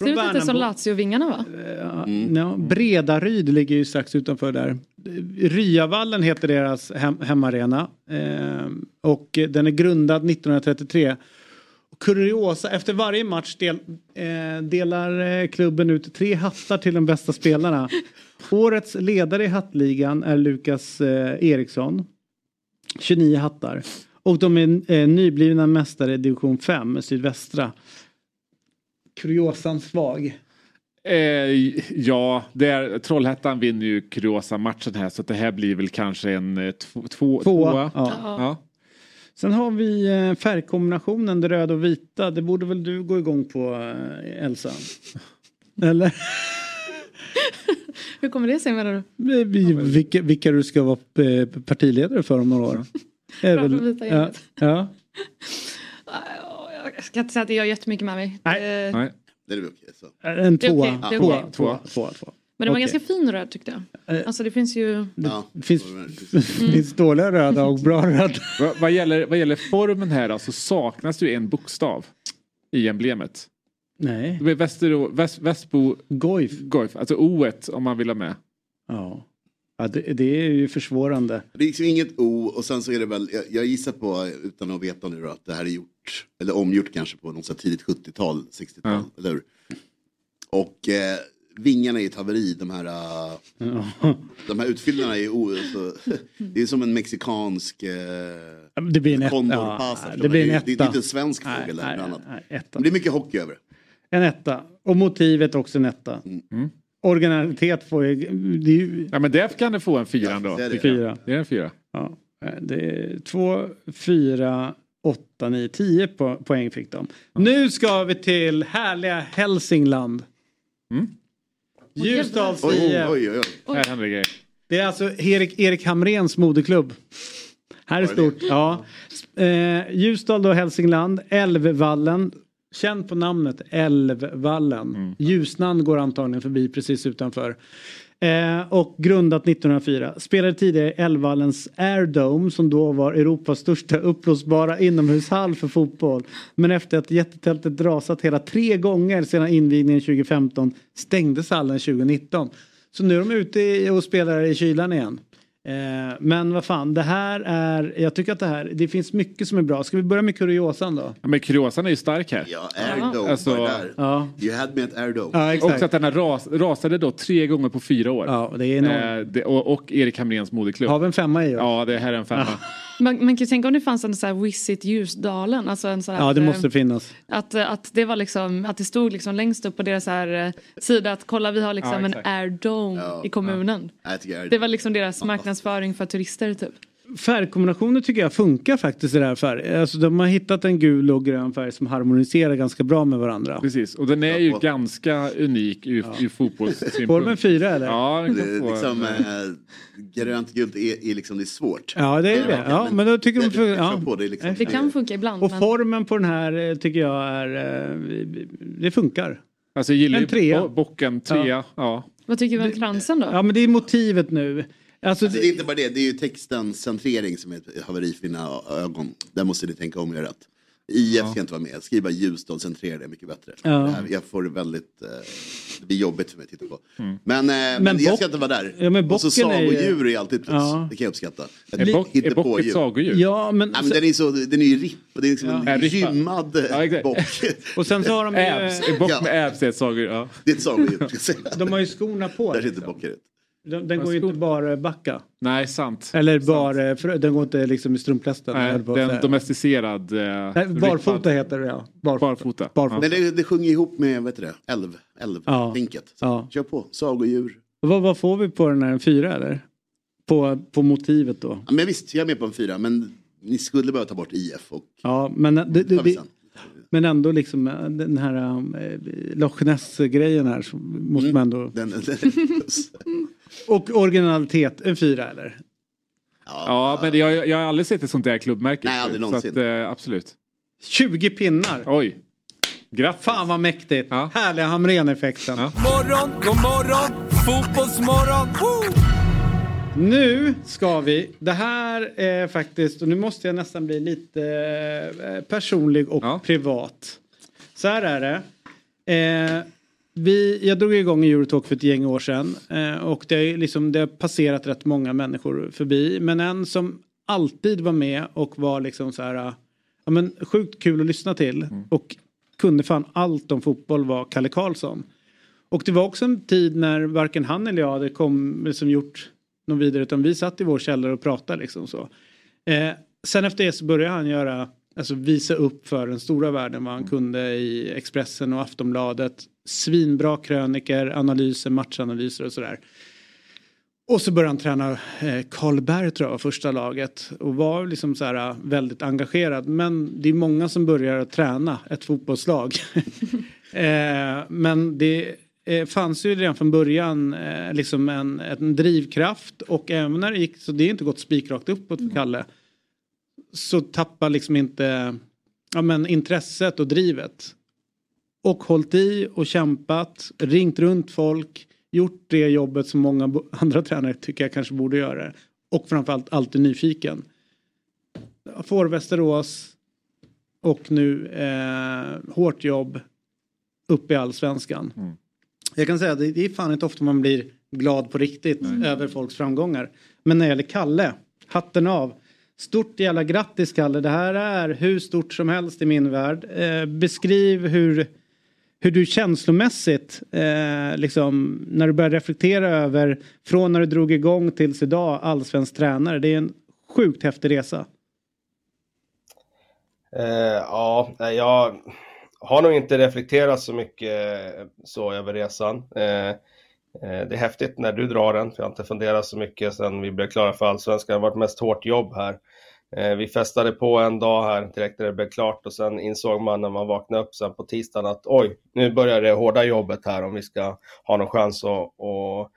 Ja. Ser ut lite som Lazio-vingarna va? Ja, Mm. ja, Bredaryd ligger ju strax utanför där. Ryavallen heter deras hem, hemarena. Eh, och den är grundad 1933. Kuriosa, efter varje match del, eh, delar eh, klubben ut tre hattar till de bästa spelarna. Årets ledare i hattligan är Lukas eh, Eriksson. 29 hattar. Och de är eh, nyblivna mästare i division 5, sydvästra. Kuriosan svag. Eh, ja, det är, Trollhättan vinner ju kuriosa-matchen här så det här blir väl kanske en eh, två, två, Tvåa, ja. Ja. Sen har vi eh, färgkombinationen det röda och vita. Det borde väl du gå igång på eh, Elsa? Eller? Hur kommer det sig menar du? Vi- Vilka, vilka du ska vara partiledare för om några år. Är Röda väl- och vita ja, ja. Jag ska inte säga att det gör jättemycket med mig. Nej. Eh, Nej. Det är okej. Så. En Det är tvåa. det är tvåa, okej. tvåa, tvåa, tvåa. Men det var Okej. ganska fin röd tyckte jag. Eh, Alltså det finns ju... Ja. Det finns, finns dåliga röda och bra röda. Vad, vad, gäller, vad gäller formen här då, så saknas det ju en bokstav i emblemet. Nej. Det är Västerå, Väst, Västbo Goif. Goif, alltså o om man vill ha med. Ja. ja det, det är ju försvårande. Det är liksom inget O och sen så är det väl, jag, jag gissar på utan att veta nu då, att det här är gjort, eller omgjort kanske på något tidigt 70-tal, 60-tal, Ja. eller hur? Och eh, vingarna är ett haveri, de här, uh, de här utfyllnaderna är o, så, det är som en mexikansk eh, Det blir en etta. kondorpasa. Ja, det blir en det, etta. det är inte en svensk Nej, fågel nej, eller annat. nej, etta. Men det är mycket hockey över det. En etta. Och motivet också en etta. Mm. Originalitet får ju... Det är ju Ja men där kan du få en fyra ändå. det är det. Fyra. Det är en fyra. Ja, det är två, fyra, åtta, nio, tio po poäng fick de. Nu ska vi till härliga Hälsingland. Mm. Ljusdals Oj, IF. oj, oj. oj. Här händer det grejer. Det är alltså Erik, Erik Hamrens moderklubb. Här är stort. Ja. Eh, Ljusdal då Hälsingland. Älvvallen. Känd på namnet Älvvallen. Mm. Ljusnan går antagligen förbi precis utanför. Eh, och grundat 1904. Spelade tidigare i Älvvallens Airdome som då var Europas största uppblåsbara inomhushall för fotboll. Men efter att jättetältet rasat hela tre gånger sedan invigningen 2015 stängdes hallen 2019. Så nu är de ute och spelar i kylan igen. Eh, men vad fan, det här är, jag tycker att det här, det finns mycket som är bra. Ska vi börja med kuriosan då? Ja, men kuriosan är ju stark här. Ja, Airdome Alltså, var där. Ja, You had me at Airdome. ja exakt. Också att den här ras, rasade då tre gånger på fyra år. Ja, det är enormt. Eh, det, och, och Erik Hamrens moderklubb. Har vi en femma i år? Ja, det här är en femma. Man, man kan ju tänka om det fanns en sån här Visit Ljusdalen. Alltså en sån här, Ja, det eh, måste finnas. Att, att det var liksom, att det stod liksom längst upp på deras här eh, sida att kolla vi har liksom Ja, en. Air Dome Ja, i kommunen. Airdome. Det var liksom deras marknadsföring för turister typ. Färgkombinationer tycker jag funkar faktiskt i det här färg. Alltså de har hittat en gul och grön färg som harmoniserar ganska bra med varandra. Precis, och den är ju Ja, ganska unik ur, ur fotbollssynpunkt. Får de en fyra eller? Ja, den Det kan få. liksom, eh, grönt gult är, är liksom det är svårt. Ja, det är det. Ja, men då tycker de... Jag Ja. på det liksom. Det kan funka ibland. Och men... formen på den här eh, tycker jag är... eh, Det funkar. Alltså jag gillar En trea. bo- bocken, trea. Ja. Vad tycker vi om kransen då? Ja, men det är motivet nu. Alltså, Alltså, det är inte bara det, det är ju textens centrering som är ett haveri för dina ögon. Där måste ni tänka om och göra rätt. IF ska inte vara med, skriv bara Ljusdal, centrera det mycket bättre. Ja. Det här, jag får det väldigt, eh, det blir jobbigt för mig att titta på. Men, eh, men, Men jag ska inte vara där. Ja, men och så bocken är sagodjur är alltid plus, Ja. det kan jag uppskatta. Är, bock, är bock ett sagodjur? ja, men... Nej, men den är så, den är ju ripp, det är liksom Ja, en rippad. gymmad Ja, bock. Och sen så har de Äbs, ju... är bock Ja. med äbs är ett sagodjur. Ja. det är ett sagodjur, ska jag säga. De har ju skorna på. Där liksom. sitter bockar ut. Den, den går ju inte bara backa. Nej, sant. Eller bara, för, den går inte liksom i strumplästen. Nej, den säga. domesticerad. Eh, Nej, barfota rippad. heter det ja. Barfota. Barfota. Barfota. Men det, det sjunger ihop med, vad heter det, älv, älv, Ja. tänket. Ja. Kör på, sagodjur. Vad, vad får vi på den här, en fyra eller? På, på motivet då? Ja, men visst, jag är med på en fyra, men ni skulle behöva ta bort IF och Ja, men, det, det, det, men ändå liksom eh, den här äh, Loch Ness-grejen här så måste man ändå... Den, Och originalitet, en fyra eller? Ja, men jag, jag har aldrig sett ett sånt där klubbmärke. Nej, aldrig så någonsin. Att, eh, absolut. 20 pinnar! Oj. Grattis. Fan vad mäktigt! Härliga Hamrén-effekten. Morgon, god morgon, fotbollsmorgon. Woo! Nu ska vi, det här är faktiskt, och nu måste jag nästan bli lite eh, personlig och privat. Så här är det. Eh, vi, jag drog igång Eurotalk för ett gäng år sedan eh, och det, liksom, det har passerat rätt många människor förbi. Men en som alltid var med och var liksom så här, eh, ja, men sjukt kul att lyssna till och kunde fan allt om fotboll var Kalle Karlsson. Och det var också en tid när varken han eller jag hade kom, liksom gjort någon vidare utan vi satt i vår källare och pratade liksom så. Eh, sen efter det så började han göra, alltså visa upp för den stora världen vad han kunde i Expressen och Aftonbladet. Svinbra kröniker, analyser, matchanalyser och sådär. Och så började han träna eh, Karlberg tror jag var första laget och var liksom så här eh, väldigt engagerad. Men det är många som börjar träna ett fotbollslag. eh, men det eh, fanns ju redan från början eh, liksom en, en drivkraft och även när det gick, så det är inte gått spikrakt uppåt för Kalle. Så tappar liksom inte ja, men intresset och drivet. Och hållit i och kämpat, ringt runt folk, gjort det jobbet som många andra tränare tycker jag kanske borde göra. Och framförallt alltid nyfiken. Får Västerås och nu eh, hårt jobb upp i allsvenskan. Jag kan säga att det det är fan inte ofta man blir glad på riktigt över folks framgångar. Men när det gäller Kalle, hatten av. Stort jävla grattis Kalle, det här är hur stort som helst i min värld. Eh, beskriv hur, hur du känslomässigt, eh, liksom, när du börjar reflektera över från när du drog igång tills idag allsvensk tränare. Det är en sjukt häftig resa. Eh, ja, eh, jag har nog inte reflekterat så mycket eh, så över resan. Eh, eh, det är häftigt när du drar den, för jag har inte funderat så mycket sedan vi blev klara för allsvenskan. Det har varit mest hårt jobb här. Eh, vi festade på en dag här direkt när det blev klart och sen insåg man när man vaknade upp sen på tisdagen att oj, nu börjar det hårda jobbet här om vi ska ha någon chans att, att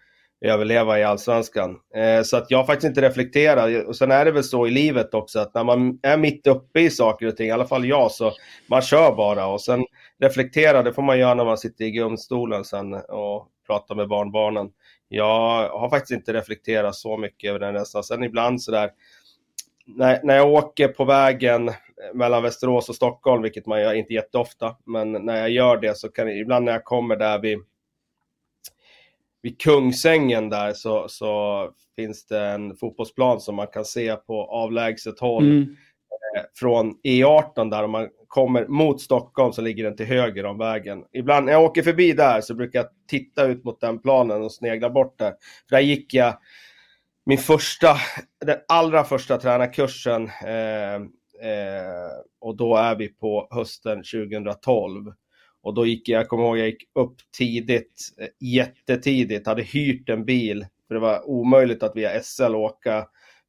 överleva i allsvenskan. Eh, så att jag har faktiskt inte reflekterat. Och sen är det väl så i livet också att när man är mitt uppe i saker och ting, i alla fall jag, så man kör bara och sen reflektera, det får man göra när man sitter i gungstolen sen och pratar med barnbarnen. Jag har faktiskt inte reflekterat så mycket över den resan. Sen ibland sådär, när, när jag åker på vägen mellan Västerås och Stockholm, vilket man gör inte jätteofta, men när jag gör det så kan ibland när jag kommer där vid vid Kungsängen där så, så finns det en fotbollsplan som man kan se på avlägset håll. Mm. Eh, Från E18 där om man kommer mot Stockholm så ligger den till höger om vägen. Ibland när jag åker förbi där så brukar jag titta ut mot den planen och snegla bort där. För där gick jag min första, den allra första tränarkursen eh, eh, och då är vi på hösten 2012. Och då gick jag, jag kommer ihåg, jag gick upp tidigt, eh, jättetidigt, hade hyrt en bil. För det var omöjligt att via SL åka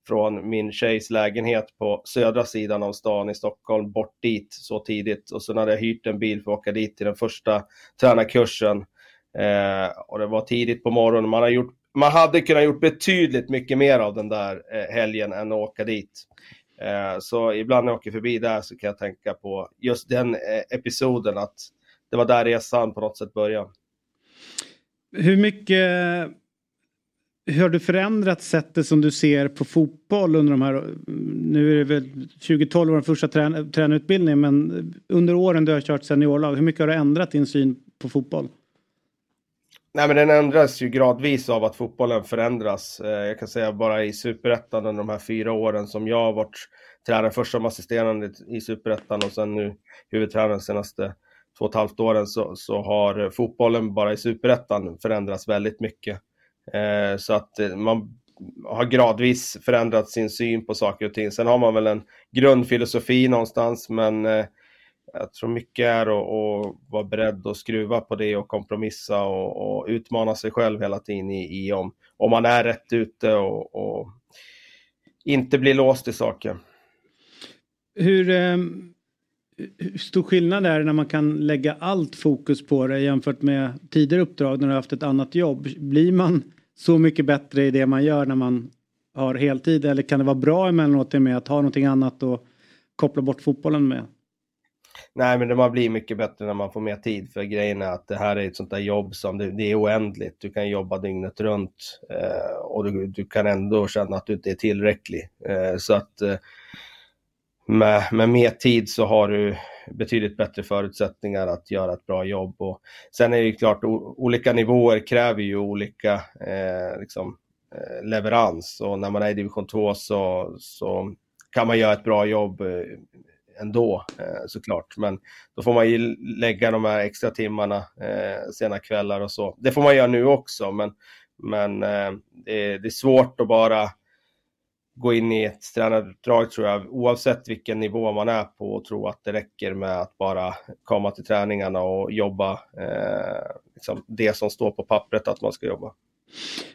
från min tjejs lägenhet på södra sidan av stan i Stockholm bort dit så tidigt. Och sen hade jag hyrt en bil för att åka dit till den första tränarkursen. Eh, och det var tidigt på morgonen. Man, har gjort, man hade kunnat gjort betydligt mycket mer av den där eh, helgen än att åka dit. Eh, så ibland när jag åker förbi där så kan jag tänka på just den eh, episoden att det var där resan på något sätt började. Hur mycket hur har du förändrat sättet som du ser på fotboll under de här, nu är det väl 2012 var den första trän, tränarutbildningen, men under åren du har kört seniorlag, hur mycket har du ändrat din syn på fotboll? Nej, men den ändras ju gradvis av att fotbollen förändras. Eh, jag kan säga bara i superettan under de här fyra åren som jag har varit tränare, först som assisterande i superettan och sen nu huvudtränare de senaste två och ett halvt åren så, så har fotbollen bara i superettan förändrats väldigt mycket. Eh, så att eh, man har gradvis förändrat sin syn på saker och ting. Sen har man väl en grundfilosofi någonstans, men eh, jag tror mycket är att, att vara beredd att skruva på det och kompromissa och, och utmana sig själv hela tiden i, i om, om man är rätt ute och, och inte bli låst i saker. Hur, eh, hur stor skillnad är det när man kan lägga allt fokus på det jämfört med tidigare uppdrag när du har haft ett annat jobb? Blir man så mycket bättre i det man gör när man har heltid eller kan det vara bra emellanåt med att ha någonting annat och koppla bort fotbollen med? Nej, men man blir mycket bättre när man får mer tid. För grejen är att det här är ett sånt där jobb som det, det är oändligt. Du kan jobba dygnet runt eh, och du, du, kan ändå känna att du inte är tillräcklig. Eh, så att eh, med, med mer tid så har du betydligt bättre förutsättningar att göra ett bra jobb. Och sen är det ju klart, o, olika nivåer kräver ju olika eh, liksom, eh, leverans. Och när man är i division 2 så, så kan man göra ett bra jobb eh, ändå eh, såklart. Men då får man ju lägga de här extra timmarna eh, sena kvällar och så. Det får man göra nu också, men, men eh, det, är, det är svårt att bara gå in i ett tränaruppdrag tror jag, oavsett vilken nivå man är på och tro att det räcker med att bara komma till träningarna och jobba eh, liksom det som står på pappret att man ska jobba.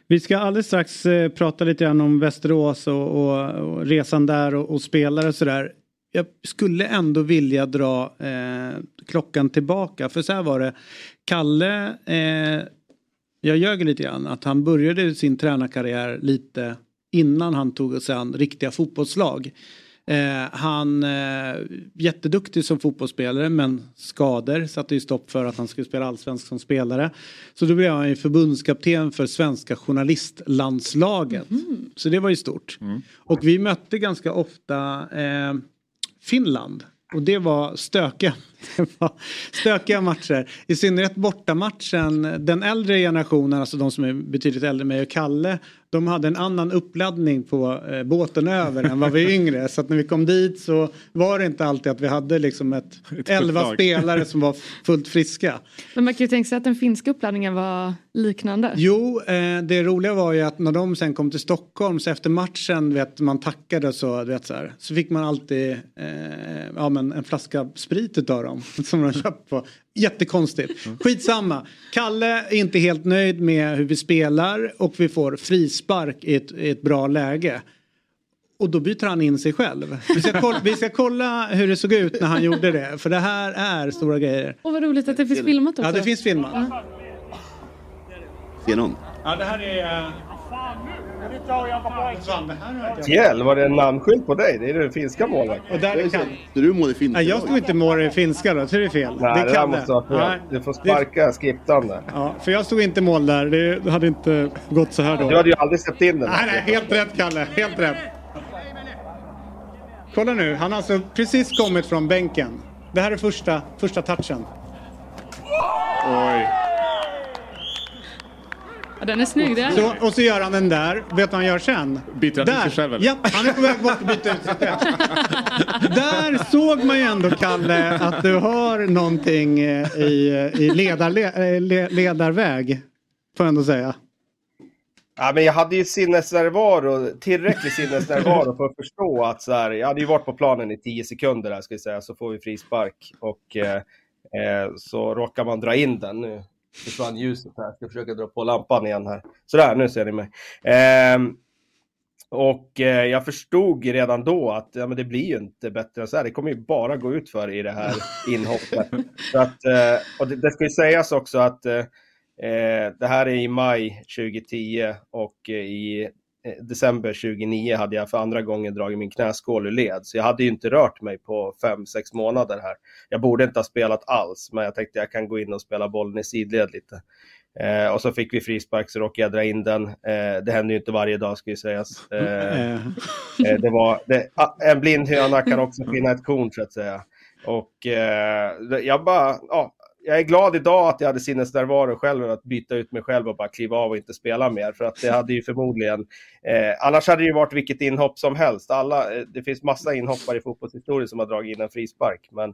Vi ska alldeles strax eh, prata lite grann om Västerås och, och, och resan där och, och spelare och sådär jag skulle ändå vilja dra eh, klockan tillbaka. För så här var det. Kalle, eh, jag ljög lite grann, att han började sin tränarkarriär lite innan han tog sig an riktiga fotbollslag. Eh, han eh, jätteduktig som fotbollsspelare men skador satte ju stopp för att han skulle spela allsvensk som spelare. Så då blev han ju förbundskapten för svenska journalistlandslaget. Mm. Så det var ju stort. Mm. Och vi mötte ganska ofta eh, Finland. Och det var stökiga, det var stökiga matcher. I synnerhet bortamatchen. Den äldre generationen, alltså de som är betydligt äldre än mig och Kalle. De hade en annan uppladdning på eh, båten över än vad vi yngre. Så att när vi kom dit så var det inte alltid att vi hade liksom ett, ett elva spelare som var fullt friska. Men man kan ju tänka sig att den finska uppladdningen var liknande. Jo, eh, det roliga var ju att när de sen kom till Stockholm så efter matchen, vet, man tackade så, vet, så, här, så fick man alltid eh, ja, men en flaska sprit utav dem som de köpt på. Jättekonstigt. Skitsamma. Kalle är inte helt nöjd med hur vi spelar och vi får frispark i ett, i ett bra läge. Och då byter han in sig själv. Vi ska, kolla, vi ska kolla hur det såg ut när han gjorde det. För det här är stora grejer. Och vad roligt att det finns filmat också. Ja, det finns filmat. Ja. Ser någon? Ja, det här är... Fjäll, var det en namnskylt på dig? Det är det finska målet. Och där kan... Så du mål i finska? Nej, jag stod inte mål i finska då, så är det fel. Nej, det kan måste det. Du får sparka det... skriptande. Ja, för jag stod inte mål där. Det hade inte gått så här då. Du hade ju aldrig släppt in den. Nej, nej, helt rätt Kalle. Helt rätt. Kolla nu, han har alltså precis kommit från bänken. Det här är första, första touchen. Oj. Ja, den är snygg. Det är. Så, och så gör han den där. Vet du vad han gör sen? Byter han där. ut sig själv? Ja, han är på väg bort och byta ut sig själv. där såg man ju ändå, Kalle, att du har någonting eh, i, i ledar, eh, ledarväg. Får jag ändå säga. Ja, men jag hade ju sinnesnärvaro, tillräcklig sinnesnärvaro för att förstå att så här, jag hade ju varit på planen i tio sekunder där ska jag säga, så får vi frispark. Och eh, eh, så råkar man dra in den. Nu försvann ljuset här, jag ska försöka dra på lampan igen här. Sådär, nu ser ni mig. Eh, och eh, jag förstod redan då att ja, men det blir ju inte bättre än så här. Det kommer ju bara gå ut för i det här inhoppet. så att, eh, och det, det ska ju sägas också att eh, Eh, det här är i maj 2010 och eh, i december 2009 hade jag för andra gången dragit min knäskål ur led. Så jag hade ju inte rört mig på 5-6 månader här. Jag borde inte ha spelat alls, men jag tänkte jag kan gå in och spela bollen i sidled lite. Eh, och så fick vi frispark så råkade jag dra in den. Eh, det händer ju inte varje dag ska ju sägas. Eh, det var, det, en blind höna kan också finna ett korn så att säga. Och jag bara, ja, jag är glad idag att jag hade sinnesnärvaro själv att byta ut mig själv och bara kliva av och inte spela mer. För att det hade ju förmodligen... Eh, annars hade det ju varit vilket inhopp som helst. Alla, eh, det finns massa inhoppare i fotbollshistorien som har dragit in en frispark. Men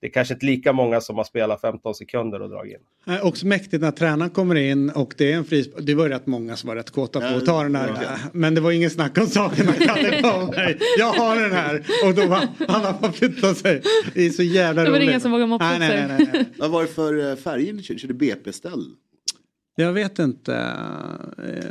det är kanske inte lika många som har spelat 15 sekunder och dragit in. Eh, Också mäktigt när tränaren kommer in och det är en frispark. Det var ju rätt många som var rätt kåta på att ta den här. Ja. Men det var ingen snack om saken. mig. Jag har den här. Och då var han har bara flyttat sig. Det är så jävla Det var roligt. ingen som vågade moppa nej, upp nej, sig. nej, nej. Vad var det för eh, färger ni körde? Körde BP-ställ? Jag vet inte.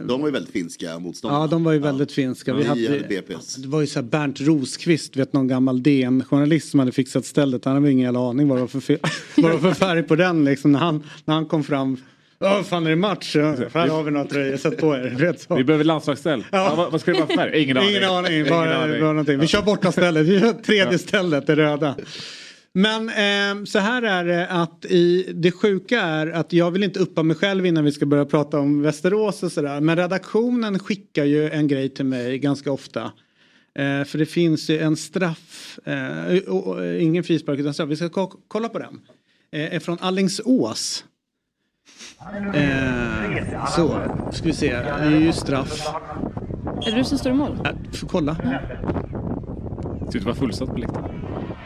De var ju väldigt finska motståndare. Ja, de var ju väldigt finska. Vi hade, hade BP's. det var ju så här Bernt Rosqvist, vet någon gammal DN-journalist som hade fixat stället. Han hade ingen jävla aning vad det var för, fe- vad det var för färg på den liksom. När han, när han kom fram. Ja, fan är det match? Ja, Här har vi några tröjor, sätt på er. Vet, så. Vi behöver landslagsställ. Ja. vad, vad ska det vara för färg? Ingen aning. Ingen aning. Ingen Bara, aning. bara någonting. Vi kör borta stället. Vi kör tredje stället, det röda. Men eh, så här är det att i, det sjuka är att jag vill inte uppa mig själv innan vi ska börja prata om Västerås och sådär. Men redaktionen skickar ju en grej till mig ganska ofta. Eh, för det finns ju en straff, eh, och, och, ingen frispark utan straff. Vi ska ko- kolla på den. Eh, är från Allingsås. Eh, så, ska vi se. Det är ju straff. Är det du som står i mål? Kolla. Att vara fullsatt på läktaren.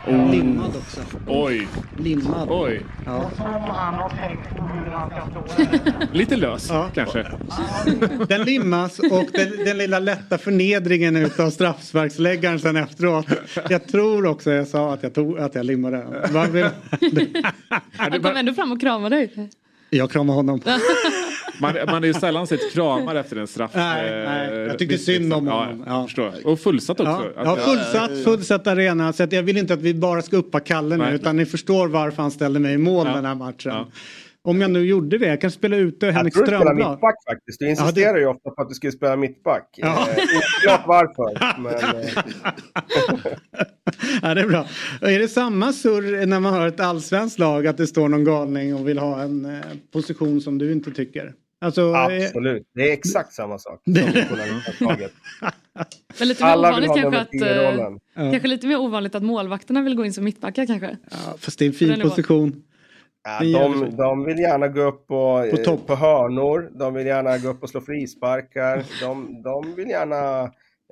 Limmad också. Oj. Limmad. Oj. Ja. Lite lös kanske. Den limmas och den, den lilla lätta förnedringen utav straffsparksläggaren sen efteråt. Jag tror också jag sa att jag, tog, att jag limmade. Han kom ändå fram och kramade dig. Jag kramar honom. Man, man har ju sällan sett kramar efter en straff. Nej, eh, nej, jag tyckte visst, synd om honom. Ja, jag förstår. Och fullsatt också. Ja, ja, fullsatt, fullsatt arena. Så att jag vill inte att vi bara ska uppa Kalle nu Nej. utan ni förstår varför han ställde mig i mål den här matchen. Om jag nu gjorde det, jag kan spela ute Jag Henrik tror du spelar Strömblad. mittback faktiskt. Du insisterar ju ofta på att du skulle spela mittback. Ja. Eh, varför. Men, eh, Ja, det är bra. Och är det samma surr när man har ett allsvenskt lag att det står någon galning och vill ha en eh, position som du inte tycker? Alltså, eh, absolut. Det är exakt samma sak. Men lite mer Alla vill ovanligt ha kanske att... 10-rollen. eh, Ja. Kanske lite mer ovanligt att målvakterna vill gå in som mittbackar kanske. fast det är en fin position. Ja, de, de vill gärna gå upp och, På på, topp. på hörnor. De vill gärna gå upp och slå frisparkar. De, de vill gärna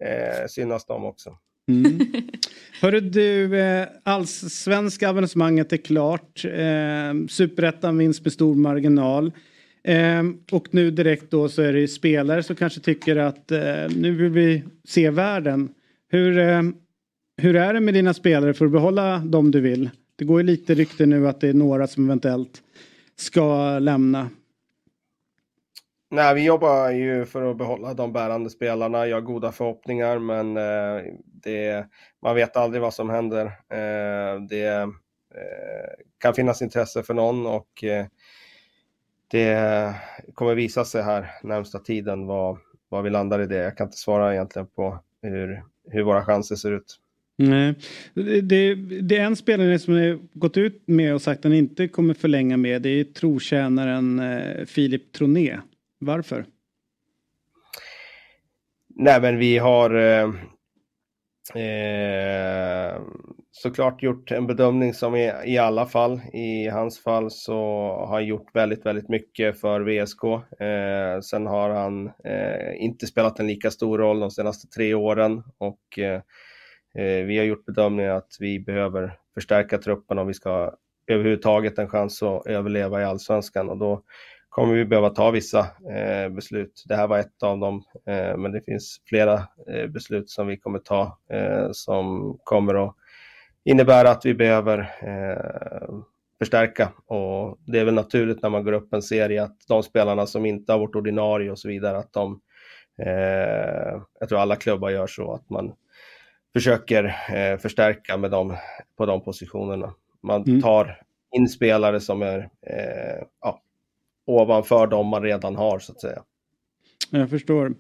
eh, synas de också. Mm. Hörru du, eh, allsvenska avancemanget är klart. Eh, Superettan vinst med stor marginal. Ehm, och nu direkt då så är det spelare som kanske tycker att eh, nu vill vi se världen. Hur, eh, hur är det med dina spelare för att behålla dem du vill? Det går ju lite rykte nu att det är några som eventuellt ska lämna. Nej, vi jobbar ju för att behålla de bärande spelarna. Jag har goda förhoppningar, men eh, det, man vet aldrig vad som händer. Eh, det eh, kan finnas intresse för någon och eh, det kommer visa sig här närmsta tiden vad, vad vi landar i det. Jag kan inte svara egentligen på hur, hur våra chanser ser ut. Nej. Det, det, är en spelare som har gått ut med och sagt att han inte kommer förlänga med. Det är trotjänaren eh, Filip Troné. Varför? Nej, men vi har eh, eh, såklart gjort en bedömning som i, i alla fall. I hans fall så har han gjort väldigt, väldigt mycket för VSK. Eh, sen har han eh, inte spelat en lika stor roll de senaste tre åren och eh, eh, vi har gjort bedömningen att vi behöver förstärka truppen om vi ska överhuvudtaget en chans att överleva i allsvenskan och då kommer vi behöva ta vissa eh, beslut. Det här var ett av dem, eh, men det finns flera eh, beslut som vi kommer ta eh, som kommer att innebära att vi behöver eh, förstärka. Och det är väl naturligt när man går upp en serie att de spelarna som inte har varit ordinarie och så vidare, att de, eh, jag tror alla klubbar gör så, att man försöker eh, förstärka med dem på de positionerna. Man tar in spelare som är eh, ja, ovanför dem man redan har så att säga. Jag förstår.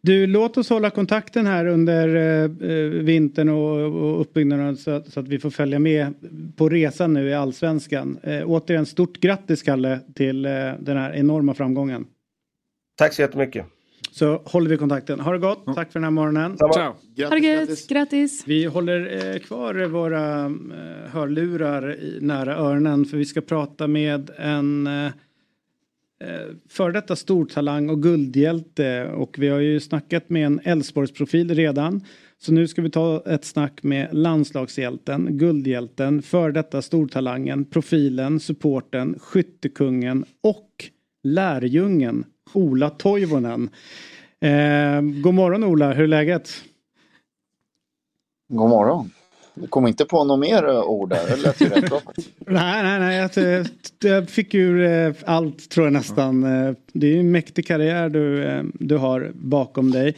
Du, låt oss hålla kontakten här under eh, eh, vintern och, och uppbyggnaden så att, så att vi får följa med på resan nu i allsvenskan. Eh, återigen, stort grattis Kalle till eh, den här enorma framgången. Tack så jättemycket. Så håller vi kontakten. Ha det gott. Tack för den här morgonen. Ciao. Ha det gött, grattis. Vi håller eh, kvar våra eh, hörlurar i, nära öronen för vi ska prata med en eh, Eh, före detta stortalang och guldhjälte och vi har ju snackat med en Elfsborgsprofil redan Så nu ska vi ta ett snack med landslagshjälten, guldhjälten, för detta stortalangen, profilen, supporten, skyttekungen och lärjungen Ola Toivonen. Eh, god morgon Ola, hur är läget? God morgon. Du kom inte på något mer eh, ord där, det lät ju rätt bra. Nej, nej, nej. Jag, jag fick ur eh, allt tror jag nästan. Eh, det är en mäktig karriär du, du har bakom dig.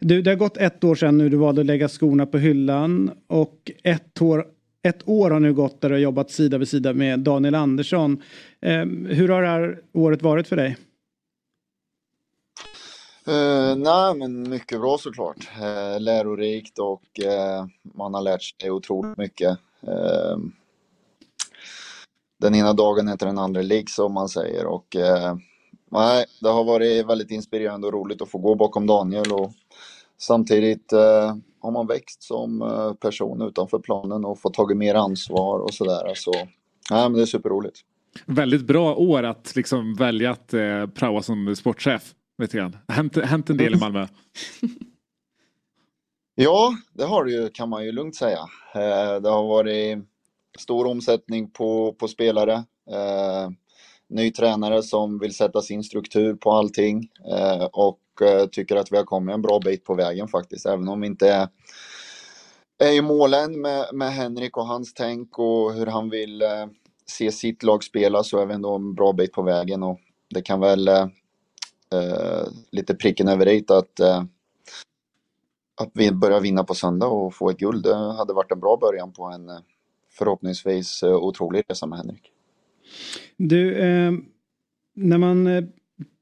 Du, det har gått ett år sedan nu du valde att lägga skorna på hyllan. Och ett år, ett år har nu gått där du har jobbat sida vid sida med Daniel Andersson. Hur har det här året varit för dig? Uh, nej, men mycket bra såklart. Uh, lärorikt och uh, man har lärt sig otroligt mycket. Uh, den ena dagen heter den andra lik som man säger och nej, det har varit väldigt inspirerande och roligt att få gå bakom Daniel och samtidigt har man växt som person utanför planen och fått tagit mer ansvar och sådär. Så nej, men det är superroligt. Väldigt bra år att liksom välja att eh, praoa som sportchef lite grann. Hänt, hänt en del i Malmö. ja, det har det ju kan man ju lugnt säga. Eh, det har varit stor omsättning på, på spelare. Eh, ny tränare som vill sätta sin struktur på allting eh, och eh, tycker att vi har kommit en bra bit på vägen faktiskt. Även om vi inte är, är i målen med, med Henrik och hans tänk och hur han vill eh, se sitt lag spela så är vi ändå en bra bit på vägen och det kan väl eh, Eh, lite pricken över i att, eh, att vi börjar vinna på söndag och få ett guld. Det hade varit en bra början på en eh, förhoppningsvis eh, otrolig resa med Henrik. Du, eh, när man eh,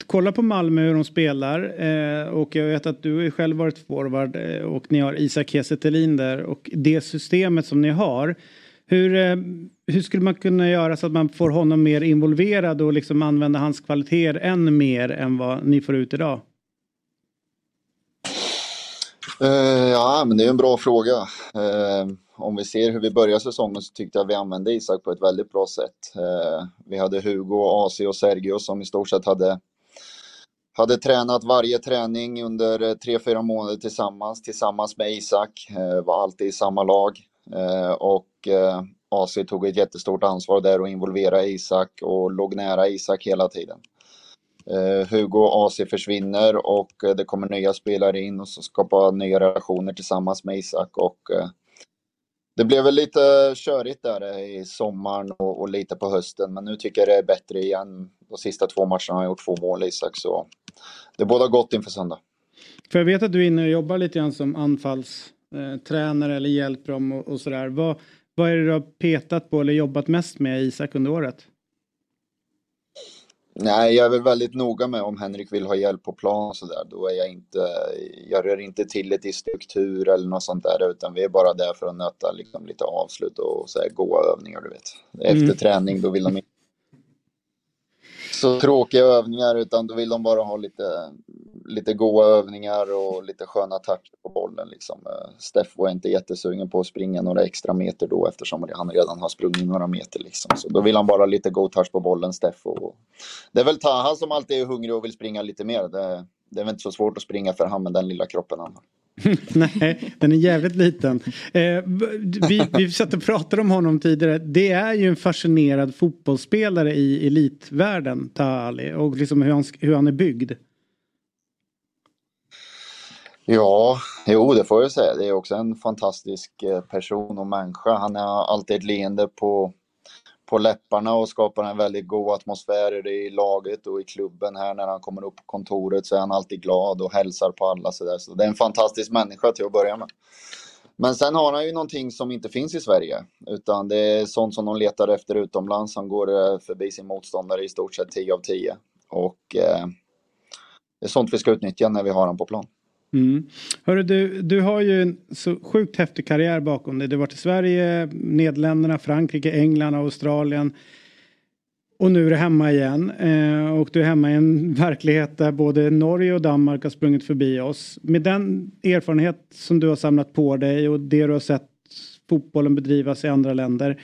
kollar på Malmö hur de spelar eh, och jag vet att du har själv varit forward eh, och ni har Isak Kiese där och det systemet som ni har hur, eh, hur skulle man kunna göra så att man får honom mer involverad och liksom använda hans kvaliteter än mer än vad ni får ut idag? Uh, ja, men det är en bra fråga. Uh, om vi ser hur vi börjar säsongen så tyckte jag vi använde Isak på ett väldigt bra sätt. Uh, vi hade Hugo, AC och Sergio som i stort sett hade, hade tränat varje träning under tre, fyra månader tillsammans, tillsammans med Isak. var alltid i samma lag. Eh, och eh, AC tog ett jättestort ansvar där och involverade Isak och låg nära Isak hela tiden. Eh, Hugo och AC försvinner och det kommer nya spelare in och så skapar nya relationer tillsammans med Isak. Och det blev väl lite körigt där i sommaren och, och, lite på hösten men nu tycker jag det är bättre igen. De sista två matcherna har jag gjort två mål Isak så det båda gott inför söndag. För jag vet att du är inne och jobbar lite grann som anfalls eh, tränare eller hjälper dem och, och sådär. Vad, vad är det du har petat på eller jobbat mest med Isak under året? Nej, jag är väl väldigt noga med om Henrik vill ha hjälp på plan och sådär. Då är jag inte, jag rör inte till det i struktur eller något sånt där utan vi är bara där för att nöta liksom, lite avslut och så här, goa övningar du vet. Efter mm. träning då vill de inte så tråkiga övningar utan då vill de bara ha lite, lite goa övningar och lite sköna touch på bollen. Liksom. Eh, Steff Steffo är inte jättesugen på att springa några extra meter då eftersom han redan har sprungit några meter. Liksom. Så då vill han bara lite go touch på bollen, Steffo. Det är väl Taha som alltid är hungrig och vill springa lite mer. Det, det är väl inte så svårt att springa för han med den lilla kroppen han har. Nej, den är jävligt liten. Eh, vi, vi satt och pratade om honom tidigare. Det är ju en fascinerad fotbollsspelare i elitvärlden, Taha och liksom hur han, hur han är byggd. Ja, jo det får jag säga. Det är också en fantastisk eh, person och människa. Han har alltid ett leende på, på läpparna och skapar en väldigt god atmosfär i laget och i klubben här när han kommer upp på kontoret så är han alltid glad och hälsar på alla så där. Så det är en fantastisk människa till att börja med. Men sen har han ju någonting som inte finns i Sverige utan det är sånt som de letar efter utomlands. Han går eh, förbi sin motståndare i stort sett 10 av 10 och eh, det är sånt vi ska utnyttja när vi har honom på plan. Mm. Hörru, du, du har ju en så sjukt häftig karriär bakom dig. Du har varit i Sverige, Nederländerna, Frankrike, England, Australien. Och nu är du hemma igen. Eh, och du är hemma i en verklighet där både Norge och Danmark har sprungit förbi oss. Med den erfarenhet som du har samlat på dig och det du har sett fotbollen bedrivas i andra länder.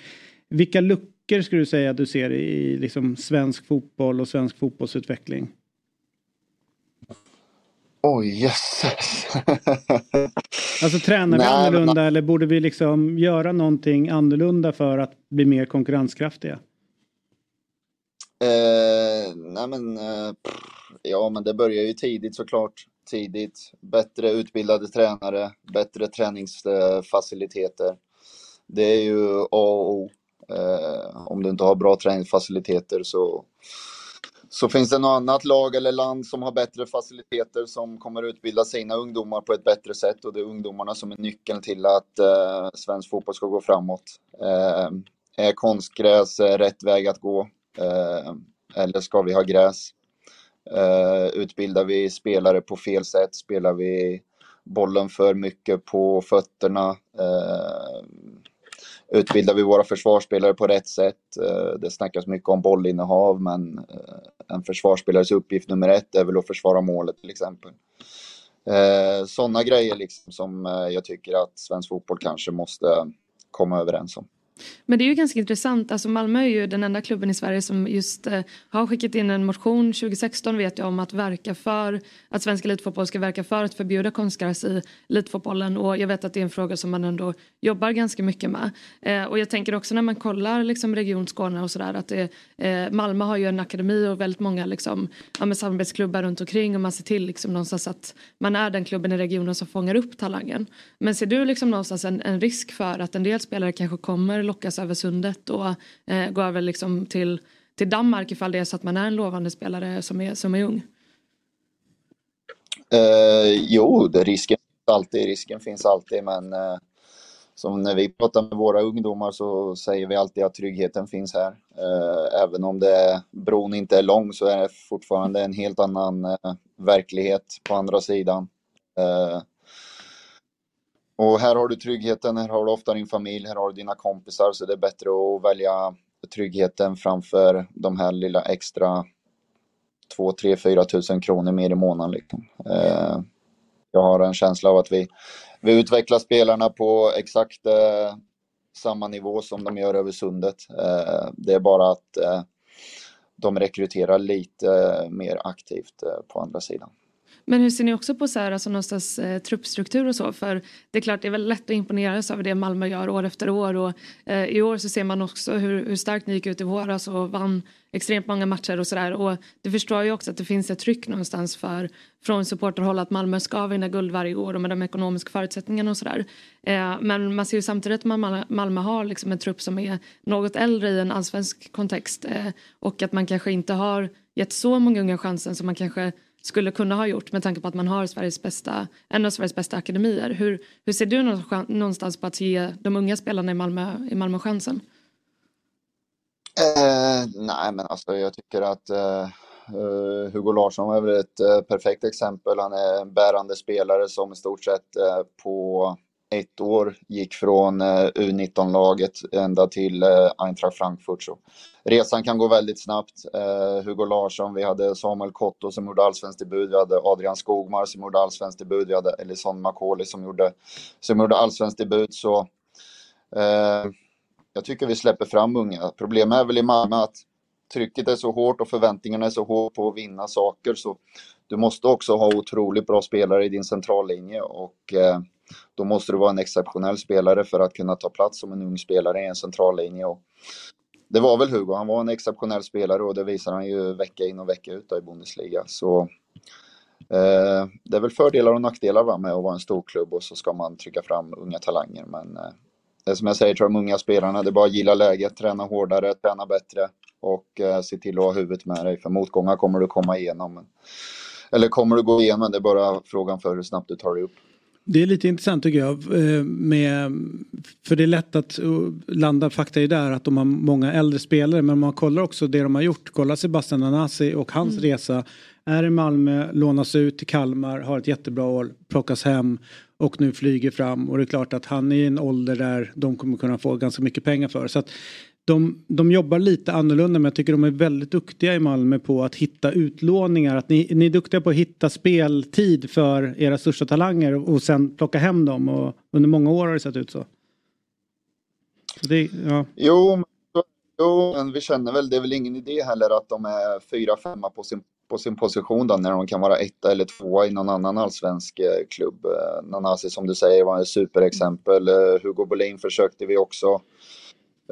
Vilka luckor skulle du säga att du ser i liksom, svensk fotboll och svensk fotbollsutveckling? Oj, jösses. Alltså tränar vi Nej, men- annorlunda eller borde vi liksom göra någonting annorlunda för att bli mer konkurrenskraftiga? Eh, nej men, eh, ja men det börjar ju tidigt såklart. Tidigt. Bättre utbildade tränare, bättre träningsfaciliteter. Det är ju A och O. Eh, om du inte har bra träningsfaciliteter så, så finns det något annat lag eller land som har bättre faciliteter som kommer utbilda sina ungdomar på ett bättre sätt och det är ungdomarna som är nyckeln till att eh, svensk fotboll ska gå framåt. Eh, är konstgräs eh, rätt väg att gå? Eh, eller ska vi ha gräs? Eh, utbildar vi spelare på fel sätt? Spelar vi bollen för mycket på fötterna? Eh, Utbildar vi våra försvarsspelare på rätt sätt? Eh, det snackas mycket om bollinnehav, men eh, en försvarsspelares uppgift nummer ett är väl att försvara målet till exempel. Eh, Sådana grejer liksom som jag tycker att svensk fotboll kanske måste komma överens om. Men det är ju ganska intressant. Alltså Malmö är ju den enda klubben i Sverige som just eh, har skickat in en motion 2016 vet jag om att verka för att svensk elitfotboll ska verka för att förbjuda konstgräs i elitfotbollen och jag vet att det är en fråga som man ändå jobbar ganska mycket med. Eh, och jag tänker också när man kollar liksom Region Skåne och sådär att det, eh, Malmö har ju en akademi och väldigt många liksom, ja, med samarbetsklubbar runt omkring och man ser till liksom någonstans att man är den klubben i regionen som fångar upp talangen. Men ser du liksom någonstans en, en risk för att en del spelare kanske kommer lockas över sundet och eh, gå över liksom till, till Danmark ifall det är så att man är en lovande spelare som är, som är ung? Eh, jo, det risken finns alltid. Risken finns alltid, men eh, som när vi pratar med våra ungdomar så säger vi alltid att tryggheten finns här. Eh, även om det, bron inte är lång så är det fortfarande en helt annan eh, verklighet på andra sidan. Eh, och här har du tryggheten, här har du ofta din familj, här har du dina kompisar så det är bättre att välja tryggheten framför de här lilla extra 2, 3, 4 tusen kronor mer i månaden. Liksom. Eh, jag har en känsla av att vi, vi utvecklar spelarna på exakt eh, samma nivå som de gör över sundet. Eh, det är bara att eh, de rekryterar lite eh, mer aktivt eh, på andra sidan. Men hur ser ni också på så här, alltså någonstans, eh, truppstruktur och så? För det är klart det är väldigt lätt att imponeras över det Malmö gör år efter år och eh, i år så ser man också hur, hur starkt ni gick ut i våras och vann extremt många matcher och sådär och du förstår ju också att det finns ett tryck någonstans för från supporterhåll att Malmö ska vinna guld varje år och med de ekonomiska förutsättningarna och sådär. Eh, men man ser ju samtidigt att Malmö, Malmö har liksom en trupp som är något äldre i en allsvensk kontext eh, och att man kanske inte har gett så många unga chansen som man kanske skulle kunna ha gjort med tanke på att man har Sveriges bästa, en av Sveriges bästa akademier. Hur, hur ser du någonstans- på att ge de unga spelarna i Malmö, i Malmö chansen? Eh, nej, men alltså jag tycker att eh, eh, Hugo Larsson är väl ett eh, perfekt exempel. Han är en bärande spelare som i stort sett eh, på ett år gick från eh, U19-laget ända till eh, Eintracht Frankfurt. Så resan kan gå väldigt snabbt. Eh, Hugo Larsson, vi hade Samuel Kotto som gjorde allsvensk debut, vi hade Adrian Skogmar som gjorde allsvensk debut, vi hade Ellison Macaulay som gjorde, som gjorde allsvensk debut. Så eh, jag tycker vi släpper fram unga. Problemet är väl i Malmö att trycket är så hårt och förväntningarna är så hårt på att vinna saker så du måste också ha otroligt bra spelare i din centrallinje och eh, då måste du vara en exceptionell spelare för att kunna ta plats som en ung spelare i en centrallinje. Och det var väl Hugo, han var en exceptionell spelare och det visar han ju vecka in och vecka ut i Bundesliga. Så eh, det är väl fördelar och nackdelar va, med att vara en stor klubb och så ska man trycka fram unga talanger. Men eh, det är som jag säger till de unga spelarna, det är bara att gilla läget, träna hårdare, träna bättre och eh, se till att ha huvudet med dig. För motgångar kommer du komma igenom. Eller kommer du gå igenom, det är bara frågan för hur snabbt du tar dig upp. Det är lite intressant tycker jag. eh, Med, för det är lätt att eh, landa fakta i där att de har många äldre spelare. Men man kollar också det de har gjort. Kolla Sebastian Anasi och hans Mm. resa. Är i Malmö, lånas ut till Kalmar, har ett jättebra år, plockas hem och nu flyger fram. Och det är klart att han är i en ålder där de kommer kunna få ganska mycket pengar för. Så att de, de jobbar lite annorlunda men jag tycker de är väldigt duktiga i Malmö på att hitta utlåningar. Att ni, ni är duktiga på att hitta speltid för era största talanger och, och sen plocka hem dem. Och under många år har det sett ut så. så det, ja. Jo, men- jo, men vi känner väl, det är väl ingen idé heller att de är fyra, femma på sin på sin position då när de kan vara etta eller tvåa i någon annan allsvensk eh, klubb. Eh, Nanasi som du säger var ett superexempel. Eh, Hugo Bolin försökte vi också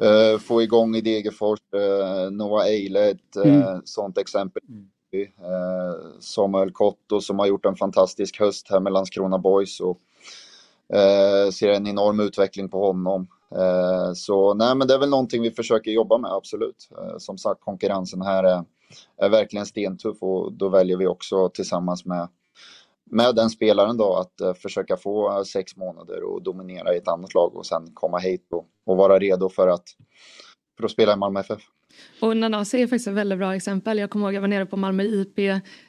eh, få igång i Degerfors. Eh, Noah Eile ett eh, Mm. sånt exempel. Eh, Samuel Kotto som har gjort en fantastisk höst här med Landskrona Boys och ser en enorm utveckling på honom. Så nej, men det är väl någonting vi försöker jobba med, absolut. Som sagt, konkurrensen här är, är verkligen stentuff och då väljer vi också tillsammans med, med den spelaren då att eh, försöka få eh, sex månader och dominera i ett annat lag och sen komma hit och, och vara redo för att, för att spela i Malmö FF. Och Nanasi är faktiskt ett väldigt bra exempel. Jag kommer ihåg att jag var nere på Malmö IP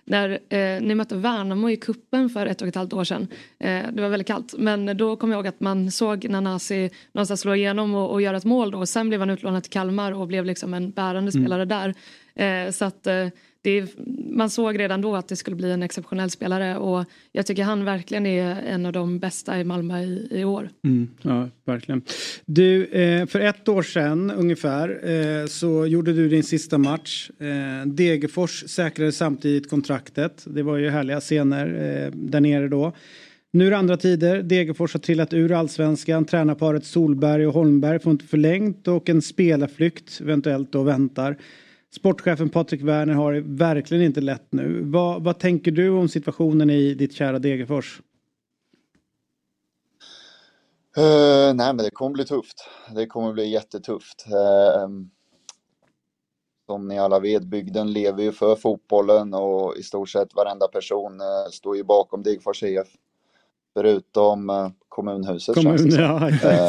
när eh, ni mötte Värnamo i kuppen för ett och ett halvt år sedan. Eh, det var väldigt kallt. Men då kommer jag ihåg att man såg Nanasi någonstans slå igenom och, och göra ett mål då. Och sen blev han utlånad till Kalmar och blev liksom en bärande Mm. spelare där. Eh, så att eh, det, är- man såg redan då att det skulle bli en exceptionell spelare och jag tycker han verkligen är en av de bästa i Malmö i, i år. Mm, ja, verkligen. Du, eh, för ett år sedan ungefär eh, så gjorde du din sista match. Eh, Degerfors säkrade samtidigt kontraktet. Det var ju härliga scener eh, där nere då. Nu är det andra tider. Degerfors har trillat ur allsvenskan. Tränarparet Solberg och Holmberg får inte förlängt och en spelarflykt eventuellt då väntar. Sportchefen Patrik Werner har det verkligen inte lätt nu. Vad, vad tänker du om situationen i ditt kära Degerfors? Uh, nej, men det kommer bli tufft. Det kommer bli jättetufft. Uh, som ni alla vet, bygden lever ju för fotbollen och i stort sett varenda person uh, står ju bakom Degerfors IF. Förutom eh, kommunhuset Kommun, ja. Eh,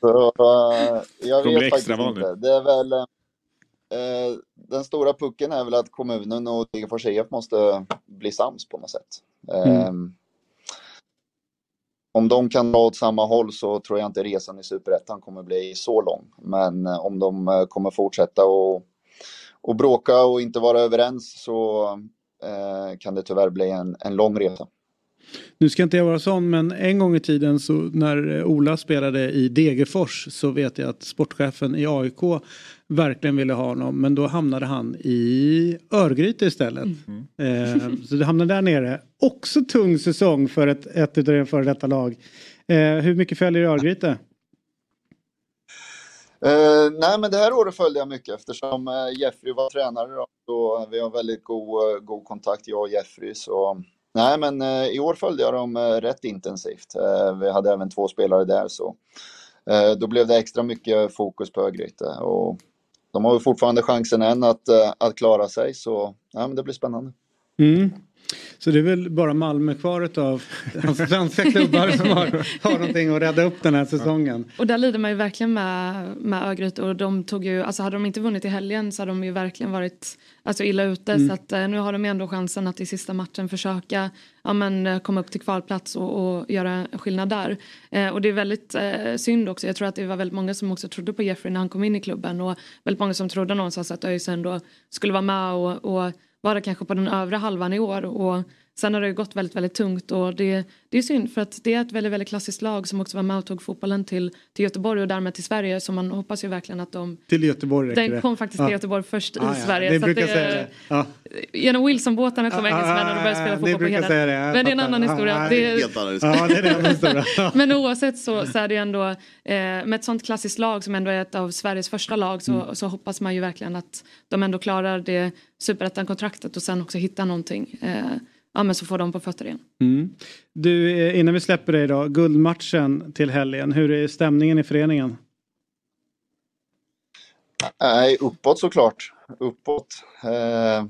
så, eh, jag De vet extra faktiskt inte. Det är väl, eh, den stora pucken är väl att kommunen och Degerfors IF måste bli sams på något sätt. Mm. Eh, om de kan dra åt samma håll så tror jag inte resan i Superettan kommer bli så lång. Men om de kommer fortsätta och, och bråka och inte vara överens så eh, kan det tyvärr bli en, en lång resa. Nu ska inte jag vara sån men en gång i tiden så när eh, Ola spelade i Degerfors så vet jag att sportchefen i AIK verkligen ville ha honom men då hamnade han i Örgryte istället. Eh, så det hamnade där nere. Också tung säsong för ett, ett av era före detta lag. Eh, hur mycket följer Örgryte? Eh, nej, men det här året följde jag mycket eftersom eh, Jeffrey var tränare. Då, så vi har väldigt god, eh, god kontakt, jag och Jeffrey. Så, nej, men eh, i år följde jag dem eh, rätt intensivt. Eh, vi hade även två spelare där. så eh, Då blev det extra mycket fokus på Örgryte. Och de har ju fortfarande chansen än att, eh, att klara sig. Så ja, men det blir spännande. Mm. Så det är väl bara Malmö kvar utav svenska klubbar som har, har någonting att rädda upp den här säsongen. Och där lider man ju verkligen med, med Örgryte och de tog ju, alltså hade de inte vunnit i helgen så hade de ju verkligen varit alltså, illa ute Mm. så att eh, nu har de ändå chansen att i sista matchen försöka ja, men, eh, komma upp till kvalplats och, och göra skillnad där. Eh, och det är väldigt eh, synd också, jag tror att det var väldigt många som också trodde på Jeffrey när han kom in i klubben och väldigt många som trodde någonstans att ÖIS ändå skulle vara med och, och vara kanske på den övre halvan i år. Och sen har det ju gått väldigt, väldigt tungt och det, det är synd för att det är ett väldigt, väldigt klassiskt lag som också var med och tog fotbollen till, till Göteborg och därmed till Sverige så man hoppas ju verkligen att de Till Göteborg räcker den kom faktiskt till Göteborg först i Ja, ja, Sverige. Ni så brukar det- säga det. Ja. Genom Wilsonbåtarna kom Ah, engelsmännen och började ah, spela fotboll på heden. det, Men det är en fattar. annan historia. Ah, Det är- Helt annan historia. Ja. Ja. Men oavsett så, så är det ju ändå eh, med ett sånt klassiskt lag som ändå är ett av Sveriges första lag så, Mm. så hoppas man ju verkligen att de ändå klarar det superettan-kontraktet och sen också hittar någonting. Eh, ja men så får de på fötter igen. Mm. Du, eh, innan vi släpper dig då, guldmatchen till helgen. Hur är stämningen i föreningen? Nej, uppåt såklart. Uppåt. Eh,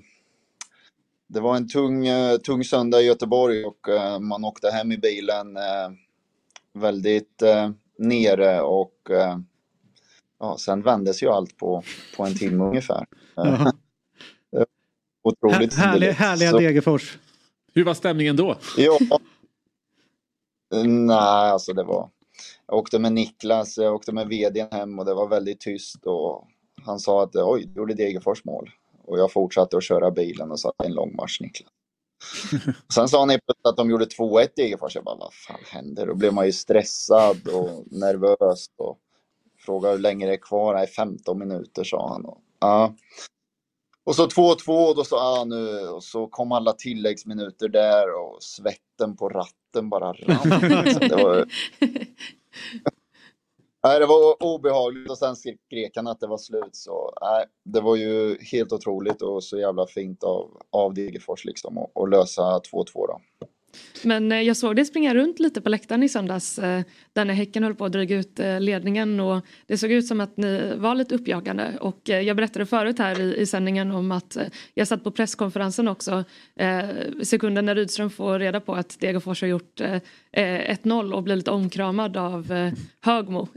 det var en tung, eh, tung söndag i Göteborg och eh, man åkte hem i bilen eh, väldigt nere och ja, sen vändes ju allt på, på en timme ungefär. Ja. Otroligt Här, härliga underligt. härliga Så- Degerfors. Hur var stämningen då? Ja. Nej, alltså det var... Jag åkte med Niklas, jag åkte med vdn hem och det var väldigt tyst och han sa att oj, du gjorde Degerfors mål. Och jag fortsatte att köra bilen och sa att det är en lång match Niklas. Sen sa han plötsligt att de gjorde 2-1 Degerfors. Jag bara, vad fan händer? Då blev man ju stressad och nervös och frågade hur länge det är kvar. Nej, 15 minuter sa han. Och, ja. Och så 2-2 och då så, ah, nu, och så kom alla tilläggsminuter där och svetten på ratten bara rann. det, var, nej, det var obehagligt och sen skrek han att det var slut. Så nej, det var ju helt otroligt och så jävla fint av, av Degerfors liksom att lösa 2-2 då. Men eh, jag såg dig springa runt lite på läktaren i söndags eh, där när Häcken höll på att dryga ut eh, ledningen. Och det såg ut som att ni var lite uppjagande. Och eh, jag berättade förut här i, i sändningen om att eh, jag satt på presskonferensen också eh, sekunden när Rydström får reda på att Degerfors har gjort 1-0 och blir lite omkramad av Högmo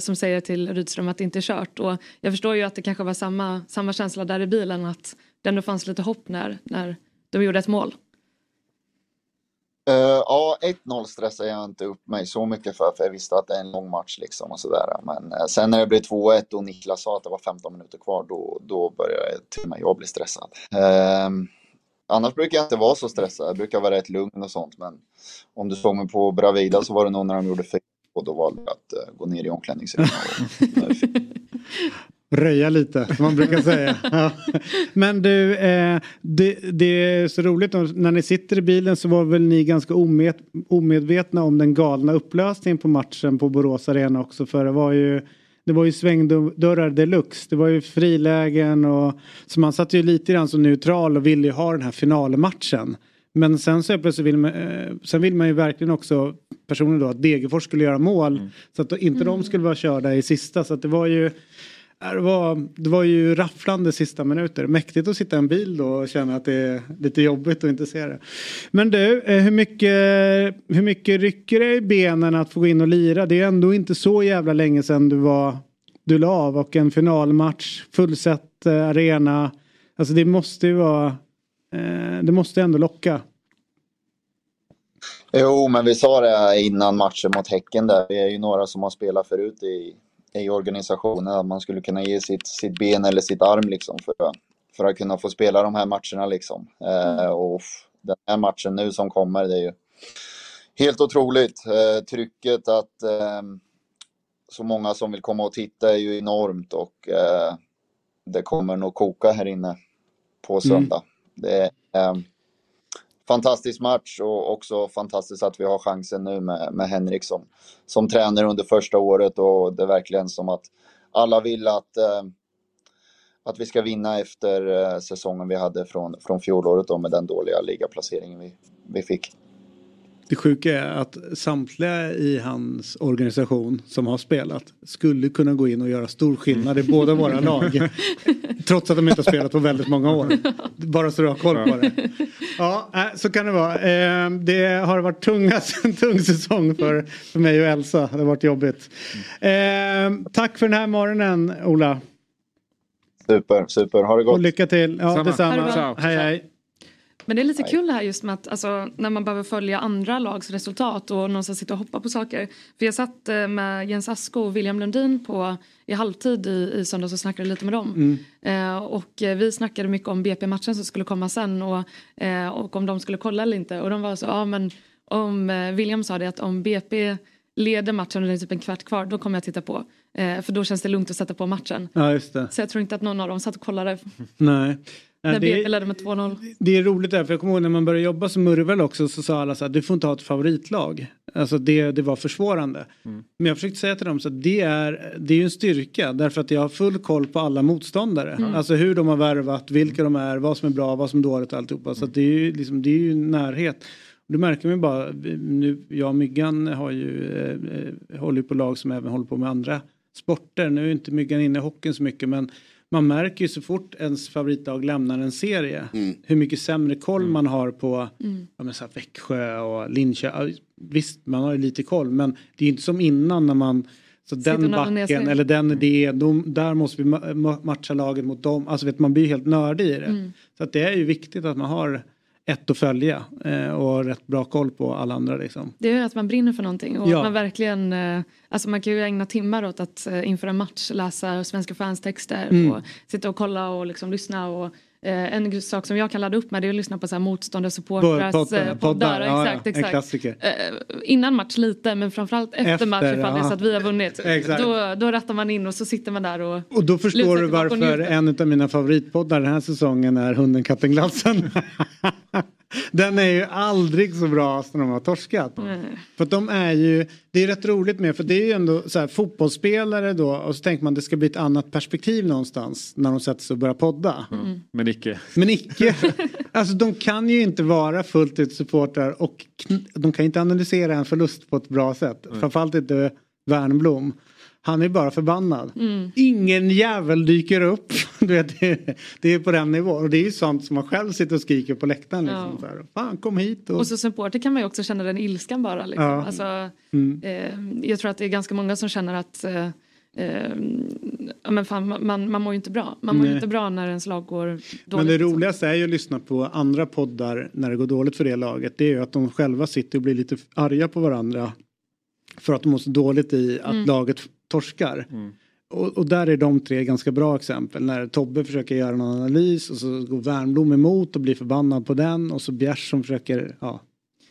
som säger till Rydström att det inte är kört. Och jag förstår ju att det kanske var samma, samma känsla där i bilen att det ändå fanns lite hopp när, när de gjorde ett mål. Uh, ja, 1-0 stressade jag inte upp mig så mycket för, för jag visste att det är en lång match liksom och sådär. Men uh, sen när det blev 2-1 och Niklas sa att det var 15 minuter kvar, då, då började till och med jag bli stressad. Uh, annars brukar jag inte vara så stressad, jag brukar vara rätt lugn och sånt. Men om du såg mig på Bravida så var det nog när de gjorde fel och då valde jag att uh, gå ner i omklädningsrummet. Röja lite, som man brukar säga. Ja. Men du, eh, det, det, är så roligt när ni sitter i bilen så var väl ni ganska omed, omedvetna om den galna upplösningen på matchen på Borås Arena också. För det var ju, det var ju svängdörrar deluxe. Det var ju frilägen och så man satt ju lite grann som neutral och ville ju ha den här finalmatchen. Men sen så plötsligt vill man, eh, sen vill man ju verkligen också personen då att Degerfors skulle göra mål. Mm. Så att inte mm. de skulle vara körda i sista. Så att det var ju det var, det var ju rafflande sista minuter. Mäktigt att sitta i en bil då och känna att det är lite jobbigt att inte se det. Men du, eh, hur mycket, hur mycket rycker det i benen att få gå in och lira? Det är ändå inte så jävla länge sedan du var du la av och en finalmatch, fullsatt eh, arena. Alltså det måste ju vara, eh, det måste ändå locka. Jo, men vi sa det innan matchen mot Häcken där. Vi är ju några som har spelat förut i, i organisationen. Att man skulle kunna ge sitt, sitt ben eller sitt arm liksom för, för att kunna få spela de här matcherna. Liksom. Eh, och den här matchen nu som kommer, det är ju helt otroligt. Eh, trycket att eh, så många som vill komma och titta är ju enormt och eh, det kommer nog koka här inne på söndag. Mm. Det är, eh, fantastisk match och också fantastiskt att vi har chansen nu med, med Henrik som, som tränare under första året och det är verkligen som att alla vill att, eh, att vi ska vinna efter eh, säsongen vi hade från, från fjolåret då med den dåliga ligaplaceringen vi, vi fick. Det sjuka är att samtliga i hans organisation som har spelat skulle kunna gå in och göra stor skillnad i båda våra lag. Trots att de inte har spelat på väldigt många år. Bara så du har koll på det. Ja, äh, så kan det vara. Eh, det har varit tunga, en tung säsong för, för mig och Elsa. Det har varit jobbigt. Eh, tack för den här morgonen Ola. Super, super. Ha det gott. Och lycka till. Ja, Samma. detsamma. Hej, hej. Men det är lite Nej. kul det här just med att alltså, när man behöver följa andra lags resultat och någonstans sitta och hoppa på saker. För jag satt eh, med Jens Asko och William Lundin på, i halvtid i, i söndags och snackade lite med dem. Mm. Eh, och eh, vi snackade mycket om BP-matchen som skulle komma sen och, eh, och om de skulle kolla eller inte. Och de var så, ja men om eh, William sa det att om BP leder matchen och det är typ en kvart kvar då kommer jag titta på. Eh, för då känns det lugnt att sätta på matchen. Ja, just det. Så jag tror inte att någon av dem satt och kollade. Nej. När BP ledde med 2-0. Det är roligt där, för jag kommer ihåg när man började jobba som Murvel också så sa alla så att du får inte ha ett favoritlag. Alltså det, det var försvårande. Mm. Men jag försökte säga till dem så att det är, det är ju en styrka därför att jag har full koll på alla motståndare. Mm. Alltså hur de har värvat, vilka de är, vad som är bra, vad som är dåligt och alltihopa. Mm. Så det är ju liksom, det är ju närhet. Det märker man bara, nu, jag och Myggan har ju, eh, eh, håller på lag som även håller på med andra sporter. Nu är inte Myggan inne i hockeyn så mycket men man märker ju så fort ens favoritlag lämnar en serie mm. hur mycket sämre koll mm. man har på mm. ja, men så här, Växjö och Linköping. Visst, man har ju lite koll men det är inte som innan när man så den backen eller den idén, de, där måste vi matcha laget mot dem. Alltså vet, man blir helt nördig i det. Mm. Så att det är ju viktigt att man har ett att följa eh, och rätt bra koll på alla andra. Liksom. Det är att man brinner för någonting och ja. man verkligen, eh, alltså man kan ju ägna timmar åt att eh, inför en match läsa svenska fans texter mm. och sitta och kolla och liksom lyssna och en sak som jag kan ladda upp med det är att lyssna på så här motstånd och supportras Poddar, eh, poddar, ja, Exakt, ja, en exakt. klassiker. Eh, innan match lite men framförallt efter, Efter, match ifall det är ja. så att vi har vunnit. Exakt. Då, då rattar man in och så sitter man där och Och då förstår du varför en av mina favoritpoddar den här säsongen är Hunden, katten, glassen. Den är ju aldrig så bra som de har torskat. För att de är ju, det är rätt roligt med, för det är ju ändå så här, fotbollsspelare då och så tänker man det ska bli ett annat perspektiv någonstans när de sätter sig och börjar podda. Mm. Men icke. Men icke. Alltså de kan ju inte vara fullt ut supportrar och de kan inte analysera en förlust på ett bra sätt. Mm. Framförallt inte Wernbloom. Han är bara förbannad. Mm. Ingen jävel dyker upp. Du vet, det, det är på den nivån. Och det är ju sånt som man själv sitter och skriker på läktaren. Liksom, Ja. så här, Fan kom hit. Och... Och så supporter kan man ju också känna den ilskan bara. Liksom. Ja. Alltså, Mm. eh, jag tror att det är ganska många som känner att eh, eh, men fan, man- man, man mår ju inte bra. Man mår ju Nej. inte bra när ens lag går dåligt. Men det roligaste är ju att lyssna på andra poddar när det går dåligt för det laget. Det är ju att de själva sitter och blir lite arga på varandra. För att de mår så dåligt i att Mm. laget torskar. Och, och där är de tre ganska bra exempel. När Tobbe försöker göra någon analys och så går Wernbloom emot och blir förbannad på den. Och så Bjärs som försöker, ja.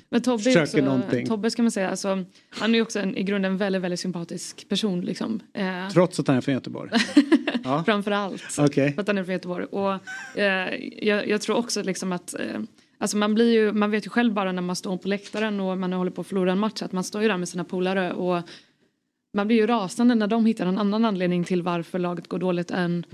Men Tobbe, Försöker också, någonting. Tobbe ska man säga, alltså, han är ju också en, i grunden en väldigt, väldigt sympatisk person. Liksom. Eh, Trots att han är från Göteborg. ja. Framförallt. Okej. För att han är från Göteborg. Och, eh, jag, jag tror också liksom att eh, Alltså man, blir ju, man vet ju själv bara när man står på läktaren och man håller på att förlora en match att man står ju där med sina polare och man blir ju rasande när de hittar en annan anledning till varför laget går dåligt än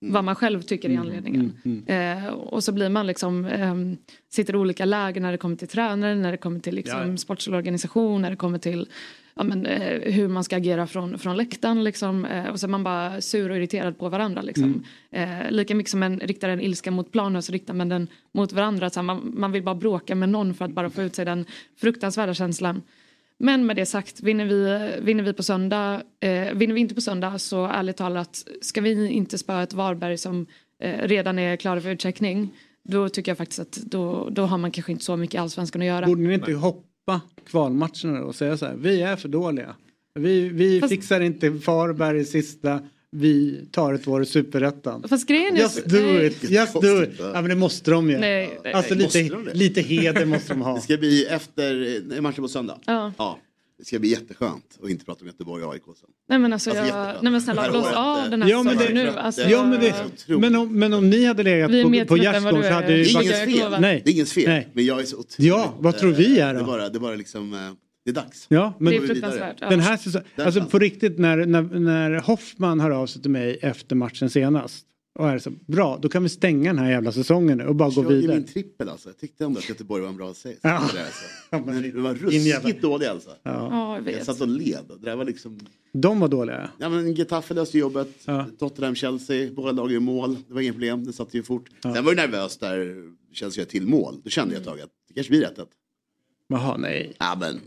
vad man själv tycker är anledningen. Eh, och så blir man liksom, ehm, sitter i olika läger när det kommer till tränare, när det kommer till liksom, Ja, sportslig organisation, när det kommer till ja, men, eh, hur man ska agera från, från läktaren. Liksom, eh, och så är man bara sur och irriterad på varandra. Liksom. Eh, lika mycket som en riktar en ilska mot planen så riktar man den mot varandra. Så här, man, man vill bara bråka med någon för att bara få ut sig den fruktansvärda känslan. Men med det sagt, vinner vi, vinner vi på söndag, eh, vinner vi inte på söndag så ärligt talat ska vi inte spöa ett Varberg som eh, redan är klara för utcheckning. Då tycker jag faktiskt att då, då har man kanske inte så mycket i allsvenskan att göra. Borde ni inte hoppa kvalmatcherna och säga så här, vi är för dåliga. Vi, vi Fast- fixar inte Varberg i sista, vi tar ett år i superettan. Fast grejen är... Just do nej. it, just do it. Ja men det måste de ju. Nej, nej, alltså lite, Måste de det? lite heder måste de ha. Det ska bli efter eh, matchen på söndag. Ja. Ja. Det ska bli jätteskönt att inte prata om Göteborg och AIK sen. Nej men alltså, Alltså, jag, nej men snälla Det blås året, av den här Ja men, det, nu. Alltså, ja, men, det, men, om, men om ni hade legat Vi är på, på gärdsgården du så är. hade Det ju... är Vad ingens fel. Nej. Det är ingens fel. Nej. Men jag är så otroligt... Ja, vad tror vi är Det då? är bara, det är bara liksom, eh, det är dags. Ja, men Det är fruktansvärt. Ja. den här säsongen, alltså på riktigt när, när, när Hoffman hör av sig till mig efter matchen senast och är så bra, då kan vi stänga den här jävla säsongen nu och bara gå Körde ju vidare. min trippel alltså. Jag tyckte ändå att Göteborg var en bra serie. Ja. Alltså. Ja, men- det var Din jävla- ruskigt dålig alltså. Ja. Ja, jag Jag vet. satt och led. Det var liksom... De var dåliga. Ja men Getafe löste jobbet. Ja. Tottenham, Chelsea, båda lag gör mål. Det var inga problem, det satt ju fort. Sen var det nervöst där Chelsea gör till mål. Då kände jag ett tag att det kanske blir rätt. Jaha, nej. Ja men,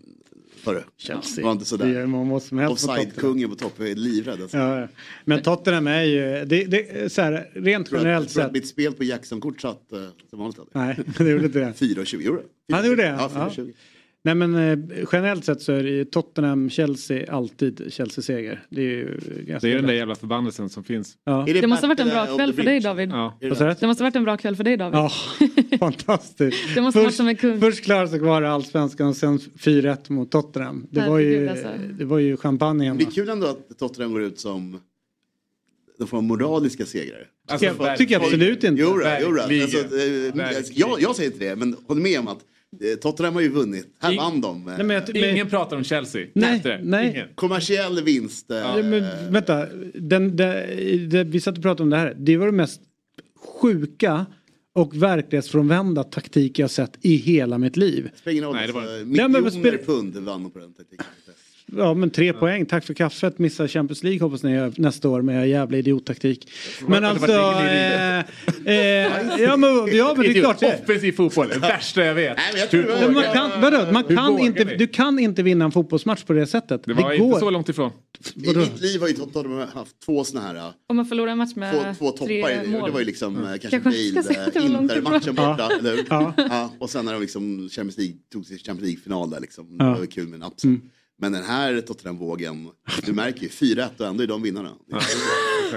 hörru. Chelsea. Var inte sådär. Offside-kungen på topp, jag är livrädd alltså. Ja, ja. men Tottenham är ju, det, det, så här, rent Tror generellt tror att sett. mitt spel på Jackson-kort satt eh, som vanligt. Nej, det gjorde inte det. 4,20 euro. Han gjorde det? Ja, Ja. 4,20. Nej men eh, generellt sett så är det ju Tottenham, Chelsea alltid Chelsea-seger. Det är ju ganska Det är den där jävla förbannelsen som finns. Ja. Är Det måste ha varit en bra kväll för dig? David. Ja. Det? Det måste ha varit en bra kväll för dig David. Ja, fantastiskt. Det måste ha varit först, som en kung. först klarade sig kvar i allsvenskan och sen 4-1 mot Tottenham. Det var ju, alltså. det var ju champagne hemma. Det är kul ändå att Tottenham går ut som de får moraliska segrare. Alltså, Tycker jag- tycker jag absolut inte. Jo, jo, alltså, jag, jag säger inte det, men håll med om att Tottenham har ju vunnit. Här vann de. eh, Nej, men jag, men, Ingen pratar om Chelsea. Nej, nej. Ingen. Kommersiell vinst. eh, ja, men, vänta, den, den, det, vi satt och pratade om det här. Det var det mest sjuka och verklighetsfrånvända taktik jag sett i hela mitt liv. Spelar ingen roll. Nej, det var- Nej, miljoner pund vann de på den taktiken. Ja men tre poäng, tack för kaffet, missa Champions League hoppas ni gör nästa år med jävla idiottaktik. Men det alltså, eh, eh, ja, men, ja men det är klart det. Offensiv fotboll, det värsta jag vet. Nej, men jag det man kan, vadå, man kan inte, ni? du kan inte vinna en fotbollsmatch på det sättet. Det Det, var går. inte så långt ifrån. I Vadå? mitt liv har ju Tottenham haft två såna här, eh, Om man förlorar en match med två, två toppar tre det. mål. Det var ju liksom eh, kanske Kanske man ska säga att det var Bale, långt eh, Inter-matchen ifrån. borta, eller hur? Ja. Ja, och sen när de liksom Champions League, tog sig till Champions League-final där liksom. Det Ja. var kul med en upset. Men den här Tottenham-vågen, du märker ju 4-1 och ändå är de vinnarna.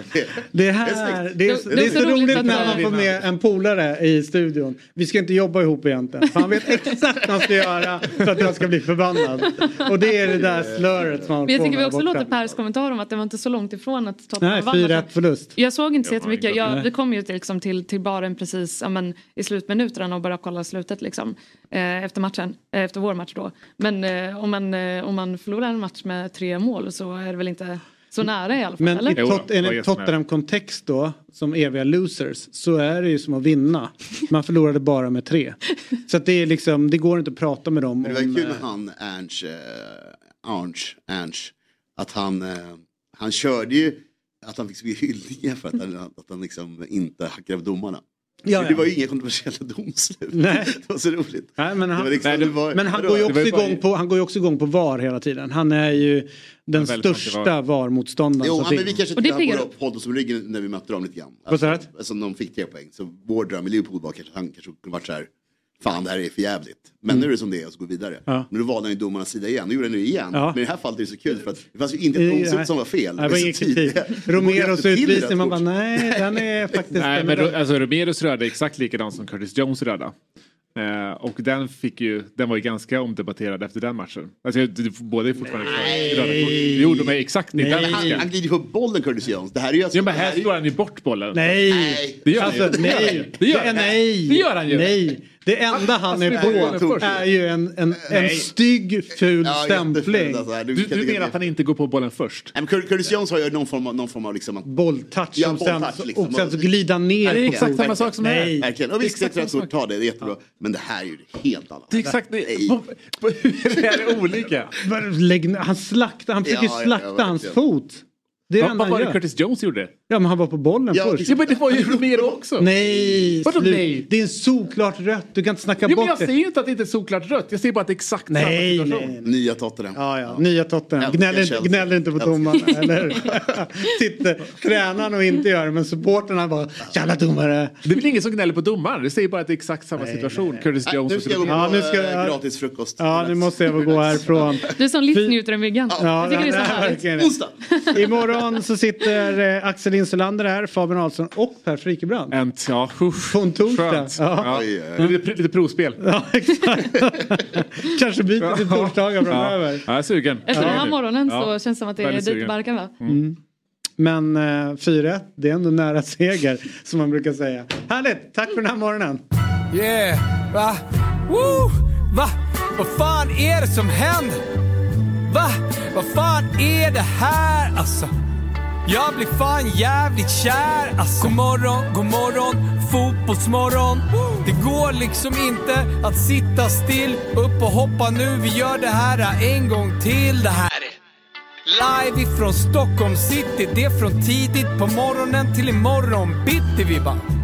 Det här, det är, det är så roligt när man får med en polare i studion. Vi ska inte jobba ihop egentligen. Han vet exakt vad han ska göra för att jag ska bli förbannad. Och det är det där slöret som han Men jag tycker vi också borta. låter Pers kommentar om att det var inte så långt ifrån att Tottenham Nej, vann. 4-1 förlust. Jag såg inte så jättemycket. Jag, vi kom ju till, liksom, till, till baren precis ja, men, i slutminuterna och började kolla slutet liksom, eh, efter matchen. Eh, efter vår match då. Men eh, om, man, eh, om man förlorar en match med tre mål så är det väl inte så nära i alla fall? Men eller? i tot, enligt Tottenham-kontext då, som eviga losers, så är det ju som att vinna. Man förlorade bara med tre. Så att det är liksom, det går inte att prata med dem Men det var om... kul eh, med han Ernst, eh, Ernst, Ernst att han, eh, han körde ju att han fick så mycket hyllningar för att han, att han liksom inte hackade av domarna. Ja, det var ju inga kontroversiella domslut. Nej. Det var så roligt. Nej, men han, var liksom- det var- men han, går ju var också igång på, han går ju också igång på VAR hela tiden. Han är ju den största. VAR-motståndaren Jo, som ja, men finns. vi kanske inte har hållit oss om ryggen när vi mötte dem lite grann. Vad sa du? Alltså, alltså, de fick tre poäng. Så vår dröm i Liverpool var kanske han kanske kunde varit så här. Fan det här är för jävligt. Men Mm. nu är det som det är och så går vi vidare. Ja. Men då valde han ju domarnas sida igen. Nu gjorde han det igen. Ja. Men i det här fallet är det så kul för att det fanns ju inte ett domslut som var fel. Det var ingen kritik. Romeros utvisning, man bara nej, den är faktiskt... Nej, men alltså, Romeros röda är exakt likadan som Curtis Jones röda. Eh, och den fick ju, den var ju ganska omdebatterad efter den matchen. Alltså, båda är fortfarande Nej. röda kort. Jo, de är exakt Men han, identiska. han glider på bollen Curtis Jones. Det här är ju alltså... Ja, men här slår han ju bort bollen. Nej! Det gör han alltså, ju. Det gör han ju. nej! Det gör han. nej! Det gör han ju. Nej! Det enda han är på är ju en, en, en stygg ful Ja, stämpling. alltså. Du- Du, du menar att han inte går på bollen först? Nej, men Cur- Curtis Jones har ju någon form av, någon form av liksom... att- Bolltouch Ja, som sen, liksom. och sen så glida ner Det är exakt samma sak som Nej. här. Verkligen. Och visst, jag Exakt tror att samma ta det, det är jättebra. Men det här är ju helt annat. Det är exakt hur är det olika? Han slaktar, han försöker Ja, ja, slakta ja, hans fot. Det är Vad, var det. Curtis Jones gjorde? Ja men han var på bollen Ja, först. Ja, men det var ju Romero också. Nej, Vadå nej? Det är en solklart rött. Du kan inte snacka men bort jag det. säger ju inte att det inte är solklart rött. Jag säger bara att det är exakt Nej, samma situation. nej, nej. Nya Tottenham. Ja, ja. Nya Tottenham. Gnäller, gnäller inte på domarna. Eller sitter tränaren och inte gör det. Men supporterna bara, jävla domare. Det är väl ingen som gnäller på domaren. Det säger bara att det är exakt samma situation. Curtis Nej, Jones nu och ska jag gå på Ja, nu ska eh, jag- gratis frukost. Ja, nu måste jag gå härifrån. Du är som livsnjutare Myggan. Ja, jag tycker det är så nej, härligt. Onsdag! Imorgon så sitter eh, Axel Insulander här, Fabian Ahlsson och Per Frikebrand. En, ja, torsdag. skönt. Ja. Ja. Oj, oj, oj. Lite, lite provspel. Ja, exakt. Kanske byter till torsdagar framöver. Ja, jag är sugen. Efter den här morgonen så känns det som att det är dit sugen. det barkar va? Men eh, 4-1, det är ändå nära seger som man brukar säga. Härligt, tack för den här morgonen. Yeah, va? Woo! Va? Vad fan är det som händer? Va? Vad fan är det här alltså? Jag blir fan jävligt kär alltså. God morgon, god morgon, fotbollsmorgon. Det går liksom inte att sitta still. Upp och hoppa nu, vi gör det här en gång till. Det här är live ifrån Stockholm city. Det är från tidigt på morgonen till imorgon bitti vi bara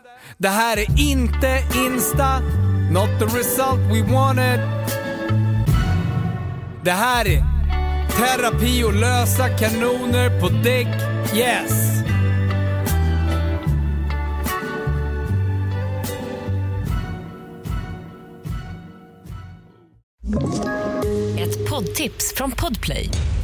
Det här är inte Insta, not the result we wanted. Det här är terapi och lösa kanoner på däck, yes. Ett poddtips från Podplay.